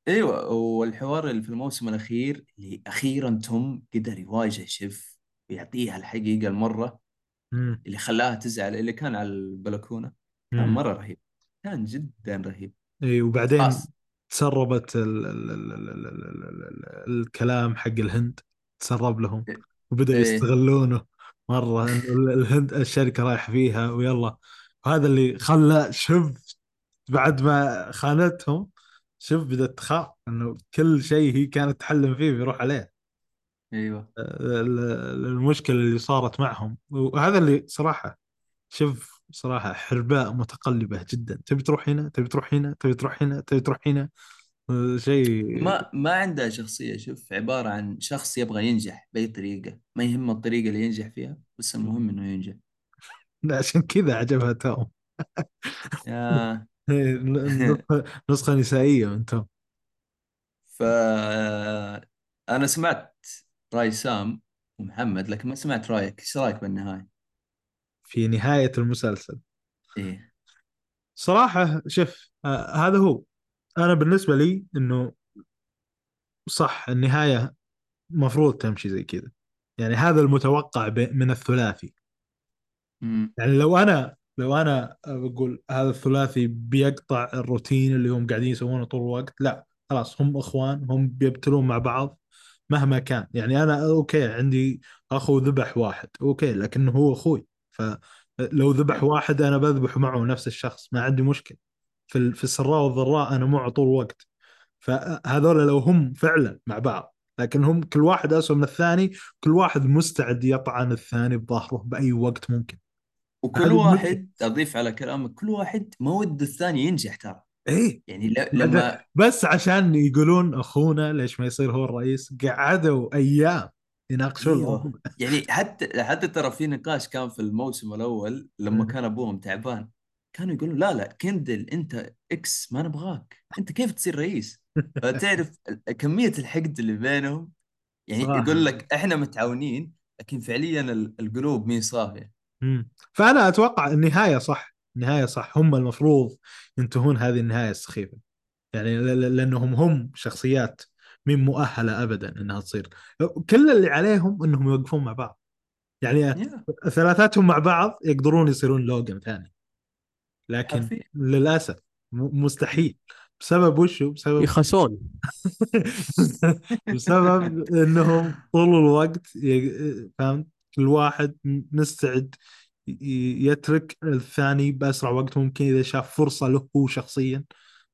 إيوه والحوار اللي في الموسم الأخير اللي أخيرا توم قدر يواجه شيف ويعطيها الحقيقة المرة. مم. اللي خلاها تزعل اللي كان على البلكونه كان مم. مره رهيب كان جدا رهيب اي وبعدين خلاص تسربت ال ال ال ال ال ال ال ال الكلام حق الهند تسرب لهم وبدأوا إيه. يستغلونه مرة إنه ال- الهند الشركة رايح فيها ويلا هذا اللي خلى شوف بعد ما خانتهم شوف بدأت تخاف انه كل شيء هي كانت تحلم فيه بيروح عليه أيوه. ال- ال- المشكلة اللي صارت معهم. وهذا اللي صراحة شوف صراحة حرباء متقلبة جدا. تبي تروح هنا تبي تروح هنا تبي تروح هنا تبي تروح هنا. شيء ما ما عنده شخصية شوف عبارة عن شخص يبغى ينجح بأي طريقة. ما يهمه الطريقة اللي ينجح فيها بس المهم إنه ينجح. عشان كذا عجبها توم. يا. نسخة- نسخة نسائية من توم. ف أنا سمعت رأي سام ومحمد لكن ما سمعت رأيك. إيش رأيك بالنهاية؟ في نهاية المسلسل. إيه. صراحة شوف آه هذا هو. أنا بالنسبة لي إنه صح النهاية مفروض تمشي زي كذا. يعني هذا المتوقع من الثلاثي. مم. يعني لو أنا لو أنا بقول هذا الثلاثي بيقطع الروتين اللي هم قاعدين يسوونه طول الوقت لا خلاص هم إخوان هم بيبتلون مع بعض. مهما كان. يعني أنا okay عندي أخو ذبح واحد okay لكنه هو أخوي. فلو ذبح واحد أنا بذبح معه نفس الشخص ما عندي مشكلة. في في السراء والضراء أنا معه طول الوقت فهذول لو هم فعلا مع بعض لكن هم كل واحد أسوأ من الثاني كل واحد مستعد يطعن الثاني بظهره بأي وقت ممكن. وكل واحد أضيف على كلامك كل واحد ما ود الثاني ينجح ترى. إيه. يعني ل- لما بس عشان يقولون أخونا ليش ما يصير هو الرئيس قعدوا أيام يناقشون الموضوع يعني حتى حتى ترى في نقاش كان في الموسم الأول لما. كان أبوهم تعبان كانوا يقولون لا لا كندل أنت X ما نبغاك. أنت كيف تصير رئيس؟ فتعرف كمية الحقد اللي بينهم. يعني صراحة. يقول لك إحنا متعاونين لكن فعليا ال- القلوب مهي صافيه. فأنا أتوقع النهاية صح. النهاية صح. هم المفروض ينتهون هذه النهاية السخيفه يعني ل- ل- لأنهم هم شخصيات مين مؤهلة ابدا إنها تصير. كل اللي عليهم إنهم يوقفون مع بعض. يعني يا ثلاثاتهم مع بعض يقدرون يصيرون لوجن ثاني. لكن حرفيا للأسف مستحيل. بسبب وشو؟ بسبب يخسون. بسبب إنهم طول الوقت فهمت؟ كل واحد مستعد يترك الثاني بأسرع وقت ممكن إذا شاف فرصة له هو شخصيا.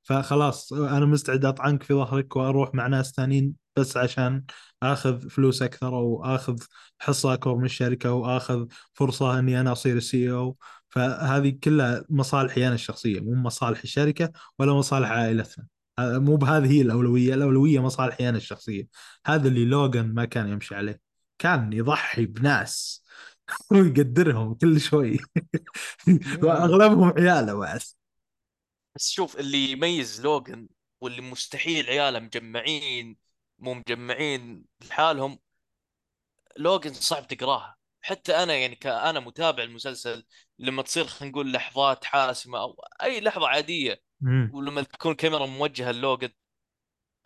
فخلاص أنا مستعد اطعنك في ظهرك وأروح مع ناس ثانيين بس عشان آخذ فلوس أكثر أو آخذ حصة أكبر من الشركة أو آخذ فرصة إني أنا أصير السي أو. فهذه كلها مصالحي أنا الشخصية مو مصالح الشركة ولا مصالح عائلتنا. آه، مو بهذه هي الأولوية. الأولوية مصالحي أنا الشخصية. هذا اللي لوغان ما كان يمشي عليه. كان يضحي بناس. ويقدرهم كل شوي. وأغلبهم عياله بعد بس شوف اللي يميز لوجن واللي مستحيل عياله مجمعين مو مجمعين لحالهم لوجن صعب تقراها. حتى أنا يعني كأنا متابع المسلسل لما تصير خلينا نقول لحظات حاسمة أو أي لحظة عادية. ولما تكون الكاميرا موجهة للوجن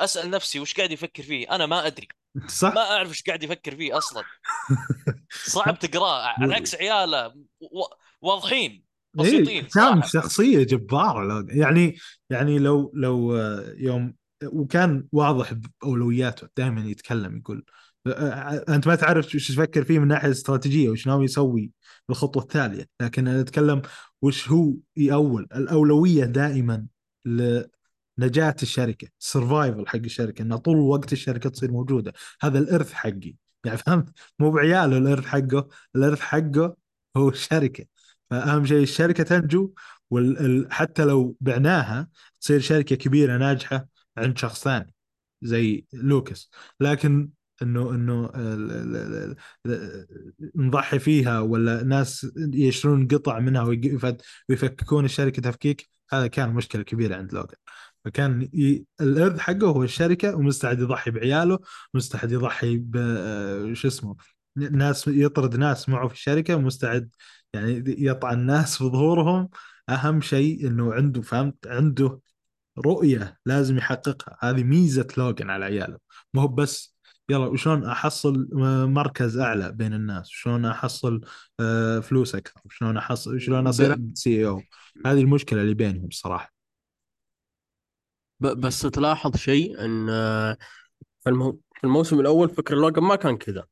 أسأل نفسي وش قاعد يفكر فيه؟ أنا ما أدري. صح؟ ما أعرف إيش قاعد يفكر فيه أصلا. صعب تقراه. على عكس عياله و- واضحين بسيطين إيه كان جبارة لوغان يعني يعني لو لو آه، يوم وكان واضح بأولوياته دائما يتكلم يقول آه، أنت ما تعرف وش تفكر فيه من ناحية استراتيجية وش ناوي يسوي بالخطوة التالية لكن أنا أتكلم وش هو يأول الأولوية دائما لنجاة الشركة ال survival حق الشركة أن طول الوقت الشركة تصير موجودة. هذا الإرث حقي. يعني فهمت؟ مو بعياله الإرث حقه. الإرث حقه هو الشركة. فأهم شيء الشركة تنجو وحتى لو بعناها تصير شركة كبيرة ناجحة عند شخص ثاني زي لوكس. لكن إنه إنه نضحي فيها ولا ناس يشترون قطع منها ويفككون الشركة تفكيك هذا كان مشكلة كبيرة عند لوغان فكان ي... الإرث حقه هو الشركة ومستعد يضحي بعياله مستعد يضحي ب آه، شو اسمه ناس يطرد ناس معه في الشركة ومستعد يعني يطعن الناس في ظهورهم. أهم شيء إنه عنده فهمت؟ عنده رؤية لازم يحققها. هذه ميزة لوجن على عياله. ما هو بس يلا وشلون أحصل مركز أعلى بين الناس؟ شلون أحصل آه، فلوس أكثر؟ شلون احصل شلون أصير سي أو؟ هذه المشكلة اللي بينهم الصراحة ب- بس تلاحظ شيء إن آه، في المو... في الموسم الأول فكر لوجان ما كان كذا.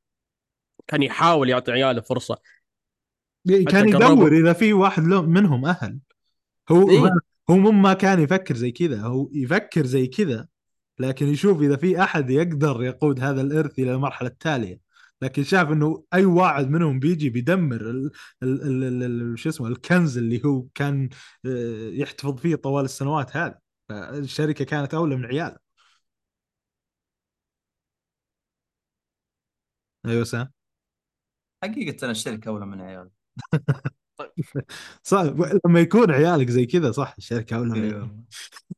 كان يحاول يعطي عياله فرصة. كان قربوا. يدور إذا في واحد منهم أهل. هو إيه. هو مو ما كان يفكر زي كذا. هو يفكر زي كذا. لكن يشوف إذا في أحد يقدر يقود هذا الإرث إلى المرحلة التالية. لكن شاف إنه أي واحد منهم بيجي بيدمر شو اسمه الكنز اللي هو كان آه، يحتفظ فيه طوال السنوات هذه. فالشركة كانت أولى من عياله. أيوه سام. حقيقة الشركة أولى من عيال صح لما يكون عيالك زي كذا صح الشركة أولى من إيه.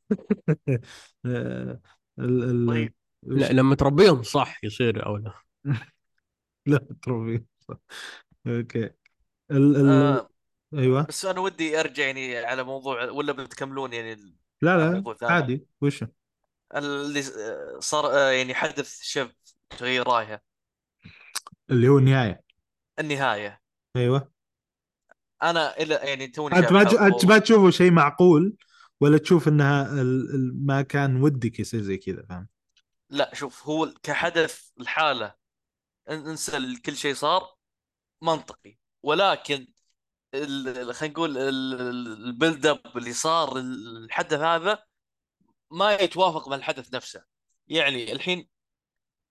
آه، ال ال طيب. لا لما تربيهم صح يصير اولى لا. trophy صح. okay. ال ال آه أيوه. بس أنا ودي أرجع يعني على موضوع ولا بتكملون يعني ال- لا لا عادي. وش؟ اللي صار آه، يعني حدث شيف تغيير رايها اللي هو النهاية. النهاية. أيوه. أنا إلى يعني توني أنت ما أنت ما تشوفه شيء معقول. ولا تشوف إنها. ما كان ودك يصير زي كذا فاهم؟ لا شوف هو كحدث الحالة إن- إنسى كل شيء صار منطقي. ولكن خلينا نقول ال- ال- ال build up اللي صار ال- الحدث هذا ما يتوافق مع الحدث نفسه. يعني الحين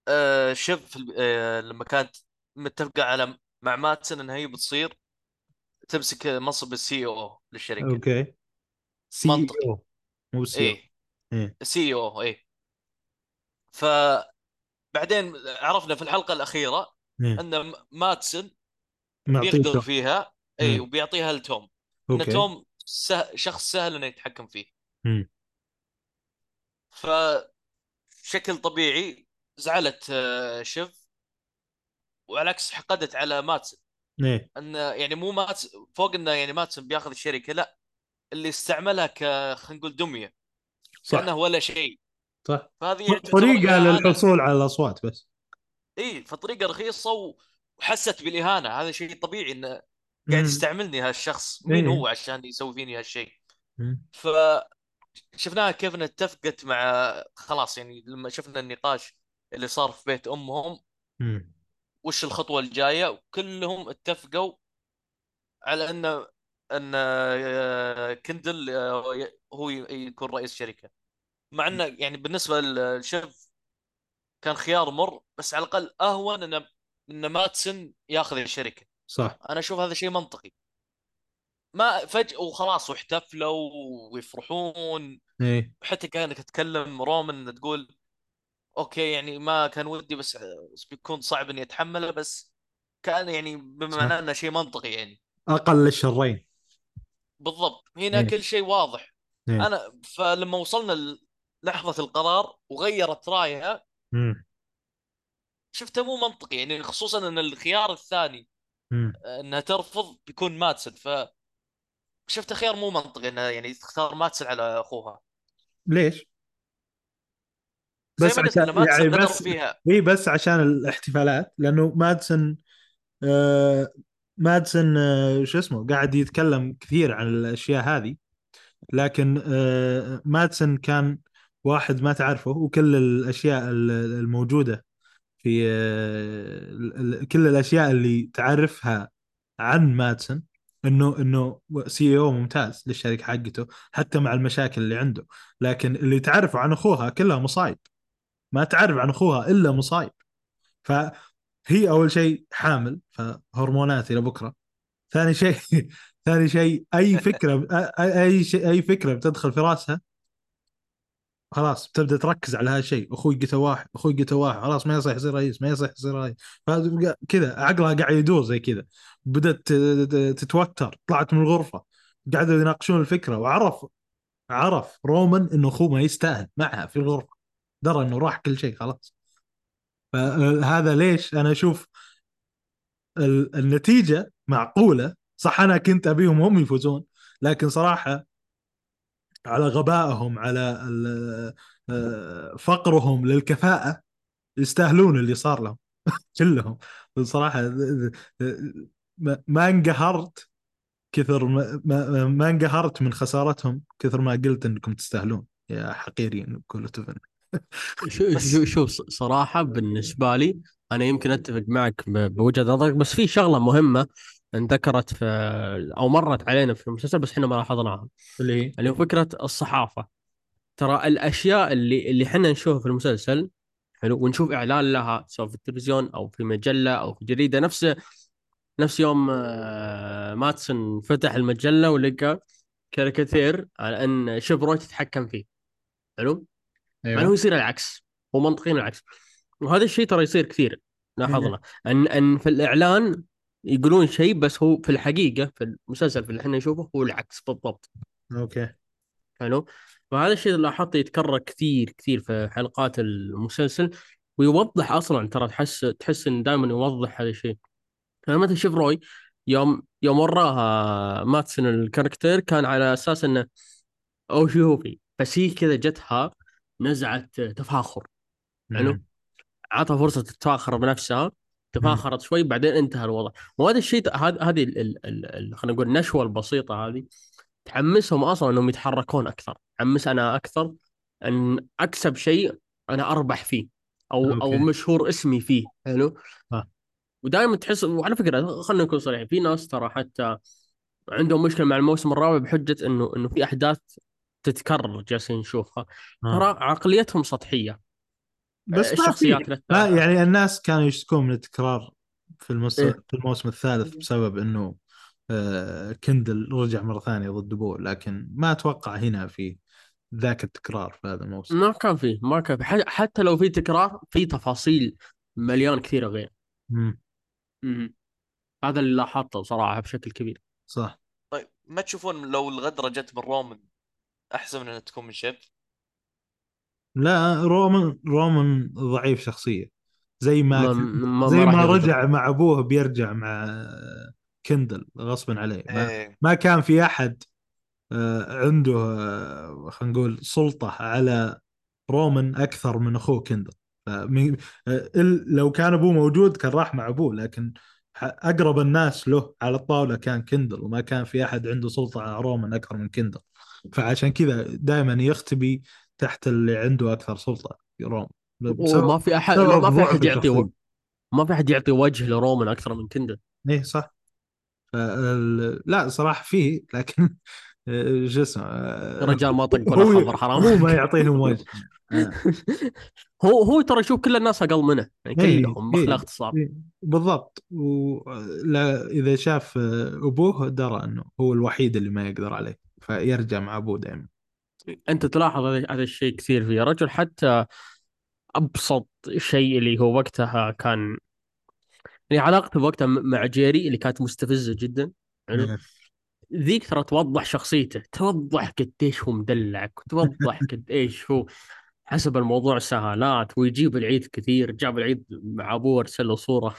آه الب- آه لما كانت متفقة على مع ماتسن انها هي بتصير تمسك منصب ال CEO للشركة. okay. شي منطقي. أو مو CEO إيه إيه. CEO إيه ف بعدين عرفنا في الحلقة الأخيرة إيه. أن ماتسن بيقدر. فيها اي مم. وبيعطيها لتوم أن okay توم سه... شخص سهل إنه يتحكم فيه مم. فبشكل طبيعي زعلت آه، شيف وعلى العكس حقدت على ماتسن إيه انه يعني مو ماتس فوق إنه يعني ماتسن بياخذ الشركة لا اللي استعملها ك خلينا نقول دمية صح كانه ولا شيء صح فهذه طريقة. للحصول على الأصوات بس إي فطريقة رخيصة وحست بالإهانة هذا شيء طبيعي انه قاعد. يستعملني هالشخص مين إيه. هو عشان يسوي فيني هالشيء. ف شفناها كيف انها اتفقت مع خلاص يعني لما شفنا النقاش اللي صار في بيت أمهم. وش الخطوة الجاية وكلهم اتفقوا على ان أن آه، كندل آه، هو يكون رئيس شركة. مع انه يعني بالنسبة للشيف كان خيار مر بس على الأقل أهون إن إن ماتسن ياخذ الشركة. صح. أنا أشوف هذا شيء منطقي. ما فجاه وخلاص واحتفلوا ويفرحون. إيه. حتى كأنك تتكلم رومان تقول أوكي يعني ما كان ودي بس بس بيكون صعب إني أتحمله. بس كان يعني. معناه أنه شيء منطقي يعني. أقل الشرين. بالضبط هنا إيه. كل شيء واضح إيه. أنا فلما وصلنا لحظة القرار وغيرت رأيها مم. شفته مو منطقي يعني خصوصا إن الخيار الثاني مم. إنها ترفض بيكون ماتسن ف شفته خيار مو منطقي انها يعني تختار ماتسن على أخوها ليش؟ بس عشان إن ماتسن يعني بس فيها اي بس عشان الاحتفالات لأنه مادسون آه مادسون آه شو اسمه قاعد يتكلم كثير عن الأشياء هذه لكن آه مادسون كان واحد ما تعرفه وكل الأشياء ال- الموجودة في آه كل الأشياء اللي تعرفها عن مادسون إنه إنه سي أو ممتاز للشركة حقته حتى مع المشاكل اللي عنده. لكن اللي تعرفه عن أخوها كلها مصايب. ما تعرف عن أخوها إلا مصايب. فهي أول شيء حامل فهرمونات إلى بكرة. ثاني شيء ثاني شيء أي فكرة أي شيء أي فكرة بتدخل في راسها خلاص بتبدأ تركز على هذا الشيء. أخوي قتل واحد أخوي قتل واحد خلاص ما يصح يصير رئيس ما يصح يصير رئيس. كذا عقلها قاعد يدور زي كذا. بدأت تتوتر طلعت من الغرفة. قعدوا يناقشون الفكرة وعرف عرف رومان انه أخوه ما يستاهل معها في الغرفة. درى إنه راح كل شيء خلاص. فهذا ليش أنا أشوف ال- النتيجة معقولة. صح أنا كنت أبيهم هم يفوزون لكن صراحة على غبائهم على آه، فقرهم للكفاءة يستاهلون اللي صار لهم كلهم. صراحة ما انقهرت كثر ما, ما, انقهرت من خسارتهم كثر ما قلت إنكم تستاهلون. يا حقيرين بكل تفن شو شوف صراحة بالنسبة لي أنا يمكن أتفق معك ب- بوجهة نظرك بس في شغلة مهمة انذكرت في أو مرت علينا في المسلسل بس إحنا ما لاحظناها اللي هي؟ اللي هو فكرة الصحافة. ترى الأشياء اللي اللي إحنا نشوفها في المسلسل حلو ونشوف إعلان لها سواء في التلفزيون أو في مجلة أو في جريدة نفس نفس يوم آه، ماتسون فتح المجلة ولقى كاريكاتير على أن شبروي تتحكم فيه. حلو؟ مع إنه أيوه يصير العكس. هو منطقيا العكس. وهذا الشيء ترى يصير كثير لاحظنا. أن أن في الإعلان يقولون شيء بس هو في الحقيقة في المسلسل في اللي إحنا نشوفه هو العكس بالضبط. okay. حلو؟ فهذا الشيء اللي لاحظته يتكرر كثير كثير في حلقات المسلسل ويوضح أصلا ترى تحس تحس انه دائما يوضح هذا الشيء. يعني مثلا شيف روي يوم يوم وراها ماتسون الكاريكاتير كان على أساس إنه يشوهوا فيه بس هي كذا جتها نزعه تفاخر. حلو. عطها فرصة تتفاخر بنفسها. تفاخرت شوي بعدين انتهى الوضع. وهذا الشيء هذا هذه خلينا نقول النشوة البسيطة هذه. تحمسهم أصلا إنهم يتحركون أكثر. تحمس أنا أكثر أن أكسب شيء أنا أربح فيه أو أو أوكي. مشهور اسمي فيه. حلو؟ آه. ودائما تحس وعلى فكرة خلينا نكون صريحين في ناس ترى حتى عندهم مشكلة مع الموسم الرابع بحجة انه إنه في أحداث تتكرر جالسين نشوفها. آه. ترى عقليتهم سطحية. بس ما الشخصيات يعني الناس كانوا يشتكون من التكرار في المس... إيه. في الموسم الثالث بسبب إنه آه كندل رجع مرة ثانية ضد أبوه لكن ما أتوقع هنا في ذاك التكرار في هذا الموسم. ما كان فيه ما كان فيه حتى لو في تكرار في تفاصيل مليان كثيرة غير. مم. هذا اللي لاحظته صراحة بشكل كبير. صح. ما تشوفون لو الغدرة جت من رومان احسن من إنها تكون من شيف؟ لا رومان رومان ضعيف شخصيه زي ما ما ما, زي ما. رجع مع أبوه بيرجع مع كندل غصبا عليه. ما, إيه. ما كان في أحد آه، عنده آه، خلينا نقول سلطة على رومان أكثر من أخوه كندل. آه، إل- لو كان أبوه موجود كان راح مع أبوه لكن أقرب الناس له على الطاولة كان كندل وما كان في أحد عنده سلطة على رومان أكثر من كندل. فعشان كذا دائما يختبي تحت اللي عنده أكثر سلطة رومان وما في احد ما في أحد يعطي الشخصية. ما في أحد يعطي وجه لرومان أكثر من كندل إيه صح. فال- لا صراحة فيه لكن شو اسمه الرجال ما طق ولا خبر حرام. هو ما يعطيهم وجه. آه. هو هو ترى يشوف كل الناس أقل منه يعني إيه، كلهم إيه. باخلاق اختصار إيه، بالضبط. ولا إذا شاف أبوه درى إنه هو الوحيد اللي ما يقدر عليه. فيرجع مع أبوه دائما. أنت تلاحظ هذا الشيء كثير فيه. يا رجل حتى أبسط شيء اللي هو وقتها كان يعني علاقته بوقتها م- مع جيري اللي كانت مستفزة جدا. يعني ذيك ترى توضح شخصيته. توضح قديش هو مدلعك وتوضح قد إيش هو حسب الموضوع سهالات ويجيب العيد كثير. جاب العيد مع أبوه أرسل له صورة.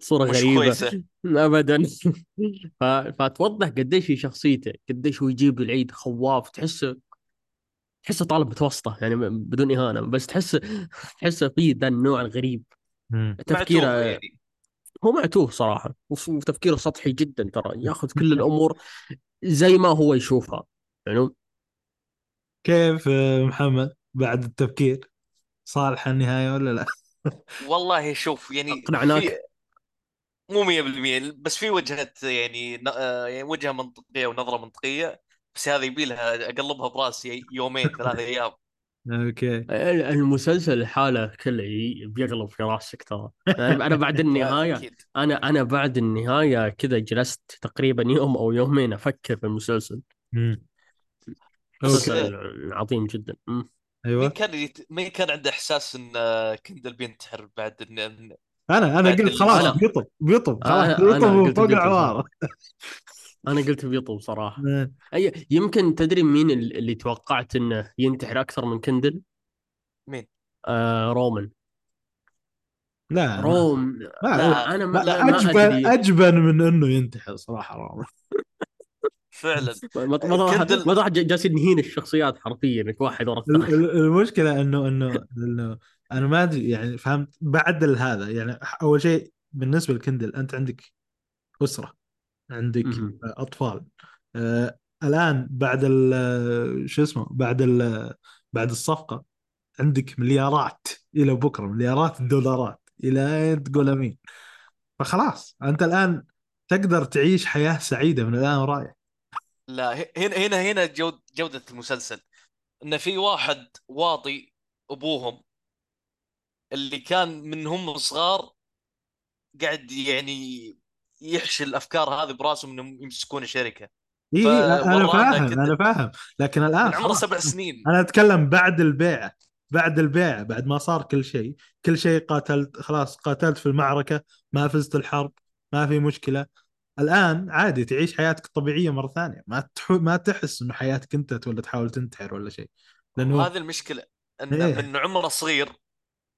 صورة مش غريبة. كويسة. ابدا. ف... فتوضح قديش هي شخصيته قديش هو يجيب العيد خواف. تحسه تحسه طالب متوسطة يعني بدون إهانة بس تحسه تحسه فيه ذا النوع الغريب. تفكيره يعني. هو معتوه صراحة وف- وتفكيره سطحي جدا ترى. ياخذ كل الأمور زي ما هو يشوفها يعني. كيف محمد بعد التفكير؟ صالح النهاية ولا لا؟ والله شوف يعني أقنعناك؟ مو 100% بس في وجهة يعني ن- آه، يعني وجهة منطقية ونظرة منطقية بس هذه يبي لها أقلبها براسي يومين ثلاثة أيام. أوكي. المسلسل الحالة كله بيغلب في راسك ترى. أنا أنا بعد النهاية أنا أنا بعد النهاية كذا جلست تقريبا يوم أو يومين أفكر في المسلسل. مسلسل عظيم جدا. مم. مين أيوه كان يت... مين كان عنده إحساس إن آه، كندل بينتحر بعد إن- أنا أنا قلت خلاص أنا- بيطب بيطب خلاص. أنا- بيطب فوق العوار. أنا قلت بيطب صراحة. أي يمكن تدري مين ال- اللي توقعت إنه ينتحر أكثر من كندل؟ مين؟ آه رومان لا روم لا لا أنا ما, لا ما, ما أجبن أجبن من إنه ينتحر صراحة رامي فعلا. ما ما راح جالسين نهين الشخصيات حرفيا واحد ورا ال- الثاني ال- المشكلة إنه إنه إنه أنا ما أدري يعني فهمت؟ بعد هذا يعني أول شيء بالنسبة لكندل أنت عندك أسرة عندك. أطفال. آه الآن بعد ال- شو اسمه بعد ال- بعد الصفقة عندك مليارات إلى بكرة مليارات الدولارات إلى تقول امين فخلاص أنت الآن تقدر تعيش حياة سعيدة من الآن ورايح. لا هنا هنا هنا جود جودة المسلسل. إن في واحد واطي أبوهم اللي كان من هم صغار قاعد يعني يحشي الأفكار هذه براسهم إنهم يمسكون شركة إي أنا فاهم. أنا فاهم لكن الآن من عمره. سبع سنين أنا أتكلم بعد البيعه بعد البيعه بعد ما صار كل شيء كل شيء قاتلت خلاص قاتلت في المعركة ما فزت الحرب ما في مشكلة الآن عادي تعيش حياتك الطبيعية مرة ثانية ما تح... ما تحس انه حياتك انت ولا تحاول تنتحر ولا شيء لأنه وهذه المشكلة إن إيه. من عمره صغير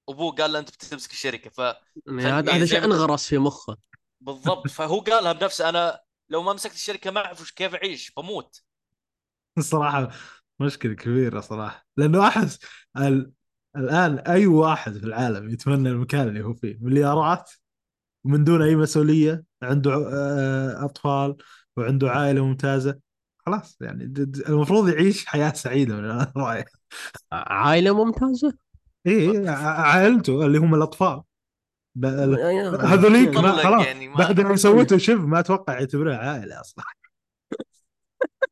ابوه قال له انت بتمسك الشركة ف يعني هذا هذا شيء انغرس في مخه. بالضبط. فهو قالها بنفسه أنا لو ما مسكت الشركة ما اعرف كيف أعيش؟ بموت. الصراحه مشكلة كبيرة صراحة. لأنه أحس ال... الآن أي واحد في العالم يتمنى المكان اللي هو فيه. مليارات ومن دون أي مسؤولية عنده آه، أطفال وعنده عائلة ممتازة. خلاص يعني المفروض يعيش حياة سعيدة من رايح عائلة ممتازة؟ اي ع- عائلته اللي هم الأطفال. ب- ال- يعني- هذوليك خلاص يعني ما- بعد ما سويته شيف ما أتوقع يعتبرها عائلة أصلا.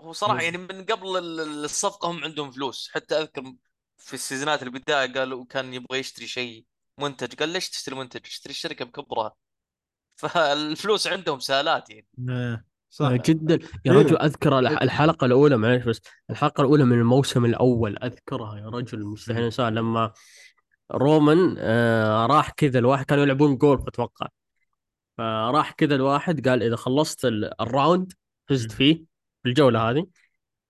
هو صراحة يعني من قبل ال- ال- الصفقة هم عندهم فلوس. حتى أذكر في السيزونات البداية قالوا كان يبغى يشتري شيء منتج. قال ليش تشتري منتج؟ اشتري الشركة بكبرها. فالفلوس عندهم سالات يعني. آه، صح. جدا. يا إيه. رجل أذكر الح- الحلقة الأولى معلش بس الحلقة الأولى من الموسم الأول. أذكرها يا رجل مستحيل أنساها. لما رومان آه راح كذا الواحد كانوا يلعبون جولف أتوقع. فراح كذا الواحد قال إذا خلصت ال- الراوند فزت فيه في الجوله هذه.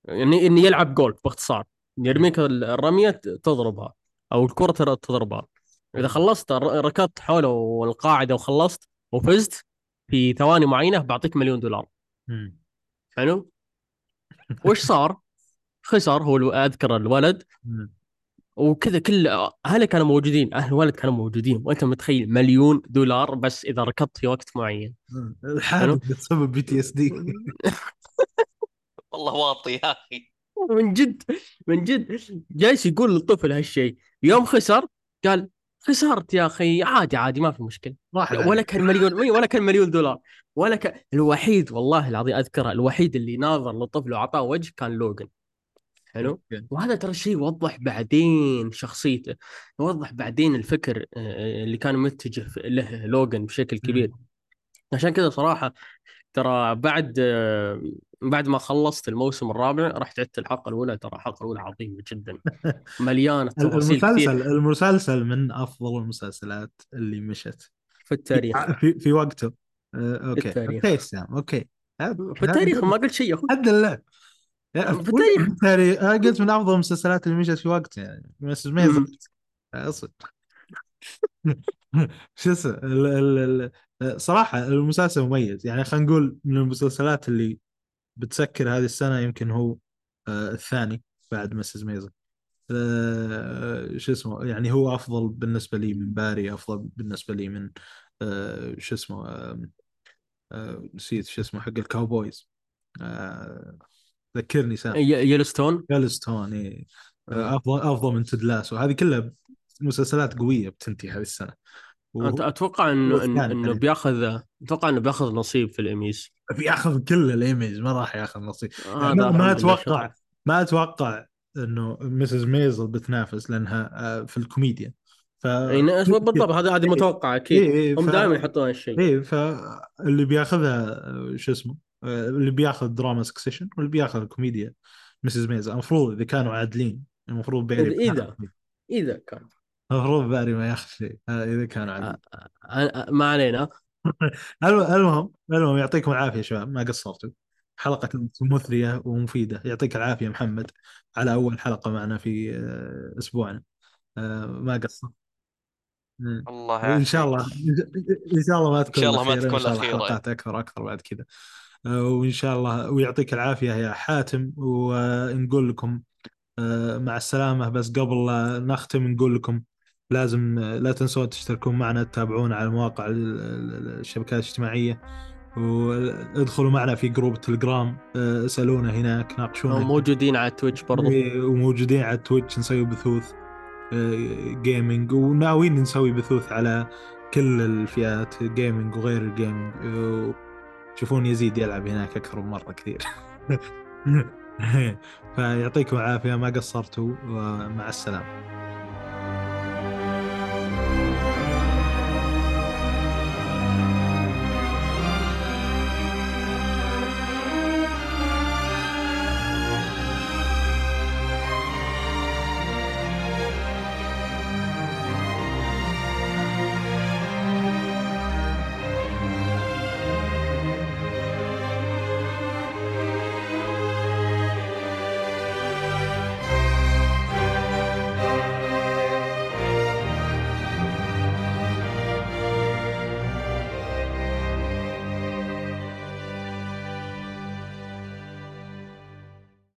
يعني إني يلعب جولف باختصار. يرميك ال- الرمية تضربها أو الكرة تضربها. إذا خلصت ركضت حوله القاعده وخلصت وفزت في ثواني معينة بعطيك مليون دولار. مم. حلو؟ وش صار؟ خسر هو أذكر الولد. مم. وكذا كل أهله كانوا موجودين. أهل الولد كانوا موجودين. وأنت متخيل مليون دولار بس إذا ركضت في وقت معين. الحادث بتسبب PTSD والله واطي يا أخي. من جد من جد. جالس يقول للطفل هالشيء. يوم خسر قال خسرت يا أخي. عادي عادي ما في مشكلة. راح ولا كان مليون ولا كان مليون دولار. ولا كان الوحيد والله العظيم أذكره الوحيد اللي ناظر للطفل وأعطاه وجه كان لوجن حلو؟ وهذا ترى الشيء يوضح بعدين شخصيته يوضح بعدين الفكر آه، اللي كان متجه له لوجن بشكل كبير. عشان كذا صراحة ترى بعد آه، بعد ما خلصت الموسم الرابع رحت عدت الحلقة الأولى ترى الحلقة الأولى عظيمة جدا. مليانة تفاصيل المسلسل كثير المسلسل من أفضل المسلسلات اللي مشت. في التاريخ. في في وقته. آه، okay. التاريخ. okay سام. okay. في التاريخ ما قلت شيء يا أخوي. الحمد لله. في التاريخ. في التاريخ. أنا قلت من أفضل المسلسلات اللي مشت في وقته يعني. بس ما أصلا شو اسمه؟ صراحة المسلسل مميز. يعني خلينا نقول من المسلسلات اللي بتسكر هذه السنة يمكن هو آه، الثاني بعد مسز ميزن آه، شو اسمه يعني هو أفضل بالنسبة لي من باري أفضل بالنسبة لي من آه، شو اسمه نسيت شو اسمه حق ال cowboys ذكرني سام. ي- يلوستون Yellowstone إيه. آه. أفضل أفضل من تيد لاسو هذه كلها مسلسلات قوية بتنتهي هذه السنة. أت- أتوقع انه إنه حالياً. بياخذ أتوقع إنه بياخذ نصيب في الاميز بياخذ كل الاميز ما راح ياخذ نصيب. يعني ما, أتوقع. ما أتوقع إنه مسز ميزل بتنافس لأنها آه، في الكوميديا. ف إي ن- بالضبط هذا هذه متوقع أكيد. إيه إيه هم ف- دائما يحطون هالشيء. إيه فاللي بياخذها آه، شو اسمه آه، اللي بياخذ دراما سكسيشن واللي بياخذ الكوميديا مسز ميزل المفروض إذا كانوا عادلين المفروض بتاخذ إذا. إذا كان. المفروض باري ما ياخذ شيء آه، إذا كانوا عادلين أنا- ما علينا. الم- المهم المهم يعطيكم العافية يا شباب ما قصرتوا. حلقة مثرية ومفيدة. يعطيك العافية محمد على أول حلقة معنا في آه، أسبوعنا. آه، ما قصر. الله وإن شاء الله إن شاء الله ما تكون شاء الله ما تكون إن شاء الله الأخيرة. حلقات أكثر أكثر بعد كذا. آه، وإن شاء الله ويعطيك العافية يا حاتم. ونقول لكم آه، مع السلامة. بس قبل لا نختم نقول لكم لازم آه، لا تنسون تشتركون معنا تتابعونا على مواقع ال- ال- الشبكات الاجتماعية. وادخلوا معنا في جروب التليجرام آه، اسألونا هناك ناقشونا. موجودين على تويتش برضو. إيه، وموجودين على تويتش نسوي بثوث gaming وناويين نسوي بثوث على كل الفئات gaming وغير ال gaming آه، تشوفون يزيد يلعب هناك أكثر من مرة كثير. فيعطيكم العافية ما قصرتوا ومع السلامة.